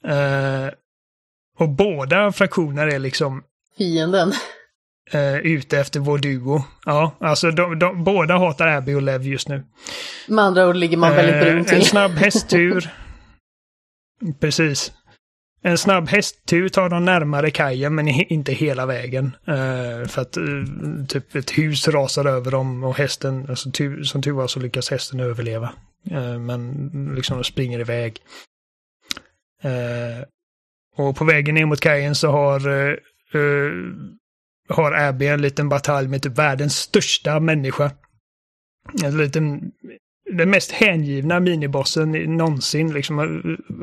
Eh, och båda fraktioner är liksom Fienden. eh, ute efter vår duo. Ja, alltså de, de, båda hatar Abby och Lev just nu. Med andra ord ligger man väldigt brun Eh, till. En snabb hästtur. Precis. En snabb hästtur tar dem närmare kajen men inte hela vägen. Uh, för att uh, typ ett hus rasar över dem och hästen, alltså, tu, som tur var så lyckas hästen överleva. Uh, men liksom de springer iväg. Och på vägen ner mot kajen så har, eh, har Abby en liten batalj med typ världens största människa. En liten, den mest hängivna minibossen någonsin. Liksom,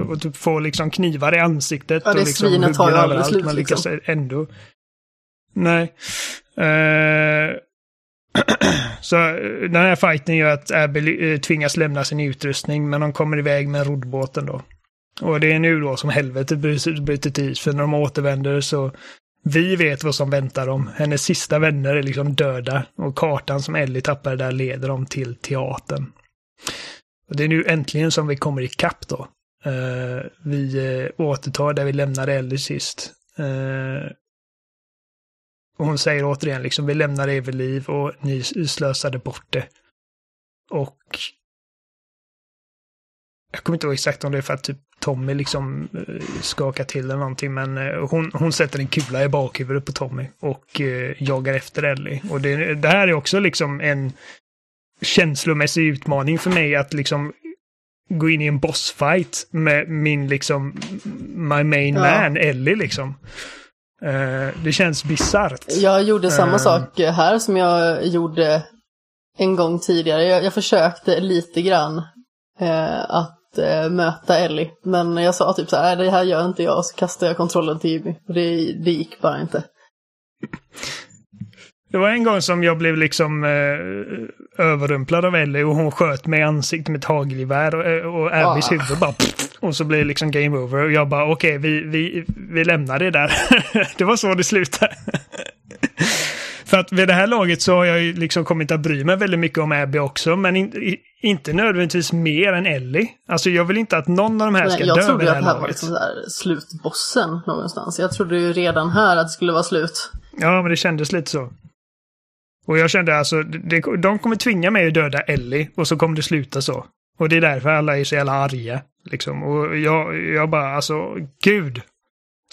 och, typ får liksom knivar i ansiktet. Ja, det och liksom svinet tar aldrig slut, Men lyckas liksom. ändå. Nej. Eh, så eh, den här fighten gör att Abby eh, tvingas lämna sin utrustning men de kommer iväg med roddbåten då. Och det är nu då som helvetet bryter till för när de återvänder så vi vet vad som väntar dem. Hennes sista vänner är liksom döda och kartan som Ellie tappade där leder dem till teatern. Och det är nu äntligen som vi kommer ikapp då. Uh, vi uh, återtar där vi lämnade Ellie sist. Uh, och hon säger återigen liksom, vi lämnade er vid liv och ni slösade bort det. Och jag kommer inte ihåg exakt om det är för att typ Tommy liksom skakar till eller någonting, men hon, hon sätter en kula i bakhuvudet på Tommy och eh, jagar efter Ellie. Och det, det här är också liksom en känslomässig utmaning för mig att liksom gå in i en bossfight med min liksom my main Ja. man, Ellie liksom. Eh, det känns bisarrt. Jag gjorde samma Eh. sak här som jag gjorde en gång tidigare. Jag, jag försökte lite grann eh, att möta Ellie. Men jag sa typ så här, "Nej, det här gör inte jag. Och så kastade jag kontrollen till Jimmy. Och det, det gick bara inte. Det var en gång som jag blev liksom eh, överrumplad av Ellie och hon sköt mig i ansiktet med ett hagelgevär och, och Abbys Ah. huvud bara och så blev det liksom game over och jag bara okej vi, vi, vi lämnar det där. det var så det slutade. För att vid det här laget så har jag ju liksom kommit att bry mig väldigt mycket om Abby också men in, inte nödvändigtvis mer än Ellie. Alltså jag vill inte att någon av de här ska Nej, jag dö vid trodde det här att det här var laget. liksom så här slutbossen någonstans. Jag trodde ju redan här att det skulle vara slut. Ja, men det kändes lite så. Och jag kände alltså, det, de kommer tvinga mig att döda Ellie och så kommer det sluta så. Och det är därför alla är så jävla arga. Liksom. Och jag, jag bara, alltså, gud.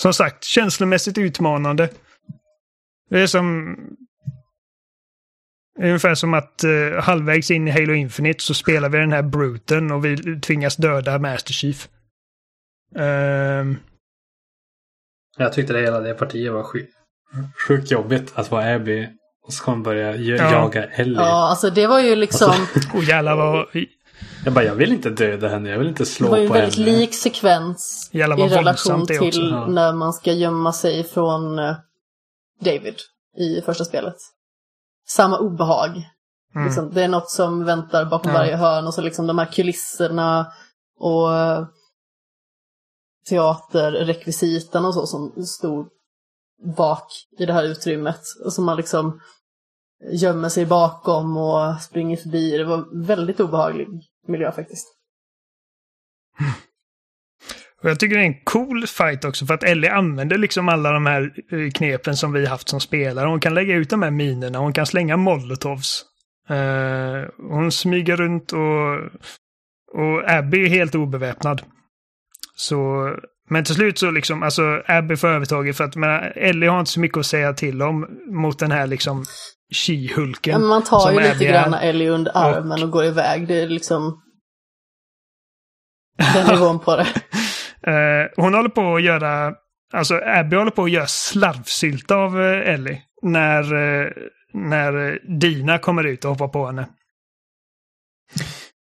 Som sagt, känslomässigt utmanande. Det är som... Ungefär som att eh, halvvägs in i Halo Infinite så spelar vi den här bruten och vi tvingas döda Master Chief. Um... Jag tyckte det hela det partiet var sjukt sjukt jobbigt att vara Abby och så kommer börja j- Ja. jaga Ellie. Ja, alltså det var ju liksom, och jävlar vad... Jag bara, jag vill inte döda henne. Jag vill inte det slå var ju en på väldigt henne. lik sekvens Jävlar i relation det till Ja. när man ska gömma sig från eh, David i första spelet. Samma obehag. Mm. Liksom, det är något som väntar bakom Ja. varje hörn och så liksom de här kulisserna och eh, teaterrekvisitan och så som stod bak i det här utrymmet. Och som man liksom gömmer sig bakom och springer förbi. Det var väldigt obehaglig miljö faktiskt. Och jag tycker det är en cool fight också för att Ellie använder liksom alla de här eh, knepen som vi haft som spelare. Hon kan lägga ut de här minerna, hon kan slänga molotovs. Uh, hon smyger runt och, och Abby är helt obeväpnad. Så, men till slut så liksom, alltså Abby får övertaget för att men, Ellie har inte så mycket att säga till om mot den här liksom She-Hulken. Ja, man tar ju lite grann Ellie under armen och går iväg. Det är liksom den nivån på det. Eh, hon håller på att göra, alltså Abby håller på att göra slarvsylta av eh, Ellie. När, eh, när Dina kommer ut och hoppar på henne.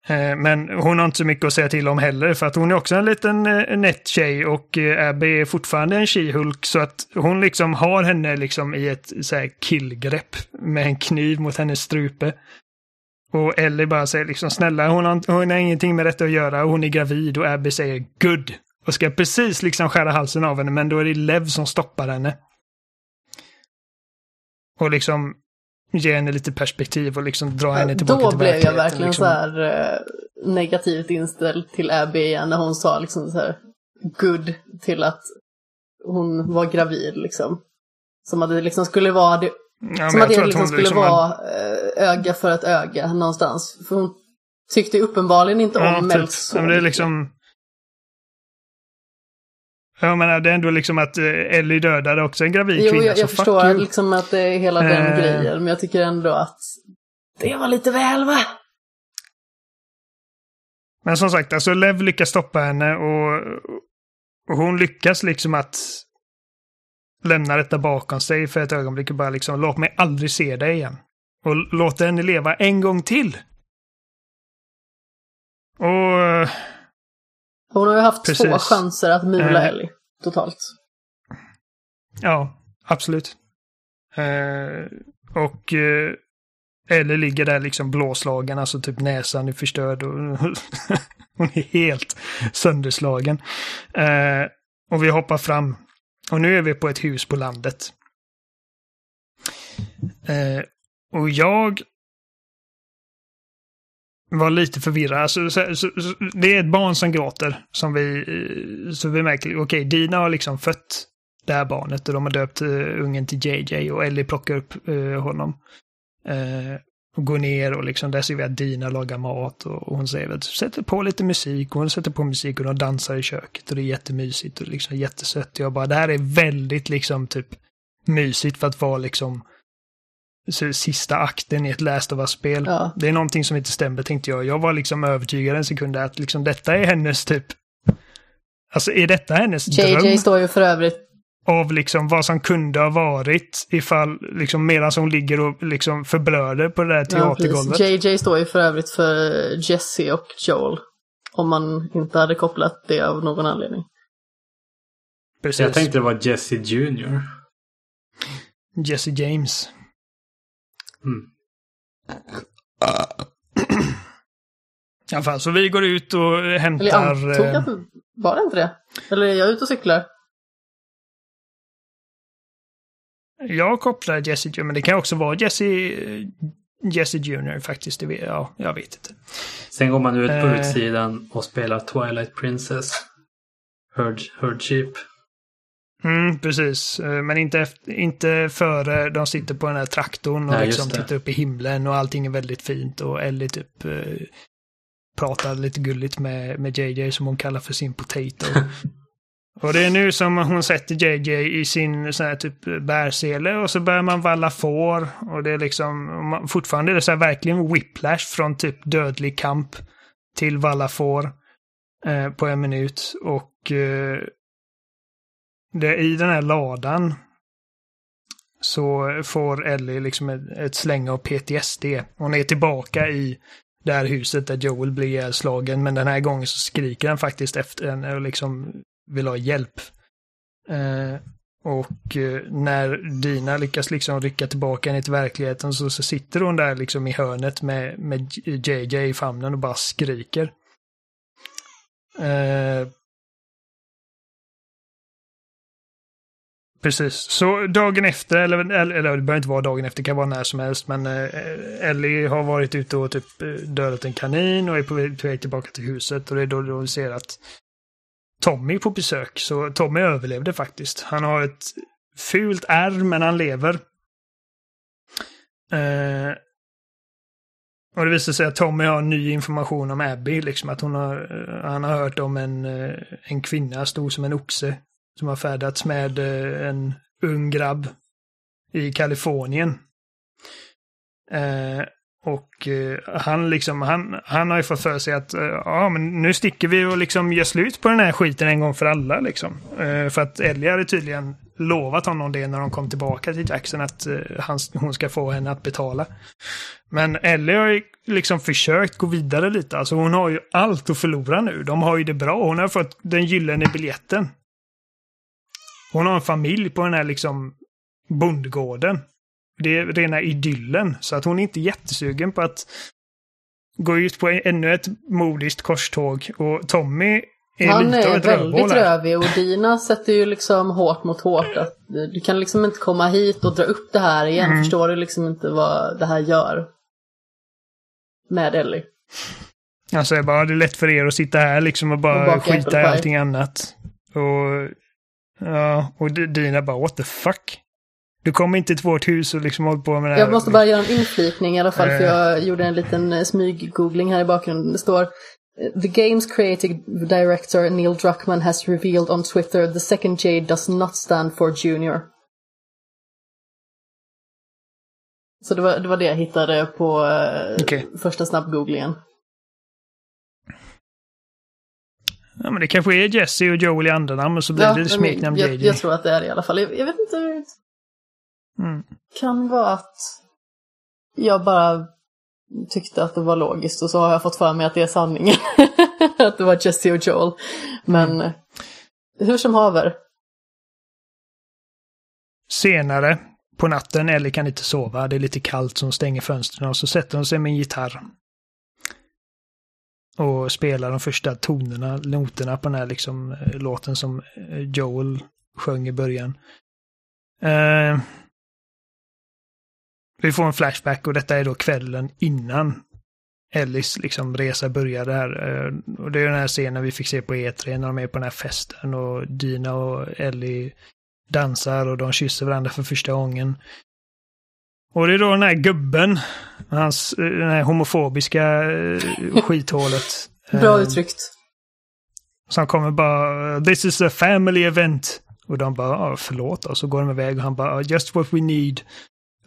Eh, men hon har inte så mycket att säga till om heller för att hon är också en liten eh, nätt tjej och eh, Abby är fortfarande en She-Hulk så att hon liksom har henne liksom i ett så här killgrepp med en kniv mot hennes strupe. Och Ellie bara säger liksom snälla hon har, hon har ingenting med detta att göra och hon är gravid och Abby säger good. Och ska precis liksom skära halsen av henne men då är det Lev som stoppar henne. Och liksom ger henne lite perspektiv och liksom drar henne tillbaka Då till blev jag verkligheten, verkligen liksom. så här eh, negativt inställd till Abby igen när hon sa liksom så här good till att hon var gravid liksom. Som att det liksom skulle vara det, Ja, som att det liksom hon skulle liksom vara eh, öga för ett öga någonstans. För hon tyckte uppenbarligen inte Ja, om typ. Melts så men det är liksom... Jag menar, det är ändå liksom att eh, Ellie dödade också en gravid Jo, kvinna. jag, så jag fuck förstår you. liksom att det är hela den Eh. grejen, men jag tycker ändå att det var lite väl va? Men som sagt, alltså Lev lyckas stoppa henne och, och hon lyckas liksom att lämna detta bakom sig för ett ögonblick och bara liksom låt mig aldrig se dig igen. Och låt henne leva en gång till. Och... Hon har ju haft Precis. två chanser att mula Eh. Ellie totalt. Ja, absolut. Eh, och eh, eller ligger där liksom blåslagen, alltså typ näsan är förstörd och hon är helt sönderslagen. Eh, och vi hoppar fram. Och nu är vi på ett hus på landet. Eh, och jag var lite förvirrad. Alltså, så, så, så, det är ett barn som gråter. Som vi, eh, så vi märker, okej, Dina har liksom fött det här barnet och de har döpt uh, ungen till JJ och Ellie plockar upp uh, honom. Uh, och går ner och liksom där ser vi att Dina lagar mat och, och hon säger att sätter på lite musik och hon sätter på musik och de dansar i köket och det är jättemysigt och liksom jättesött. Jag bara, det här är väldigt liksom typ mysigt för att vara liksom sista akten i ett Last of Us-spel. Ja. Det är någonting som inte stämmer tänkte jag. Jag var liksom övertygad en sekund att liksom detta är hennes typ Alltså är detta hennes dröm? JJ står ju för övrigt av liksom vad som kunde ha varit ifall, liksom medan hon ligger och liksom förblöder på det där Ja, teatergolvet. precis. JJ står ju för övrigt för Jesse och Joel. Om man inte hade kopplat det av någon anledning. Precis. Jag tänkte det var Jesse Jr. Jesse James. Mm. I alla fall, så vi går ut och Eller jag hämtar... antog eh, att var det inte det? Eller är jag ute och cyklar? Jag kopplar Jesse Jr, men det kan också vara Jesse, eh, Jesse Jr faktiskt. Det vet, ja, jag vet inte. Sen går man ut på Eh. utsidan och spelar Twilight Princess. Herd, herd Sheep. Mm, precis. Eh, Men inte, efter, inte före de sitter på den här traktorn och Nej, liksom tittar upp i himlen och allting är väldigt fint och Ellie typ eh, pratar lite gulligt med, med JJ som hon kallar för sin potato. och det är nu som hon sätter JJ i sin sån här typ bärsele och så börjar man valla får och det är liksom man- fortfarande är det så här verkligen whiplash från typ dödlig kamp till valla får eh, på en minut och eh, det, i den här ladan så får Ellie liksom ett, ett släng av PTSD. Hon är tillbaka i det här huset där Joel blir ihjälslagen, men den här gången så skriker han faktiskt efter henne och liksom vill ha hjälp. Eh, och eh, när Dina lyckas liksom rycka tillbaka henne till verkligheten så, så sitter hon där liksom i hörnet med, med JJ i famnen och bara skriker. Eh, Precis, så dagen efter, eller, eller, eller det behöver inte vara dagen efter, det kan vara när som helst, men eh, Ellie har varit ute och typ eh, dödat en kanin och är på väg, på väg tillbaka till huset och det är då, de vi ser att Tommy är på besök. Så Tommy överlevde faktiskt. Han har ett fult ärr, men han lever. Eh, och det visar sig att Tommy har ny information om Abby, liksom att hon har, eh, han har hört om en, eh, en kvinna stor som en oxe som har färdats med eh, en ung grabb i Kalifornien. Eh, och eh, han liksom, han, han har ju fått för sig att eh, ja, men nu sticker vi och liksom gör slut på den här skiten en gång för alla liksom. Eh, för att Ellie hade tydligen lovat honom det när de kom tillbaka till Jackson att eh, han, hon ska få henne att betala. Men Ellie har ju liksom försökt gå vidare lite. Alltså hon har ju allt att förlora nu. De har ju det bra. Hon har fått den gyllene biljetten. Hon har en familj på den här liksom bondgården. Det är rena idyllen. Så att hon är inte jättesugen på att gå ut på ännu ett modiskt korståg. Och Tommy är Han lite av är ett rövhål väldigt rövig och Dina sätter ju liksom hårt mot hårt. Att du kan liksom inte komma hit och dra upp det här igen. Mm. Förstår du liksom inte vad det här gör? Med Ellie. Alltså jag bara, det är lätt för er att sitta här liksom och bara Och skita i allting annat. Och ja, och Dina bara what the fuck? Du kommer inte till vårt hus och liksom håller på med det här. Jag måste bara göra en inflikning i alla fall, för Eh. jag gjorde en liten eh, smyggoogling här i bakgrunden. Det står eh, The game's creative director Neil Druckmann has revealed on Twitter the second Jade does not stand for junior. Så det var det, var det jag hittade på Okej. första snabbgooglingen. Ja, men det kanske är Jesse och Joel i andra namn, men så blir det men smeknamn jag, JJ. jag tror att det är det i alla fall. Jag, jag vet inte. Mm. Kan vara att jag bara tyckte att det var logiskt och så har jag fått för mig att det är sanningen. att det var Jesse och Joel. Men Mm. hur som haver. Senare på natten, Ellie kan inte sova, det är lite kallt så hon stänger fönstren och så sätter hon sig med en gitarr. Och spela de första tonerna, noterna på den här liksom, eh, låten som eh, Joel sjöng i början. Uh, vi får en flashback och detta är då kvällen innan Ellis liksom resa började här. Uh, och det är den här scenen vi fick se på E3 när de är på den här festen och Dina och Ellie dansar och de kysser varandra för första gången. Och det är då den här gubben, hans, eh, den här homofobiska eh, skithålet. Bra eh, uttryckt. Som kommer bara “This is a family event”. Och de bara ah, “Förlåt” och så går de iväg och han bara “Just what we need”.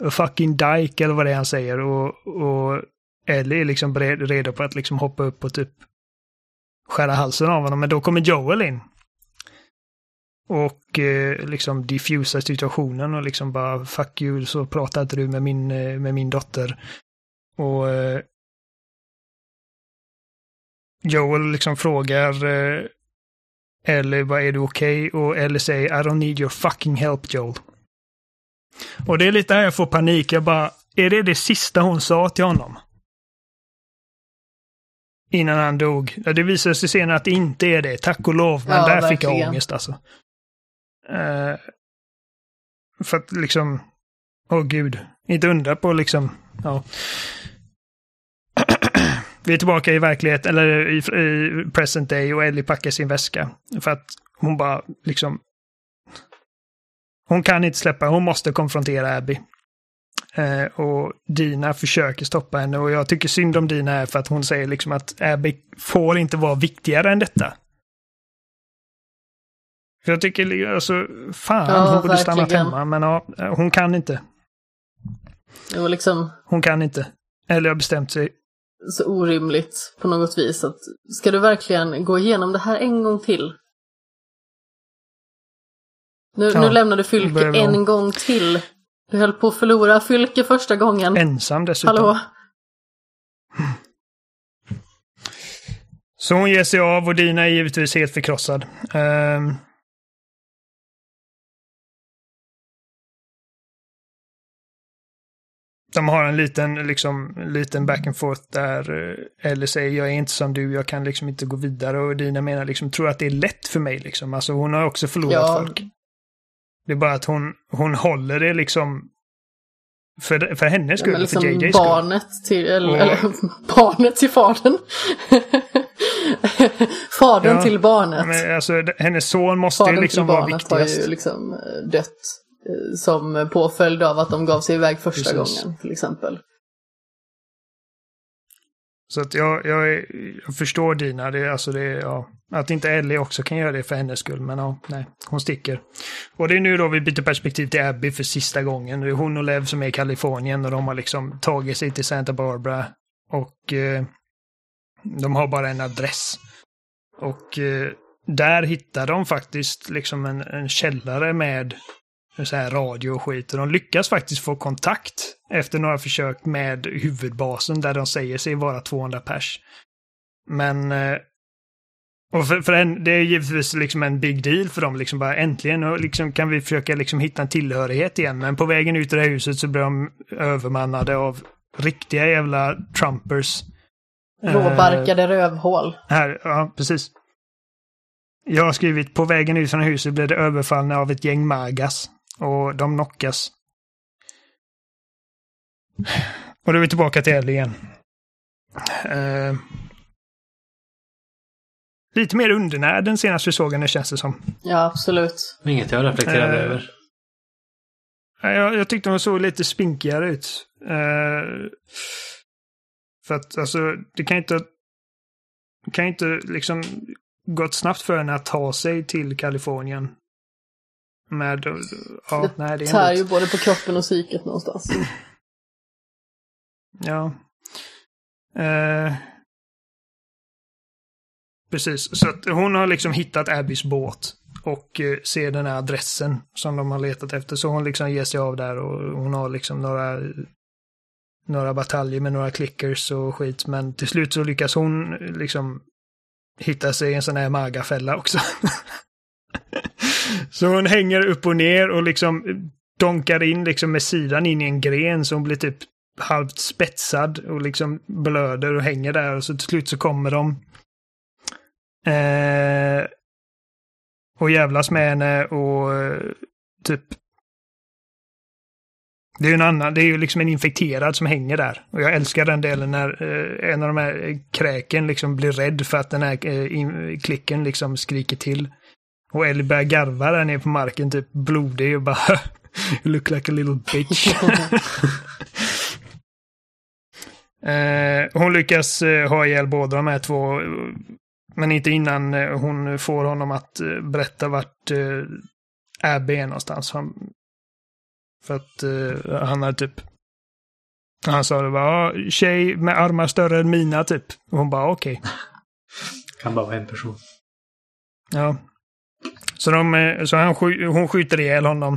A fucking dyke eller vad det är han säger. Och, och Ellie är liksom redo på att liksom hoppa upp och typ skära halsen av honom. Men då kommer Joel in. Och eh, liksom diffusar situationen och liksom bara “Fuck you, så pratar inte du med min, eh, med min dotter”. Och eh, Joel liksom frågar eh, Ellie, vad är du okej? Och Ellie säger, I don't need your fucking help Joel. Och det är lite här jag får panik. Jag bara, är det det sista hon sa till honom? Innan han dog. Ja, det visade sig senare att det inte är det, tack och lov. Men Ja, där fick jag verkligen. ångest alltså. Eh, för att liksom, åh gud, inte undra på liksom, ja. Vi är tillbaka i verklighet, eller i, i present day och Ellie packar sin väska. För att hon bara liksom... Hon kan inte släppa, hon måste konfrontera Abby. Eh, och Dina försöker stoppa henne och jag tycker synd om Dina här för att hon säger liksom att Abby får inte vara viktigare än detta. För jag tycker, alltså, fan, Ja, hon borde stannat verkligen. hemma, men ja, hon kan inte. Det var liksom Hon kan inte. Eller har bestämt sig. så orimligt på något vis. Att, ska du verkligen gå igenom det här en gång till? Nu, Ja, nu lämnar du Fylke en gång till. Du höll på att förlora Fylke första gången. Ensam dessutom. Hallå? Så hon ger sig av och Dina är givetvis helt förkrossad. Ehm. De har en liten, liksom, liten back and forth där eh, Ellie säger jag är inte som du, jag kan liksom inte gå vidare. Och Dina menar liksom, tror att det är lätt för mig liksom. Alltså hon har också förlorat Ja. folk. Det är bara att hon, hon håller det liksom för, för hennes Ja, skull, men liksom för JJs skull. barnet till, eller, Och- eller barnet till fadern. fadern Ja, till barnet. Men, alltså, hennes son måste ju Fadern liksom till vara barnet har viktigast. ju liksom eh, dött som påföljd av att de gav sig iväg första Precis. gången till exempel. Så att jag, jag, jag förstår Dina, det, alltså det, ja, att inte Ellie också kan göra det för hennes skull. Men ja, nej, hon sticker. Och det är nu då vi byter perspektiv till Abby för sista gången. Det är hon och Lev som är i Kalifornien och de har liksom tagit sig till Santa Barbara. Och eh, de har bara en adress. Och eh, där hittar de faktiskt liksom en, en källare med så här radio och skit. Och de lyckas faktiskt få kontakt efter några försök med huvudbasen där de säger sig vara 200 pers. Men... eh, Och för, för en, det är givetvis liksom en big deal för dem. Liksom bara äntligen och liksom kan vi försöka liksom hitta en tillhörighet igen. Men på vägen ut ur det här huset så blir de övermannade av riktiga jävla Trumpers. Eh, Råbarkade rövhål. här, ja, precis. Jag har skrivit på vägen ut från huset blev det överfallna av ett gäng magas. Och de knockas. Och då är vi tillbaka till Ellie igen. Eh, lite mer undernärd den senaste vi såg henne känns det som. Ja, absolut. Inget jag reflekterade Eh, över. Nej, Jag, jag tyckte hon såg lite spinkigare ut. Eh, för att alltså, det kan inte... Det kan inte liksom gått snabbt för henne att ta sig till Kalifornien. Med... Ja, Det nej, det är Tär ju både på kroppen och psyket någonstans. Ja. Eh, precis. Så att hon har liksom hittat Abbys båt och eh, ser den här adressen som de har letat efter. Så hon liksom ger sig av där och hon har liksom några, några bataljer med några clickers och skit. Men till slut så lyckas hon liksom hitta sig i en sån här magafälla också. så hon hänger upp och ner och liksom donkar in liksom med sidan in i en gren så hon blir typ halvt spetsad och liksom blöder och hänger där och så till slut så kommer de. Eh, och jävlas med henne och eh, typ det är ju en annan, det är ju liksom en infekterad som hänger där. Och jag älskar den delen när eh, en av de här kräken liksom blir rädd för att den här eh, in, klicken liksom skriker till. Och Ellie börjar garva där nere på marken, typ blodig och bara You look like a little bitch. eh, hon lyckas eh, ha ihjäl båda de här två. Men inte innan eh, hon får honom att berätta vart Abby är någonstans. Han, för att han har typ... Han sa det var tjej med armar större än mina typ. Och hon bara okej. Okay. Kan bara vara en person. Ja. Så, de, eh, så han, hon skjuter ihjäl honom.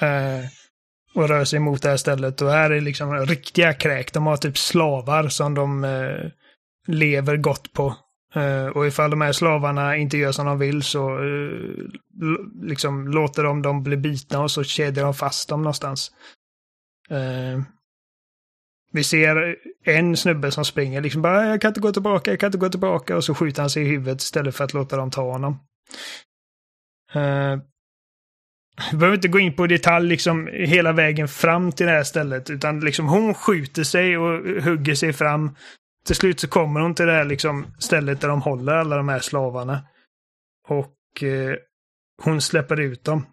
Eh, och rör sig mot det här stället. Och här är liksom riktiga kräk. De har typ slavar som de eh, lever gott på. Eh, och ifall de här slavarna inte gör som de vill så eh, liksom låter de dem bli bitna och så kedjar de fast dem någonstans. Eh, vi ser en snubbe som springer liksom bara jag kan inte gå tillbaka, jag kan inte gå tillbaka och så skjuter han sig i huvudet istället för att låta dem ta honom. Eh, vi behöver inte gå in på detalj liksom hela vägen fram till det här stället utan liksom hon skjuter sig och hugger sig fram till slut så kommer hon till det här liksom stället där de håller alla de här slavarna. Och eh, hon släpper ut dem.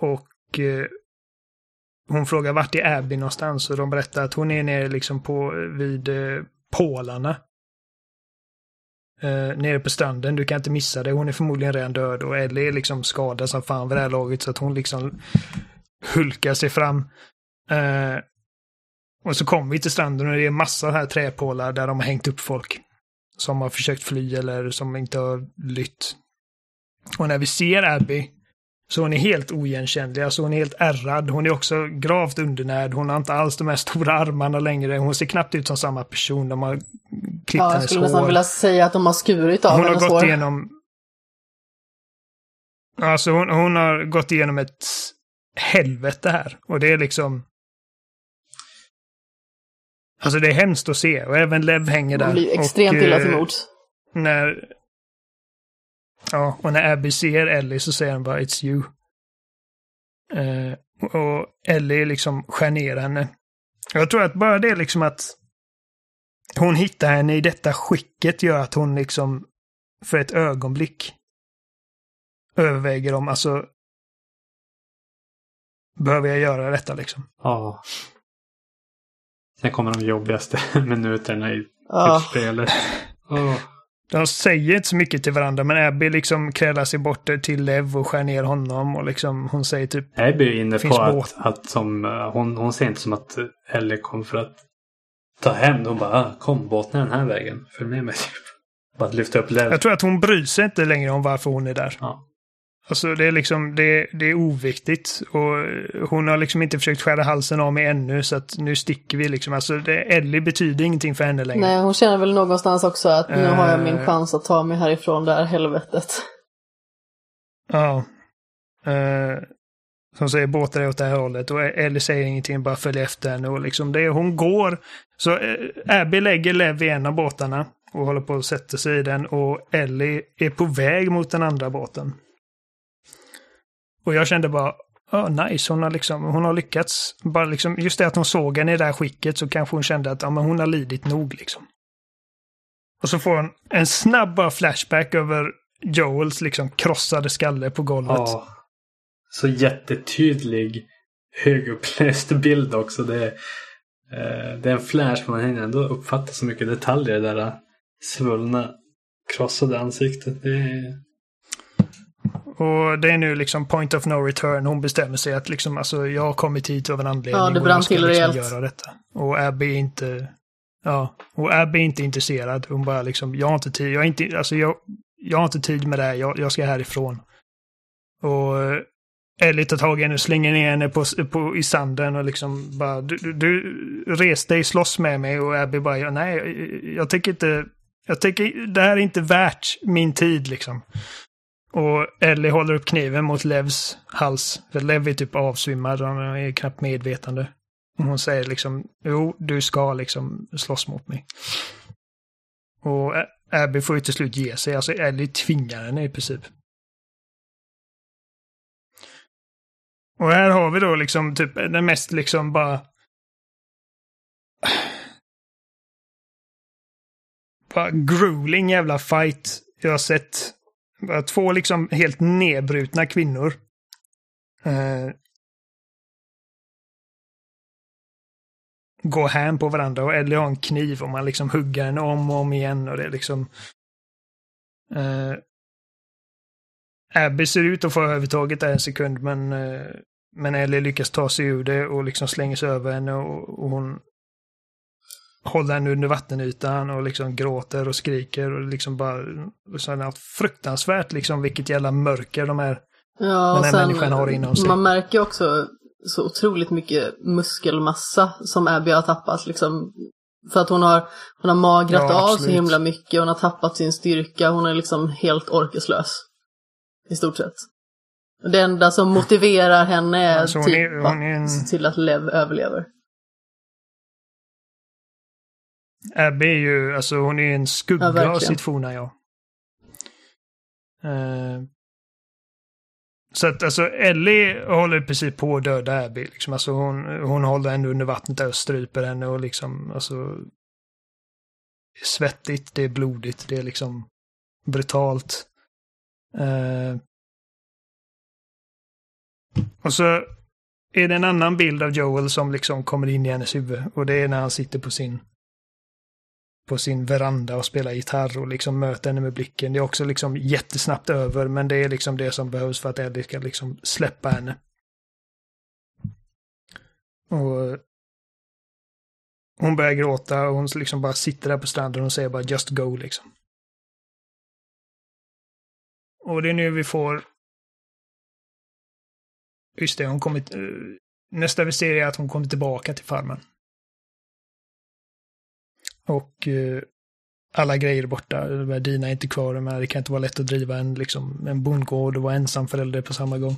Och eh, hon frågar vart är Abby någonstans och de berättar att hon är nere liksom på vid eh, pålarna. Eh, nere på stranden, du kan inte missa det. Hon är förmodligen redan död och Ellie är liksom skadad som fan vid det här laget så att hon liksom hulkar sig fram. Eh, och så kommer vi till stranden och det är massa här träpålar där de har hängt upp folk. Som har försökt fly eller som inte har lytt. Och när vi ser Abby så hon är helt oigenkännlig, alltså hon är helt ärrad. Hon är också gravt undernärd. Hon har inte alls de här stora armarna längre. Hon ser knappt ut som samma person. De har klippt ja, hennes hår. Jag skulle nästan vilja säga att de har skurit av hon hennes har gått hår. igenom... Alltså hon, hon har gått igenom ett helvete här. Och det är liksom... Alltså det är hemskt att se och även Lev hänger där. Hon blir extremt och, illa till mods. När... Ja, och när Abby ser Ellie så säger han bara It's you. Uh, och Ellie liksom skär ner henne. Jag tror att bara det liksom att hon hittar henne i detta skicket gör att hon liksom för ett ögonblick överväger om, alltså behöver jag göra detta liksom? Ja. Sen kommer de jobbigaste minuterna i ja. spelet. Oh. De säger inte så mycket till varandra men Abby liksom krälar sig bort till Lev och skär ner honom och liksom hon säger typ... Abby är inne på att, att, som, eh, hon, hon ser inte som att Ellie kom för att ta hem. Hon bara ah, kom båten den här vägen. Följ med mig. Bara att lyfta upp Lev. Jag tror att hon bryr sig inte längre om varför hon är där. Ja. Alltså det är liksom, det, det är oviktigt. Och hon har liksom inte försökt skära halsen av mig ännu så att nu sticker vi liksom. Alltså det, Ellie betyder ingenting för henne längre. Nej, hon känner väl någonstans också att nu uh, har jag min eh. chans att ta mig härifrån det här helvetet. Ja. Uh, som säger båtar är åt det här hållet och Ellie säger ingenting, bara följer efter henne och liksom det, hon går. Så eh, Abby lägger Lev i en av båtarna och håller på att sätta sig i den och Ellie är på väg mot den andra båten. Och jag kände bara, oh, nice, hon har, liksom, hon har lyckats. Bara liksom, just det att hon såg henne i det här skicket så kanske hon kände att ja, men hon har lidit nog. Liksom. Och så får hon en snabb flashback över Joels liksom krossade skalle på golvet. Ja. Så jättetydlig högupplöst bild också. Det är, eh, det är en flash men man hinner ändå uppfatta så mycket detaljer i det där svullna krossade ansiktet. Det är och det är nu liksom point of no return. Hon bestämmer sig att liksom, alltså, jag har kommit hit av en anledning. Ja, det brann till liksom rejält. Göra detta. Och Abby är inte, Ja, och Abby är inte intresserad. Hon bara liksom, jag har inte tid, jag, är inte, alltså jag, jag har inte tid med det här, jag, jag ska härifrån. Och Eh, Ellie tar tag i henne och slänger ner henne på, på, i sanden och liksom bara, du, du, du res dig, slåss med mig och Abby bara, nej, jag, jag tycker inte, jag tycker det här är inte värt min tid liksom. Och Ellie håller upp kniven mot Levs hals. För Lev är typ avsvimmad, han är knappt medvetande. Och hon säger liksom, jo, du ska liksom slåss mot mig. Och Abby får ju till slut ge sig, alltså Ellie tvingar henne i princip. Och här har vi då liksom typ den mest liksom bara... Bara grueling jävla fight jag har sett. Bara två liksom helt nedbrutna kvinnor. Eh, gå hem på varandra och Ellie har en kniv och man liksom hugger henne om och om igen och det är liksom... Eh, Abby ser ut att få övertaget där en sekund men, eh, men Ellie lyckas ta sig ur det och liksom slänger sig över henne och, och hon håller henne under vattenytan och liksom gråter och skriker och liksom bara sådana fruktansvärt liksom vilket jävla mörker de här Ja, den här sen, människan har inom sig. man märker också så otroligt mycket muskelmassa som Abby har tappat. Liksom, för att hon har, hon har magrat Ja, av så himla mycket, hon har tappat sin styrka, hon är liksom helt orkeslös. I stort sett. Det enda som motiverar henne är Alltså, hon typ är- hon är en- att se till att Lev överlever. Abby är ju, alltså hon är en Ja, skugga av verkligen. sitt forna jag. Eh, så att alltså Ellie håller i princip på att döda Abby. Liksom. Alltså, hon, hon håller henne under vattnet där och stryper henne och liksom, alltså. Det är svettigt, det är blodigt, det är liksom brutalt. Eh, och så är det en annan bild av Joel som liksom kommer in i hennes huvud. Och det är när han sitter på sin på sin veranda och spelar gitarr och liksom möter henne med blicken. Det är också liksom jättesnabbt över, men det är liksom det som behövs för att Eddie ska liksom släppa henne. Och hon börjar gråta och hon liksom bara sitter där på stranden och säger bara just go liksom. Och det är nu vi får Just det, hon kommit... Eh, nästa vi ser är att hon kommer tillbaka till farmen. Och eh, alla grejer är borta. Dina är inte kvar, men det kan inte vara lätt att driva en, liksom, en bondgård och vara ensam förälder på samma gång.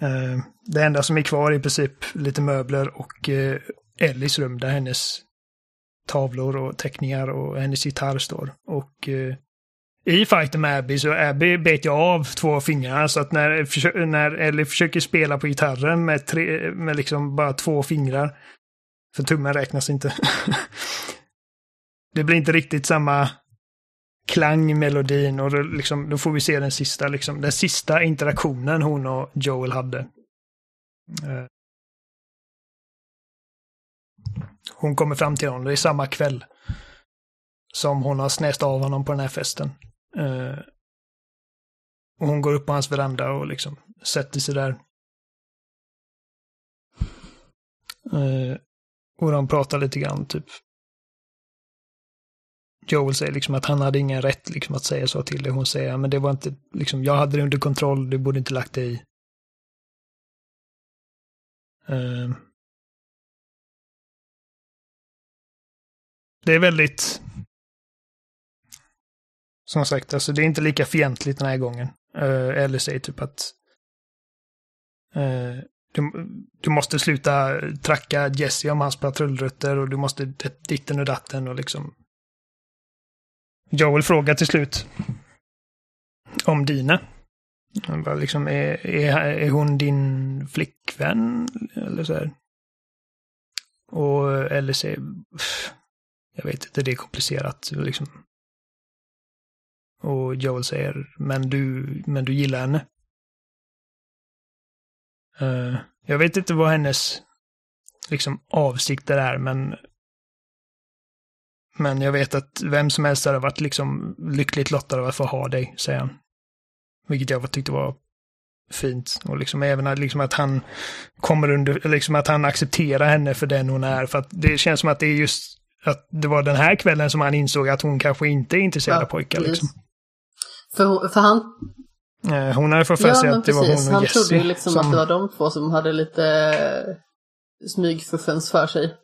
Eh, det enda som är kvar är i princip lite möbler och eh, Ellis rum där hennes tavlor och teckningar och hennes gitarr står. Och eh, i fighten med Abby så Abby bet jag av två fingrar så att när, när Ellie försöker spela på gitarren med, tre, med liksom bara två fingrar, för tummen räknas inte, det blir inte riktigt samma klang i melodin och då, liksom, då får vi se den sista, liksom, den sista interaktionen hon och Joel hade. Eh. Hon kommer fram till honom, det är samma kväll som hon har snäst av honom på den här festen. Eh, och hon går upp på hans veranda och liksom sätter sig där. Eh, och de pratar lite grann, typ. Joel säger liksom att han hade ingen rätt liksom att säga så till det Hon säger, men det var inte, liksom, jag hade det under kontroll, du borde inte lagt dig i. Eh, det är väldigt som sagt, alltså det är inte lika fientligt den här gången. Eh, uh, eller säger typ att uh, du, du måste sluta tracka Jesse om hans patrullrutter och du måste ditten och datten och liksom. Joel frågar till slut om Dina. Liksom, är, är, är hon din flickvän? Eller så här. Och eller säger, jag vet inte, det är komplicerat. Liksom. Och Joel säger, men du, men du gillar henne. Eh, jag vet inte vad hennes liksom, avsikter är, men men jag vet att vem som helst hade varit liksom lyckligt lottad av att få ha dig, säger han. Vilket jag tyckte var fint. Och liksom även att, liksom att han kommer under, liksom att han accepterar henne för den hon är. För att det känns som att det är just att det var den här kvällen som han insåg att hon kanske inte är intresserad Ja, av pojkar. Liksom. För, för han, Eh, Hon hade fått för ja sig men att det var precis, hon och han Jessie. trodde ju liksom som, att det var de två som hade lite eh, smygfuffens för sig.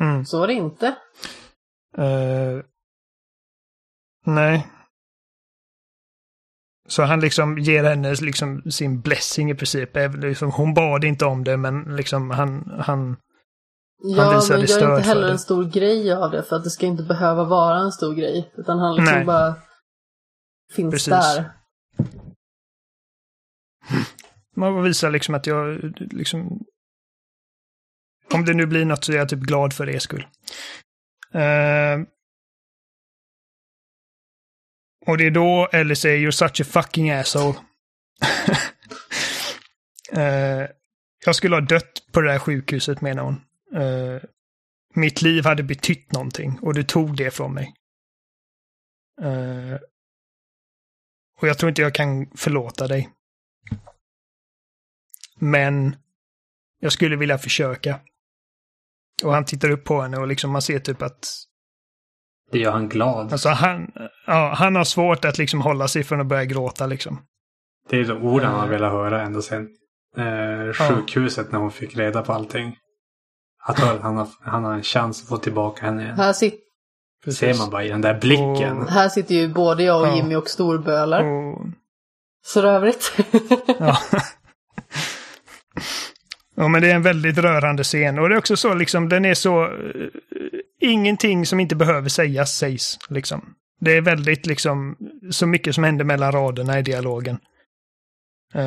mm, Så var det inte. eh, nej. Så han liksom ger henne liksom sin blessing i princip. Liksom, hon bad inte om det men liksom han, han Ja, visade men stöd gör inte heller det. en stor grej av det för att det ska inte behöva vara en stor grej. Utan han liksom Nej. bara finns Precis. där. Man visar liksom att jag liksom... Om det nu blir något så är jag typ glad för er skull. Eh, och det är då Ellie säger “You're such a fucking asshole”. Eh, jag skulle ha dött på det där sjukhuset menar hon. Eh, mitt liv hade betytt någonting och du tog det från mig. Eh, och jag tror inte jag kan förlåta dig. Men jag skulle vilja försöka. Och han tittar upp på henne och liksom man ser typ att Det gör han glad. alltså han, ja, han har svårt att liksom hålla sig från att börja gråta liksom. Det är de orden han har velat höra ända sedan eh, sjukhuset när hon fick reda på allting. Att han har, han har en chans att få tillbaka henne igen. Här, sit, ser man bara i den där blicken. Och- här sitter ju både jag och. Jimmy och storbölar. Och, För övrigt. ja. ja, men det är en väldigt rörande scen. Och det är också så liksom, den är så... eh, ingenting som inte behöver sägas sägs, liksom. Det är väldigt liksom, så mycket som händer mellan raderna i dialogen. Eh,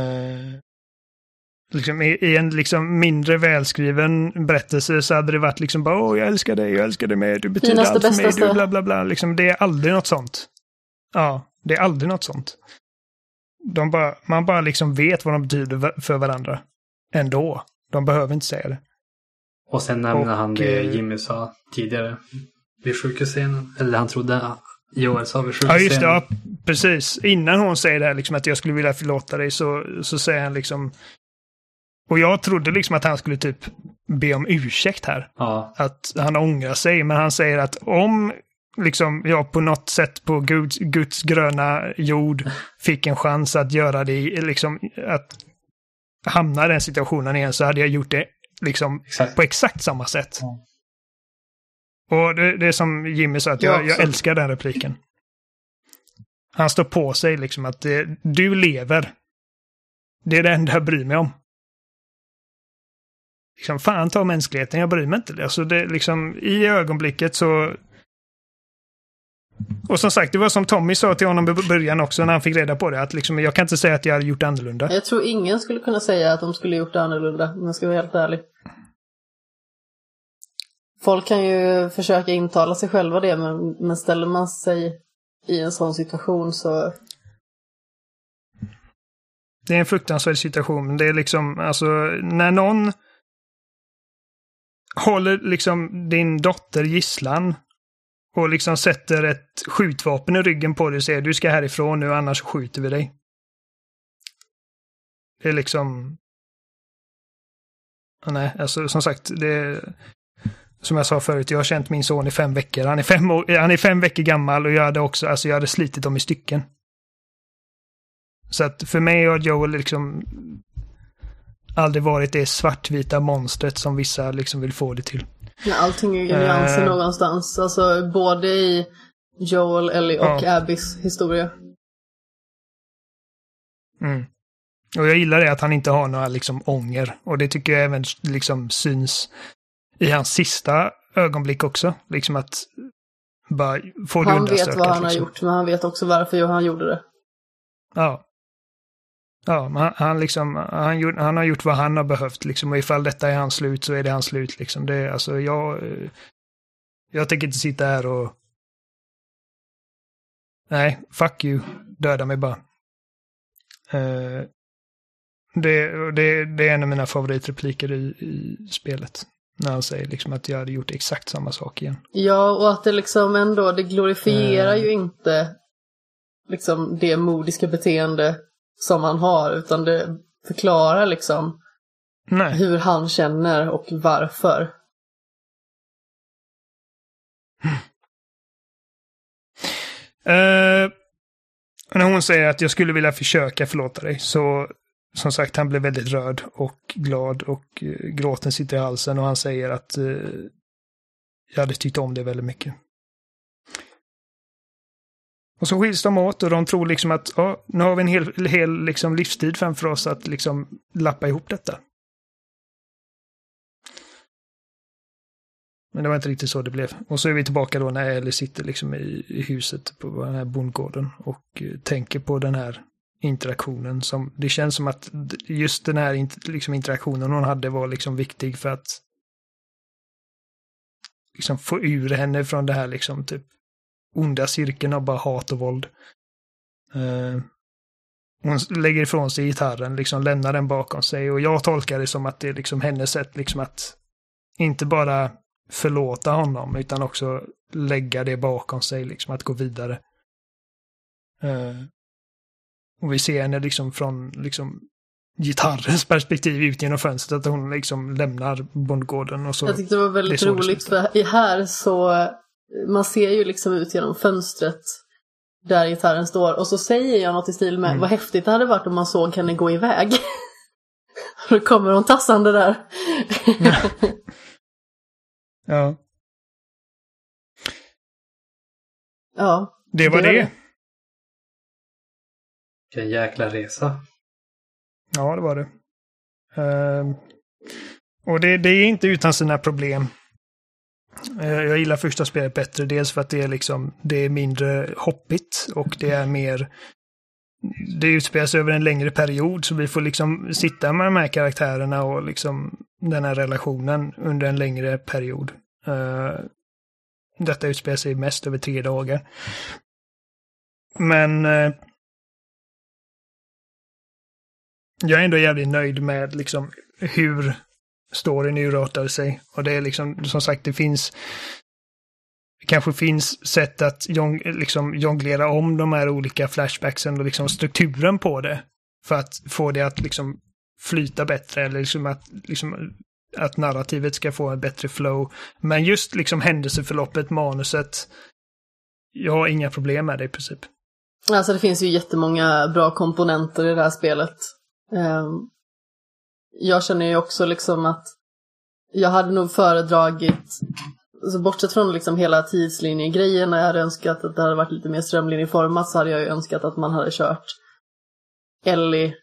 liksom, i, I en liksom mindre välskriven berättelse så hade det varit liksom bara åh, jag älskar dig, jag älskar dig med, du betyder Finaste, allt för mig, du bla bla bla. Liksom, det är aldrig något sånt. Ja, det är aldrig något sånt. De bara, man bara liksom vet vad de betyder för varandra. Ändå. De behöver inte säga det. Och sen nämner Och, han det eh, Jimmy sa tidigare vid sjukhusscenen. Eller han trodde att Joel sa vid Ja, sjukhusscenen. just det. Ja, precis. Innan hon säger det här, liksom, att jag skulle vilja förlåta dig, så, så säger han liksom... Och jag trodde liksom att han skulle typ be om ursäkt här. Ja, Att han ångrar sig, men han säger att om liksom jag på något sätt på Guds, Guds gröna jord fick en chans att göra det, liksom att hamna i den situationen igen så hade jag gjort det liksom exakt. på exakt samma sätt. Ja. Och det, det är som Jimmy sa, att Jag jag, älskar den repliken. Han står på sig liksom att det, du lever. Det är det enda jag bryr mig om. Liksom, fan ta mänskligheten, jag bryr mig inte. Alltså det liksom, i ögonblicket så... Och som sagt, det var som Tommy sa till honom i början också när han fick reda på det, att liksom, jag kan inte säga att jag hade gjort annorlunda. Jag tror ingen skulle kunna säga att de skulle gjort annorlunda, om jag ska vara helt ärlig. Folk kan ju försöka intala sig själva det, men, men ställer man sig i en sån situation så... Det är en fruktansvärd situation. Det är liksom, alltså, när någon håller liksom din dotter gisslan och liksom sätter ett skjutvapen i ryggen på dig och säger du ska härifrån nu annars skjuter vi dig. Det är liksom... Nej, alltså som sagt, det är... Som jag sa förut, jag har känt min son i fem veckor. Han är fem, år, han är fem veckor gammal och jag hade också, alltså jag hade slitit dem i stycken. Så att för mig har Joel liksom aldrig varit det svartvita monstret som vissa liksom vill få det till. Allting är ju nyanser Eh. någonstans. Alltså både i Joel, Ellie och Ja. Abbys historia. Mm. Och jag gillar det att han inte har några liksom ånger. Och det tycker jag även liksom syns i hans sista ögonblick också. Liksom att bara få det Han vet vad han har liksom. gjort, men han vet också varför han gjorde det. Ja. Ja, han, han, liksom, han, gjort, han har gjort vad han har behövt liksom. Och ifall detta är hans slut så är det hans slut liksom. Det, alltså, jag, eh, jag tänker inte sitta här och... Nej, fuck you. Döda mig bara. Eh, det, det, det är en av mina favoritrepliker i, i spelet. När han säger liksom att jag hade gjort exakt samma sak igen. Ja, och att det liksom ändå, det glorifierar Eh. ju inte liksom det modiska beteende som han har, utan det förklarar liksom Nej, hur han känner och varför. Eh, när hon säger att jag skulle vilja försöka förlåta dig så som sagt, han blev väldigt rörd och glad och eh, gråten sitter i halsen och han säger att eh, jag hade tyckt om det väldigt mycket. Och så skiljs de åt och de tror liksom att ja, nu har vi en hel, hel liksom livstid framför oss att liksom lappa ihop detta. Men det var inte riktigt så det blev. Och så är vi tillbaka då när Ellie sitter liksom i, i huset på den här bondgården och eh, tänker på den här interaktionen. Som, det känns som att just den här liksom interaktionen hon hade var liksom viktig för att liksom få ur henne från det här liksom typ onda cirkeln av bara hat och våld. Uh, hon lägger ifrån sig gitarren, liksom lämnar den bakom sig och jag tolkar det som att det är liksom hennes sätt liksom att inte bara förlåta honom utan också lägga det bakom sig, liksom att gå vidare. Uh, och vi ser henne liksom från liksom gitarrens perspektiv ut genom fönstret att hon liksom lämnar bondgården och så. Jag tyckte det var väldigt det roligt för här så man ser ju liksom ut genom fönstret där gitarren står och så säger jag något i stil med mm. vad häftigt det hade varit om man såg henne gå iväg. Då kommer hon tassande där. ja. Ja. Det var det. det. Vilken jäkla resa. Ja, det var det. Uh, och det, det, är inte utan sina problem. Eh, jag gillar första spelet bättre, dels för att det är liksom, det är mindre hoppigt och det är mer det utspelas över en längre period så vi får liksom sitta med de här karaktärerna och liksom den här relationen under en längre period. Uh, detta utspelar sig mest över tre dagar. Men uh, jag är ändå jävligt nöjd med liksom hur storyn urartade sig. Och det är liksom, som sagt, det finns det kanske finns sätt att jong, liksom jonglera om de här olika flashbacksen och liksom strukturen på det. För att få det att liksom flyta bättre eller liksom att, liksom, att narrativet ska få en bättre flow. Men just liksom händelseförloppet, manuset, jag har inga problem med det i princip. Alltså det finns ju jättemånga bra komponenter i det här spelet. Ehm, jag känner ju också liksom att jag hade nog föredragit, alltså bortsett från liksom hela tidslinjegrejen, när jag hade önskat att det hade varit lite mer strömlinjeformat så hade jag ju önskat att man hade kört Ellie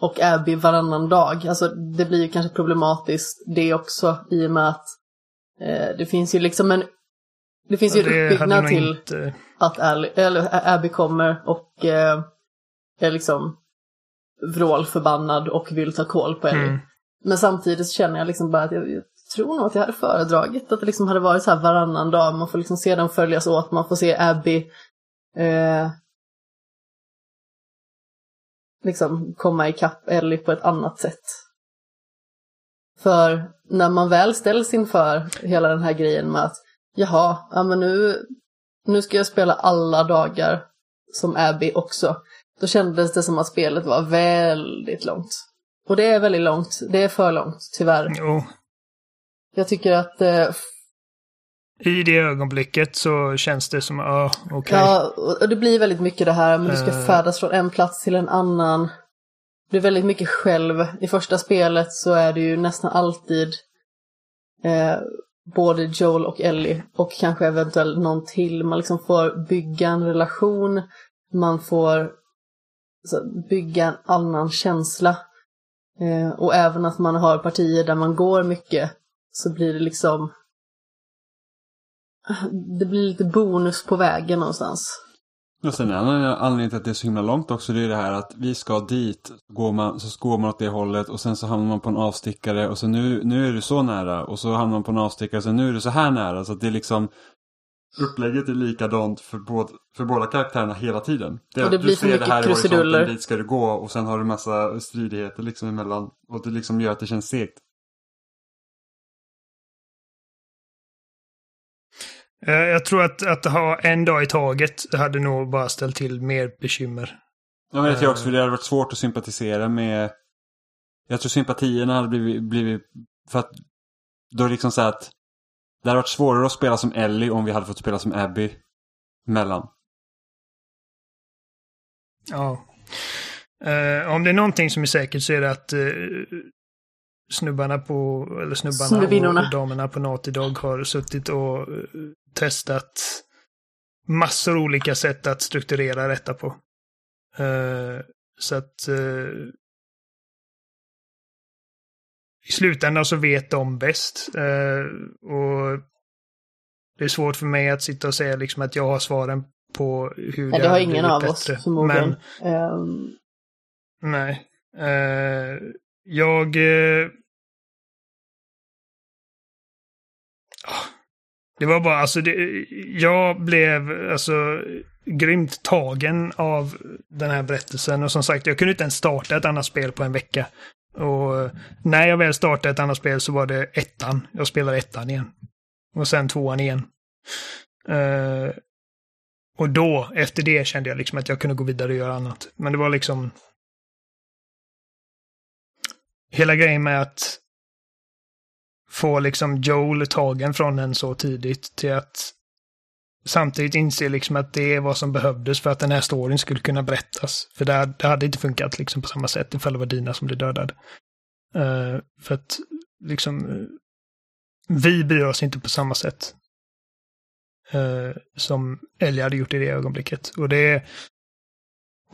och Abby varannan dag. Alltså det blir ju kanske problematiskt det också i och med att eh, det finns ju liksom en det finns ju en uppbyggnad till inte... att eller Abby kommer och eh, är liksom vrålförbannad och vill ta koll på Ellie. Mm. Men samtidigt känner jag liksom bara att jag, jag, tror nog att jag hade föredragit att det liksom hade varit så här varannan dag. Man får liksom se dem följas åt, man får se Abby eh, liksom komma ikapp Ellie på ett annat sätt. För när man väl ställs inför hela den här grejen med att jaha, ja men nu, nu ska jag spela alla dagar som Abby också. Då kändes det som att spelet var väldigt långt. Och det är väldigt långt. Det är för långt, tyvärr. Jo. Jag tycker att... Eh, I det ögonblicket så känns det som, ja, uh, okej. Okay. Ja, och det blir väldigt mycket det här, men du ska uh... färdas från en plats till en annan. Det blir väldigt mycket själv. I första spelet så är det ju nästan alltid eh, både Joel och Ellie och kanske eventuellt någon till. Man liksom får bygga en relation, man får bygga en annan känsla. Eh, och även att man har partier där man går mycket så blir det liksom det blir lite bonus på vägen någonstans. Och sen en annan anledning till att det är så himla långt också det är det här att vi ska dit, går man, så går man åt det hållet och sen så hamnar man på en avstickare och så nu, nu är du så nära och så hamnar man på en avstickare och så nu är du så här nära så att det är liksom upplägget är likadant för, båda, för båda karaktärerna hela tiden. Det, och det blir för mycket krusiduller. Dit ska du gå och sen har du massa stridigheter liksom emellan. Och det liksom gör att det känns segt. Eh, jag tror att, att ha en dag i taget hade nog bara ställt till mer bekymmer. Ja, men jag tror också för det hade varit svårt att sympatisera med... Jag tror sympatierna hade blivit... blivit för att då är det liksom så att Det hade varit svårare att spela som Ellie om vi hade fått spela som Abby mellan. Ja. Eh, om det är någonting som är säkert så är det att eh, snubbarna på, eller snubbarna och damerna på Naughty Dog har suttit och eh, testat massor olika sätt att strukturera detta på. Så att i slutändan så vet de bäst. Eh, och det är svårt för mig att sitta och säga liksom att jag har svaren på hur Nej, det har ingen av bättre. oss förmodligen. Men Ehm, Nej. Eh, jag... ah, det var bara, alltså, det, jag blev alltså grymt tagen av den här berättelsen. Och som sagt, jag kunde inte ens starta ett annat spel på en vecka. Och eh, när jag väl startade ett annat spel så var det ettan. Jag spelade ettan igen. Och sen tvåan igen. Uh, och då, efter det, kände jag liksom att jag kunde gå vidare och göra annat. Men det var liksom... Hela grejen med att få liksom Joel tagen från en så tidigt till att samtidigt inser liksom att det är vad som behövdes för att den här storyn skulle kunna berättas. För det, det hade inte funkat liksom på samma sätt ifall det var Dina som blev dödad. Uh, för att liksom eh, vi bryr oss inte på samma sätt uh, som Ellie hade gjort i det ögonblicket. Och det är...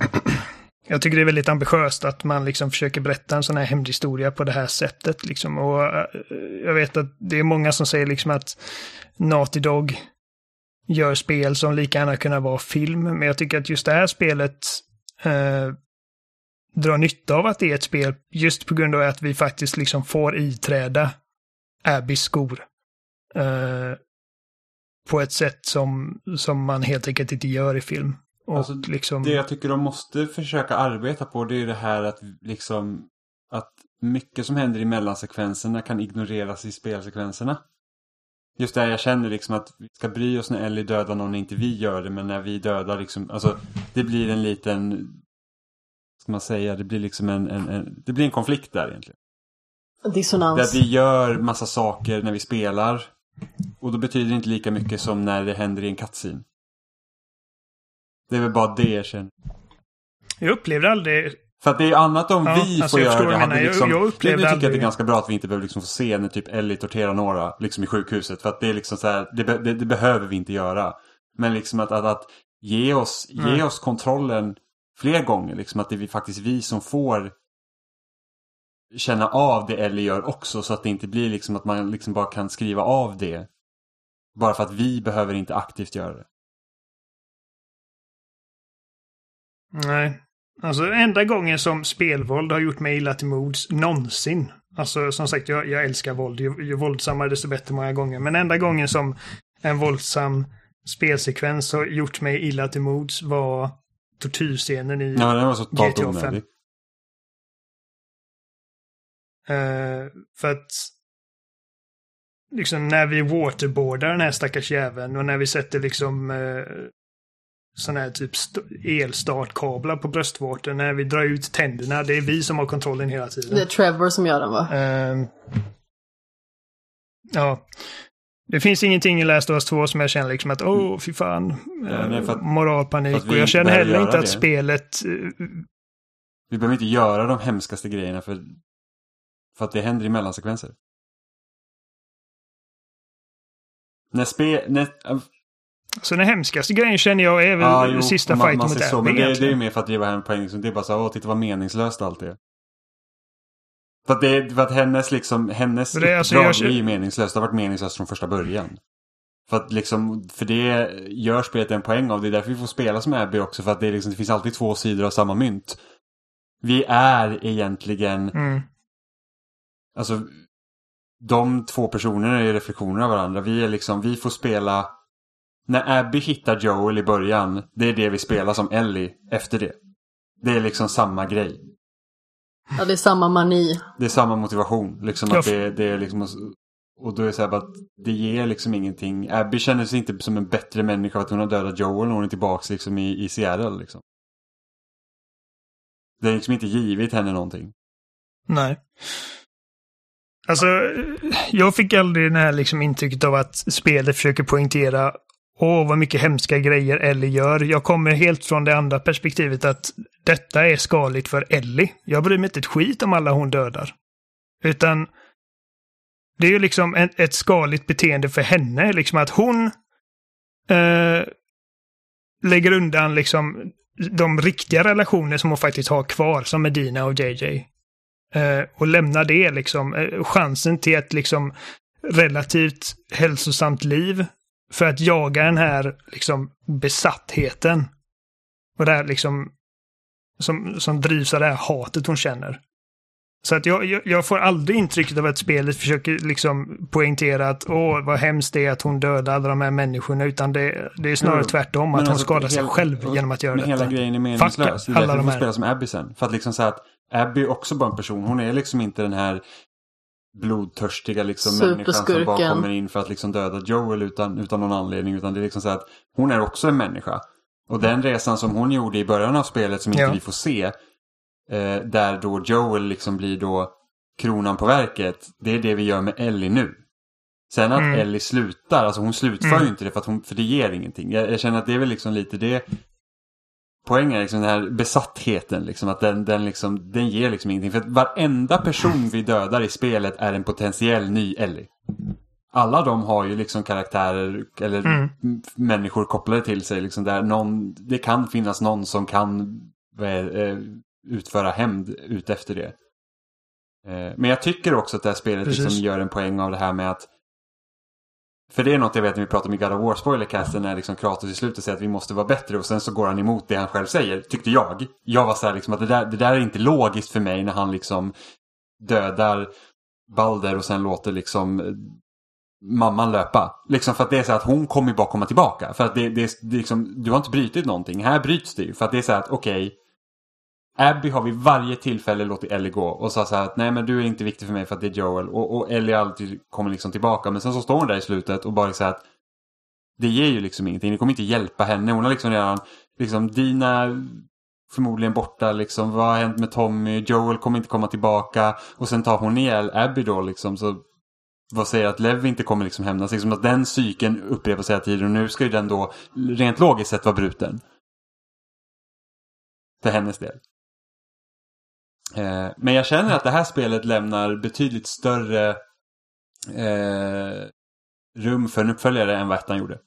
Jag tycker det är väldigt ambitiöst att man liksom försöker berätta en sån här hämndhistoria på det här sättet. Liksom. Och jag vet att det är många som säger liksom att Naughty Dog gör spel som lika gärna kunna vara film. Men jag tycker att just det här spelet eh, drar nytta av att det är ett spel just på grund av att vi faktiskt liksom får iträda Abbys skor. Eh, på ett sätt som, som man helt enkelt inte gör i film. Och Alltså, liksom... Det jag tycker de måste försöka arbeta på det är det här att liksom att mycket som händer i mellansekvenserna kan ignoreras i spelsekvenserna. Just det här jag känner liksom att vi ska bry oss när Ellie dödar någon inte vi gör det men när vi dödar liksom, alltså det blir en liten, ska man säga, det blir liksom en, en, en det blir en konflikt där egentligen. Dissonans. vi gör massa saker när vi spelar och då betyder det inte lika mycket som när det händer i en cutscene. Det är väl bara det jag känner. Jag upplevde aldrig... För att det är annat om Ja, vi alltså får jag göra det. Hade. Jag- liksom, jag nu upplevde tycker jag att det är ganska bra att vi inte behöver liksom få se när typ Ellie torterar några liksom i sjukhuset. För att det är liksom så här, det, det, det behöver vi inte göra. Men liksom att, att, att ge, oss, ge Nej. oss kontrollen fler gånger. Liksom att det är faktiskt vi som får känna av det Ellie gör också. Så att det inte blir liksom att man liksom bara kan skriva av det. Bara för att vi behöver inte aktivt göra det. Nej. Alltså enda gången som spelvåld har gjort mig illa till mods någonsin. Alltså som sagt, jag, jag älskar våld. Ju, ju våldsammare desto bättre många gånger. Men enda gången som en våldsam spelsekvens har gjort mig illa till mods var tortyrscenen i Ja, det var så GTA 5. onödigt. Eh, för att liksom när vi waterboardar den här stackars jäveln och när vi sätter liksom uh, sådana här typ st- elstartkablar på bröstvårtan, när vi drar ut tänderna, det är vi som har kontrollen hela tiden. Det är Trevor som gör den va? Ehm, ja. Det finns ingenting i Last of Us 2 som jag känner liksom att åh, fy fan. Ja, nej, för att- eh, moralpanik. för att vi och jag känner heller inte att det. spelet... eh, Vi behöver inte göra de hemskaste grejerna för, för att det händer i mellansekvenser. När spe... När, Så den hemskaste grejen känner jag är väl jo, sista man- fighten mot ser så, Abby Men det, det är mer för att driva hem poäng. Det är bara så här, åh titta vad meningslöst allt är. För att, det, för att hennes liksom, hennes det är alltså, uppdrag jag är ju meningslöst. Det har varit meningslöst från första början. För att liksom, för det gör spelet en poäng av. Det är därför vi får spela som Abby också. För att det, liksom, det finns alltid två sidor av samma mynt. Vi är egentligen Mm. Alltså, de två personerna är reflektioner av varandra. Vi är liksom, vi får spela... När Abby hittar Joel i början, det är det vi spelar som Ellie efter det. Det är liksom samma grej. Ja, det är samma mani. Det är samma motivation. Liksom att det, det är liksom... Och då är det så här att det ger liksom ingenting. Abby känner sig inte som en bättre människa för att hon har dödat Joel när hon är tillbaks liksom i, i Seattle liksom. Det är liksom inte givit henne någonting. Nej. Alltså, jag fick aldrig det här liksom intrycket av att spelet försöker poängtera Åh, vad mycket hemska grejer Ellie gör. Jag kommer helt från det andra perspektivet att detta är skadligt för Ellie. Jag bryr mig inte ett skit om alla hon dödar. Utan det är ju liksom ett, ett skadligt beteende för henne, liksom att hon eh, lägger undan liksom de riktiga relationer som hon faktiskt har kvar, som Medina och JJ. Eh, och lämnar det liksom, eh, chansen till ett liksom relativt hälsosamt liv för att jaga den här liksom besattheten. Och det här liksom som, som drivs av det här hatet hon känner. Så att jag, jag, jag, får aldrig intrycket av att spelet försöker liksom poängtera att åh, vad hemskt det är att hon dödar alla de här människorna, utan det, det är snarare jo, tvärtom, att alltså, hon skadar sig själv genom att göra men detta. Hela grejen är meningslös. Det är därför hon spelar som Abby sen. För att liksom säga att Abby är också bara en person, hon är liksom inte den här blodtörstiga liksom människan som bara kommer in för att liksom döda Joel utan, utan någon anledning. Utan det är liksom så att hon är också en människa. Och den resan som hon gjorde i början av spelet som inte ja. vi får se. Eh, där då Joel liksom blir då kronan på verket. Det är det vi gör med Ellie nu. Sen att mm. Ellie slutar, alltså hon slutför mm. ju inte det för, att hon, för det ger ingenting. Jag, jag, känner att det är väl liksom lite det poängen är liksom den här besattheten. Liksom, att den, den, liksom, den ger liksom ingenting. För att varenda person vi dödar i spelet är en potentiell ny Ellie. Alla de har ju liksom karaktärer eller mm. människor kopplade till sig. Liksom där någon, det kan finnas någon som kan äh, utföra hämnd ut efter det. Eh, men jag tycker också att det här spelet liksom gör en poäng av det här med att för det är något jag vet när vi pratar om i God of War spoilercasten när liksom Kratos i slutet säger att vi måste vara bättre och sen så går han emot det han själv säger, tyckte jag. Jag var så här liksom att det där, det där är inte logiskt för mig när han liksom dödar Balder och sen låter liksom eh, mamman löpa. Liksom för att det är så att hon kommer bara komma tillbaka. För att det, det, det liksom, du har inte brutit någonting. Här bryts det ju. För att det är så att okej, okay, Abby har vid varje tillfälle låtit Ellie gå och sa så här att nej men du är inte viktig för mig för att det är Joel. Och, och Ellie alltid kommer liksom tillbaka. Men sen så står hon där i slutet och bara säger att det ger ju liksom ingenting. Det kommer inte hjälpa henne. Hon har liksom redan, liksom Dina förmodligen borta liksom. Vad har hänt med Tommy? Joel kommer inte komma tillbaka. Och sen tar hon ihjäl Abby då liksom. Så vad säger att Lev inte kommer liksom hämnas? Liksom att den cykeln upprepas hela tiden och nu ska ju den då rent logiskt sett vara bruten. För hennes del. Eh, men jag känner att det här spelet lämnar betydligt större eh, rum för en uppföljare än vad ettan gjorde.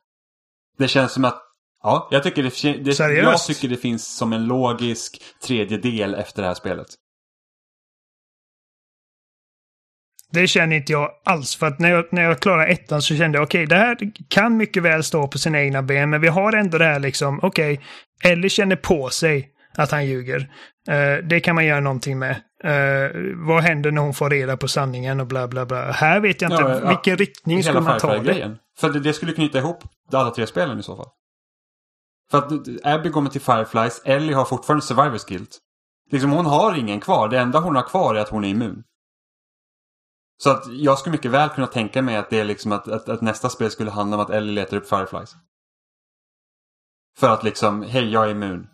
Det känns som att Ja, jag tycker det, det, jag tycker det finns som en logisk tredje del efter det här spelet. Det känner inte jag alls. För att när jag, när jag klarade ettan så kände jag okej, okay, det här kan mycket väl stå på sina egna ben. Men vi har ändå det här liksom, okej, okay, Ellie känner på sig att han ljuger. Uh, det kan man göra någonting med. Uh, vad händer när hon får reda på sanningen och bla bla bla. Här vet jag inte ja, vilken ja, riktning skulle man ta det. För det, det skulle knyta ihop alla tre spelen i så fall. För att Abby går med till Fireflies, Ellie har fortfarande Survivors Guilt. Liksom hon har ingen kvar, det enda hon har kvar är att hon är immun. Så att jag skulle mycket väl kunna tänka mig att det är liksom att, att, att nästa spel skulle handla om att Ellie letar upp Fireflies. För att liksom, hej jag är immun.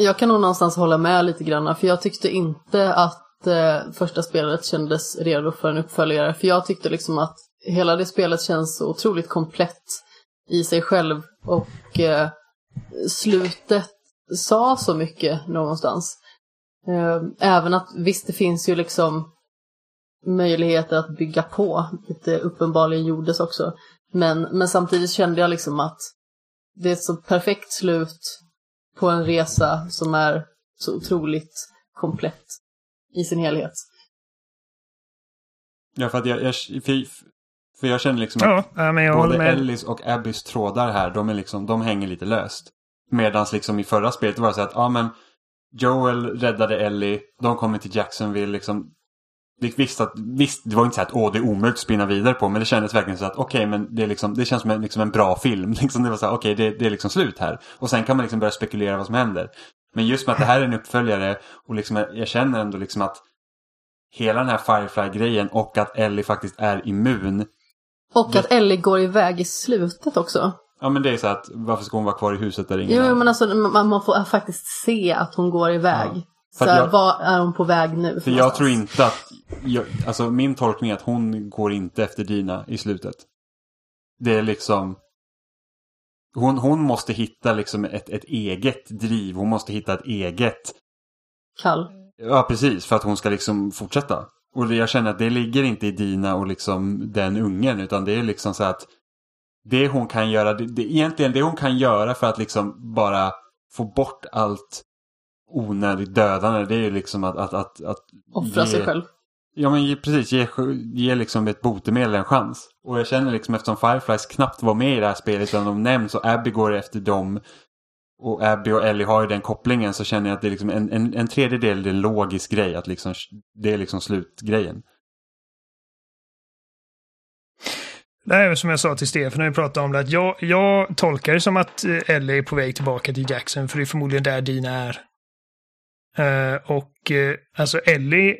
Jag kan nog någonstans hålla med lite grann, för jag tyckte inte att eh, första spelet kändes redo för en uppföljare. För jag tyckte liksom att hela det spelet känns så otroligt komplett i sig själv och eh, slutet sa så mycket någonstans. Eh, även att visst, det finns ju liksom möjligheter att bygga på, vilket uppenbarligen gjordes också. Men, men samtidigt kände jag liksom att det är ett så perfekt slut på en resa som är så otroligt komplett i sin helhet. Ja, för att jag, jag för, för jag känner liksom att ja, men jag både Ellis och Abbys trådar här, de, är liksom, de hänger lite löst. Medan liksom i förra spelet var det så att, ja men Joel räddade Ellie, de kommer till Jacksonville, liksom Visst, att, visst, det var inte så att åh, det är omöjligt att spinna vidare på men det kändes verkligen så att okej, okay, men det, är liksom, det känns som en, liksom en bra film. Liksom, det var så här, okej, okay, det, det, är liksom slut här. Och sen kan man liksom börja spekulera vad som händer. Men just med att det här är en uppföljare och liksom, jag känner ändå liksom att hela den här Firefly-grejen och att Ellie faktiskt är immun. Och att Ellie går iväg i slutet också. Ja men det är så att varför ska hon vara kvar i huset där ingen Jo är? men alltså man, man får faktiskt se att hon går iväg. Ja. Så här, jag- vad är hon på väg nu? För jag tror inte att, jag, alltså min tolkning är att hon går inte efter Dina i slutet. Det är liksom, hon, hon måste hitta liksom ett, ett eget driv, hon måste hitta ett eget, Kall. ja precis, för att hon ska liksom fortsätta. Och jag känner att det ligger inte i Dina och liksom den ungen, utan det är liksom så att det hon kan göra, det, det, egentligen det hon kan göra för att liksom bara få bort allt onödigt dödande, det är ju liksom att, att, att, att Offra sig ge- själv. Ja men ge, precis, ge, ge liksom ett botemedel en chans. Och jag känner liksom eftersom Fireflies knappt var med i det här spelet utan de nämns och Abby går efter dem. Och Abby och Ellie har ju den kopplingen så känner jag att det är liksom en, en, en tredjedel det är en logisk grej. Att liksom, det är liksom slutgrejen. Det här är som jag sa till Stefan när vi pratade om det, att jag, jag tolkar det som att eh, Ellie är på väg tillbaka till Jackson, för det är förmodligen där Dina är. Eh, och eh, alltså Ellie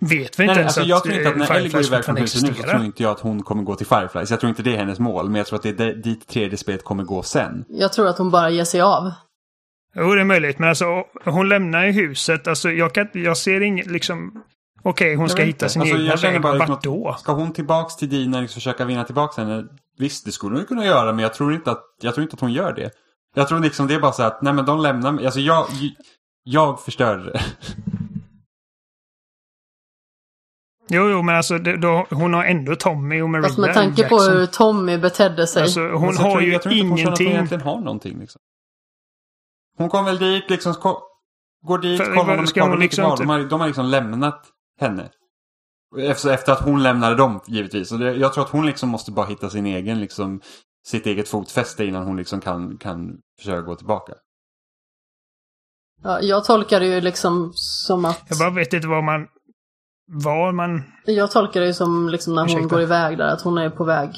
vet väl inte Nej, ens alltså, jag att tror inte att när Ellie går iväg från huset nu så tror inte jag att hon kommer gå till Fireflies. Jag tror inte det är hennes mål. Men jag tror att det är dit tredje spelet kommer gå sen. Jag tror att hon bara ger sig av. Jo, det är möjligt, men alltså hon lämnar ju huset. Alltså jag, kan, jag ser inget liksom... Okej, hon ska vet hitta sin Alltså, egna jag väg. bara Vart då? Ska hon tillbaks till Dina och liksom försöka vinna tillbaka henne? Visst, det skulle hon ju kunna göra, men jag tror inte att, jag tror inte att hon gör det. Jag tror liksom det är bara så att, nej men de lämnar mig. Alltså jag, jag förstörde det. Jo, jo, men alltså det, då, hon har ändå Tommy och Maria Fast med tanke på Jackson. hur Tommy betedde sig. Alltså hon Alltså, har tror, ju jag tror inte att hon ingenting. egentligen har någonting liksom. Hon kom väl dit liksom, går dit, För- kollar om de är ska kvar, hon de är inte liksom inte- De har, de har liksom lämnat henne. Efter, efter att hon lämnade dem givetvis. Och det, jag tror att hon liksom måste bara hitta sin egen, liksom, sitt eget fotfäste innan hon liksom kan, kan försöka gå tillbaka. Ja, jag tolkar det ju liksom som att... Jag bara vet inte vad man... Var man... Jag tolkar det ju som liksom när hon Ursäkta. går iväg där, att hon är på väg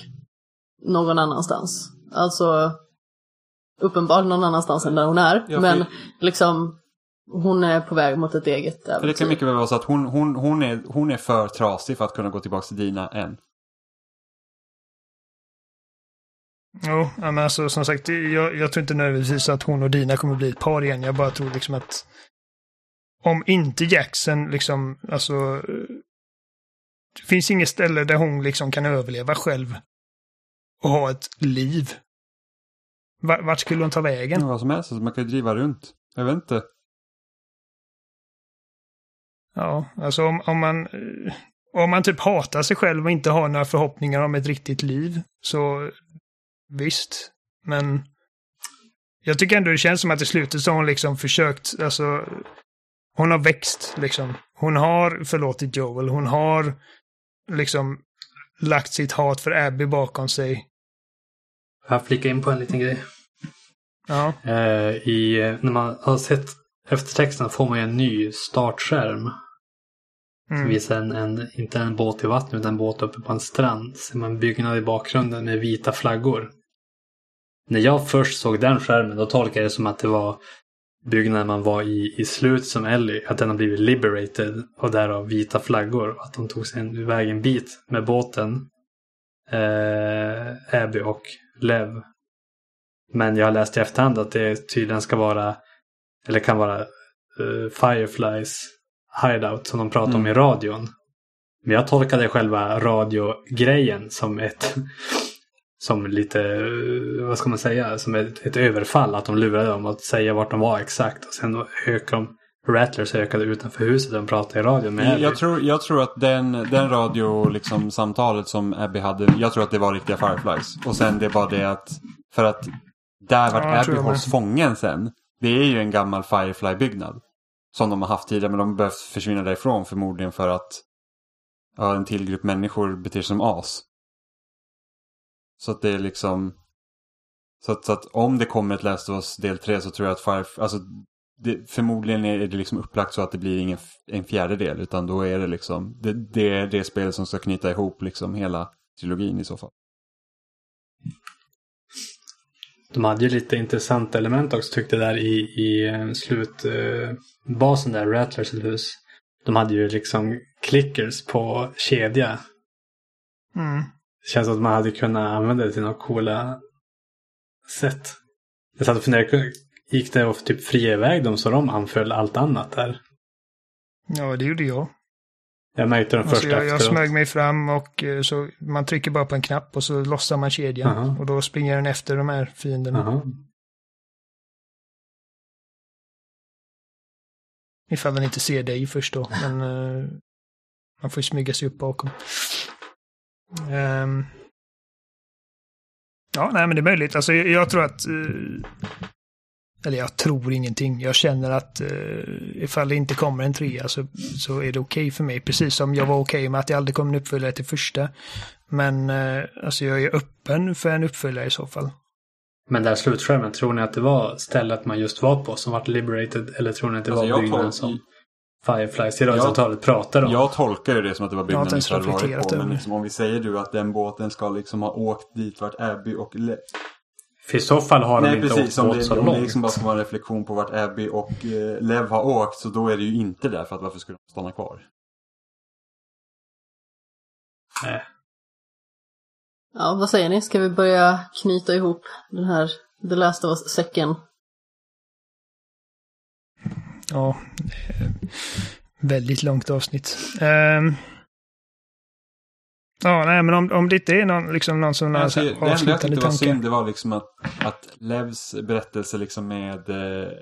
någon annanstans. Alltså uppenbart någon annanstans än där hon är. Ja, för- men liksom hon är på väg mot ett eget För det kan äventyr. mycket väl vara så att hon, hon, hon, är, hon är för trasig för att kunna gå tillbaka till Dina än. Jo, men alltså som sagt, jag, jag tror inte nödvändigtvis att hon och Dina kommer bli ett par igen. Jag bara tror liksom att om inte Jackson liksom, alltså det finns inget ställe där hon liksom kan överleva själv och ha ett liv. Va- Vart skulle hon ta vägen? Ja, vad som helst, alltså, man kan ju driva runt. Jag vet inte. Ja, alltså om, om man eh, om man typ hatar sig själv och inte har några förhoppningar om ett riktigt liv så visst. Men jag tycker ändå det känns som att i slutet så har hon liksom försökt, alltså hon har växt liksom. Hon har förlåtit Joel, hon har liksom lagt sitt hat för Abby bakom sig. Jag flikar in på en liten grej. Ja, Eh, i, när man har sett eftertexten får man ju en ny startskärm. Som mm. visar en, en, inte en båt i vattnet utan en båt uppe på en strand. Ser man en byggnad i bakgrunden med vita flaggor. När jag först såg den skärmen då tolkade jag det som att det var byggnaden man var i, i slut som Ellie. Att den har blivit liberated och därav vita flaggor. Och att de tog sig iväg en bit med båten. Eh, Abby och Lev. Men jag har läst i efterhand att det tydligen ska vara, eller kan vara, eh, Fireflies hideout som de pratar om Mm. i radion. Men jag tolkade själva radiogrejen som ett som lite, vad ska man säga, som ett, ett överfall. Att de lurade dem att säga vart de var exakt. Och sen ökade de, Rattlers ökade utanför huset och de pratade i radion med Abby. Jag tror, jag tror att den, den radio liksom, samtalet som Abby hade, jag tror att det var riktiga Fireflies. Och sen det bara det att, för att där vart Ja, Abby hålls fången sen, det är ju en gammal Firefly-byggnad. Som de har haft tidigare, men de behövt försvinna därifrån förmodligen för att ja, en till grupp människor beter sig som as. Så att det är liksom, så att, så att om det kommer ett Last of Us del 3 så tror jag att Firefly, alltså det, förmodligen är det liksom upplagt så att det blir ingen en fjärdedel utan då är det liksom det, det är det spelet som ska knyta ihop liksom hela trilogin i så fall. De hade ju lite intressanta element också tyckte jag där i, i eh, slutbasen där, Rattlers hus. De hade ju liksom clickers på kedja. Mm. Det känns som att man hade kunnat använda det till några coola sätt. Jag satt och funderade, gick det och typ fria iväg dem så de anföll allt annat där. Ja, det gjorde jag. Jag märkte de Alltså första jag, jag efteråt. smög mig fram och eh, så man trycker bara på en knapp och så lossar man kedjan. Aha. Och då springer den efter de här fienderna. Jaha. Ifall den inte ser dig först då. Men eh, man får ju smyga sig upp bakom. Ehm. ja, nej men det är möjligt. Alltså jag, jag tror att... eh, eller jag tror ingenting. Jag känner att uh, ifall det inte kommer en trea så, så är det okej för mig. Precis som jag var okej med att det aldrig kommer en uppföljare till första. Men eh, alltså jag är öppen för en uppföljare i så fall. Men där slutskärmen, tror ni att det var stället man just var på som vart liberated? Eller tror ni att det Alltså, var jag byggnaden som Fireflies i rörelseavtalet pratar om? Jag tolkar ju det som att det var byggnaden vi hade varit reflekterat på. Men det. liksom, om vi säger du att den båten ska liksom ha åkt dit vart Abby och Le- För i så fall har de Nej inte precis, åkt om båt det, så om det långt. liksom bara ska vara en reflektion på vart Abby och eh, Lev har åkt så då är det ju inte där för att varför skulle de stanna kvar? Nej. Ja, vad säger ni? Ska vi börja knyta ihop den här The Last of Us-säcken? Ja, eh, väldigt långt avsnitt. Ehm. ja, nej, men om, om det inte är någon, liksom någon som Alltså, så det här enda jag tyckte var synd det var liksom att, att Levs berättelse liksom med, eh,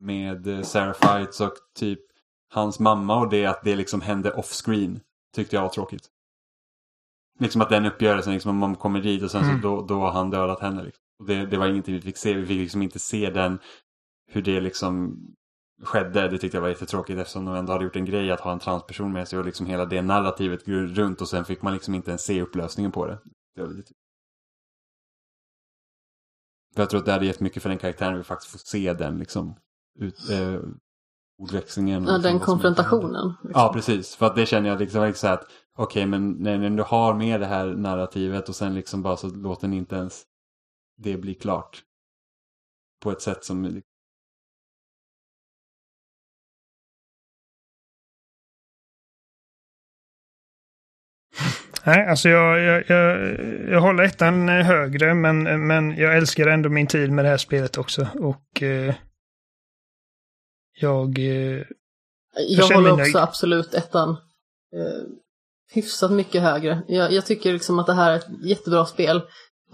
med Sarah Fights och typ hans mamma och det att det liksom hände off-screen tyckte jag var tråkigt. Liksom att den uppgörelsen, liksom om man kommer dit och sen Mm. så då, då har han dödat henne. Liksom. Och det, det var ingenting vi fick se. Vi fick liksom inte se den, hur det liksom skedde. Det tyckte jag var jättetråkigt eftersom de ändå hade gjort en grej att ha en transperson med sig och liksom hela det narrativet runt och sen fick man liksom inte ens se upplösningen på det. det var lite... För jag tror att det hade gett mycket för den karaktären vi faktiskt får se den liksom. Ut, eh, ordväxlingen. Ja, liksom den vad som- konfrontationen. liksom. Ja, precis. För att det känner jag liksom liksom att okej, men när, när du har med det här narrativet och sen liksom bara så låter ni inte ens det bli klart. På ett sätt som... Nej, alltså jag, jag, jag, jag håller ettan eh, högre, men, men jag älskar ändå min tid med det här spelet också. Och eh, jag... Eh, Jag håller också nöjd. absolut ettan eh, hyfsat mycket högre. Jag, jag tycker liksom att det här är ett jättebra spel.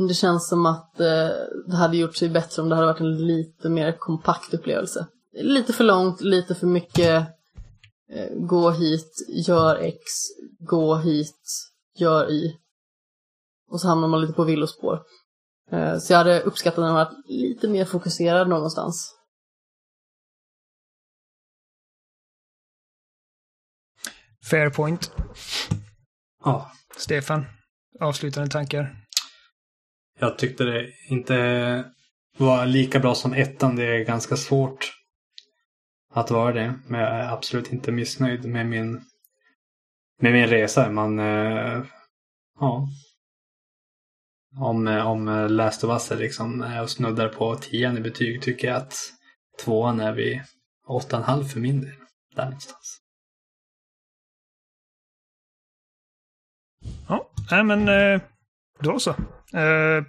Det känns som att eh, det hade gjort sig bättre om det hade varit en lite mer kompakt upplevelse. Lite för långt, lite för mycket eh, gå hit, gör X, gå hit, gör Y. Och så hamnar man lite på villospår. Eh, så jag hade uppskattat den varit lite mer fokuserad någonstans. fair point. Ja, Stefan, avslutande tankar? jag tyckte det inte var lika bra som ettan. Det är ganska svårt att vara det. Men jag är absolut inte missnöjd med min, med min resa. Man, eh, ja. Om, eh, om eh, Last of Us är liksom är och snuddar på tian i betyg tycker jag att tvåan är vid åtta och en halv för min del. Där någonstans. Ja, nej men eh, då så. Eh,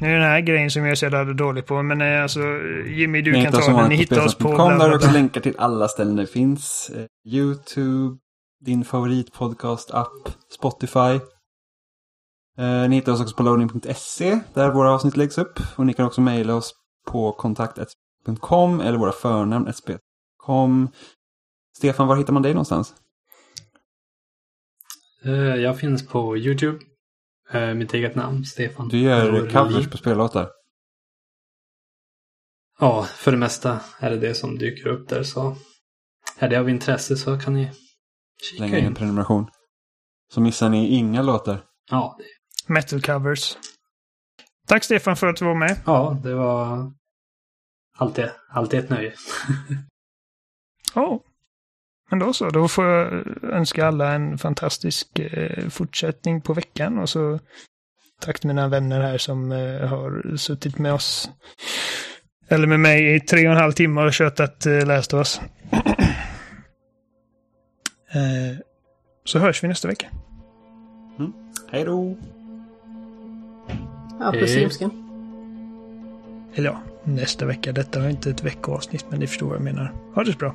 nu är den här grejen som jag så jävla dålig på, men eh, alltså Jimmy du kan ta den. Ni hittar oss på bla, Där har också länkar till alla ställen det finns. Eh, YouTube, din favoritpodcast-app, Spotify. Eh, ni hittar oss också på loading.se där våra avsnitt läggs upp. Och ni kan också mejla oss på kontakt.com eller våra förnamn sp.com. Stefan, var hittar man dig någonstans? Jag finns på YouTube. Eh, Mitt eget namn, Stefan. Du gör covers på spellåtar. Ja, för det mesta är det det som dyker upp där. Så är det av intresse så kan ni kika Slänga in en in. prenumeration. Så missar ni inga låtar. Ja, det, Metal covers. Tack Stefan för att du var med. ja, det var alltid, alltid ett nöje. Ja, men då så. Då får jag önska alla en fantastisk eh, fortsättning på veckan och så tack till mina vänner här som eh, har suttit med oss. Eller med mig i tre och en halv timme och köttat eh, läst oss. eh, så hörs vi nästa vecka. Hej då! Ja, Jimsken. Eller ja, nästa vecka. Detta är inte ett veckoavsnitt, men ni förstår vad jag menar. Ha det så bra.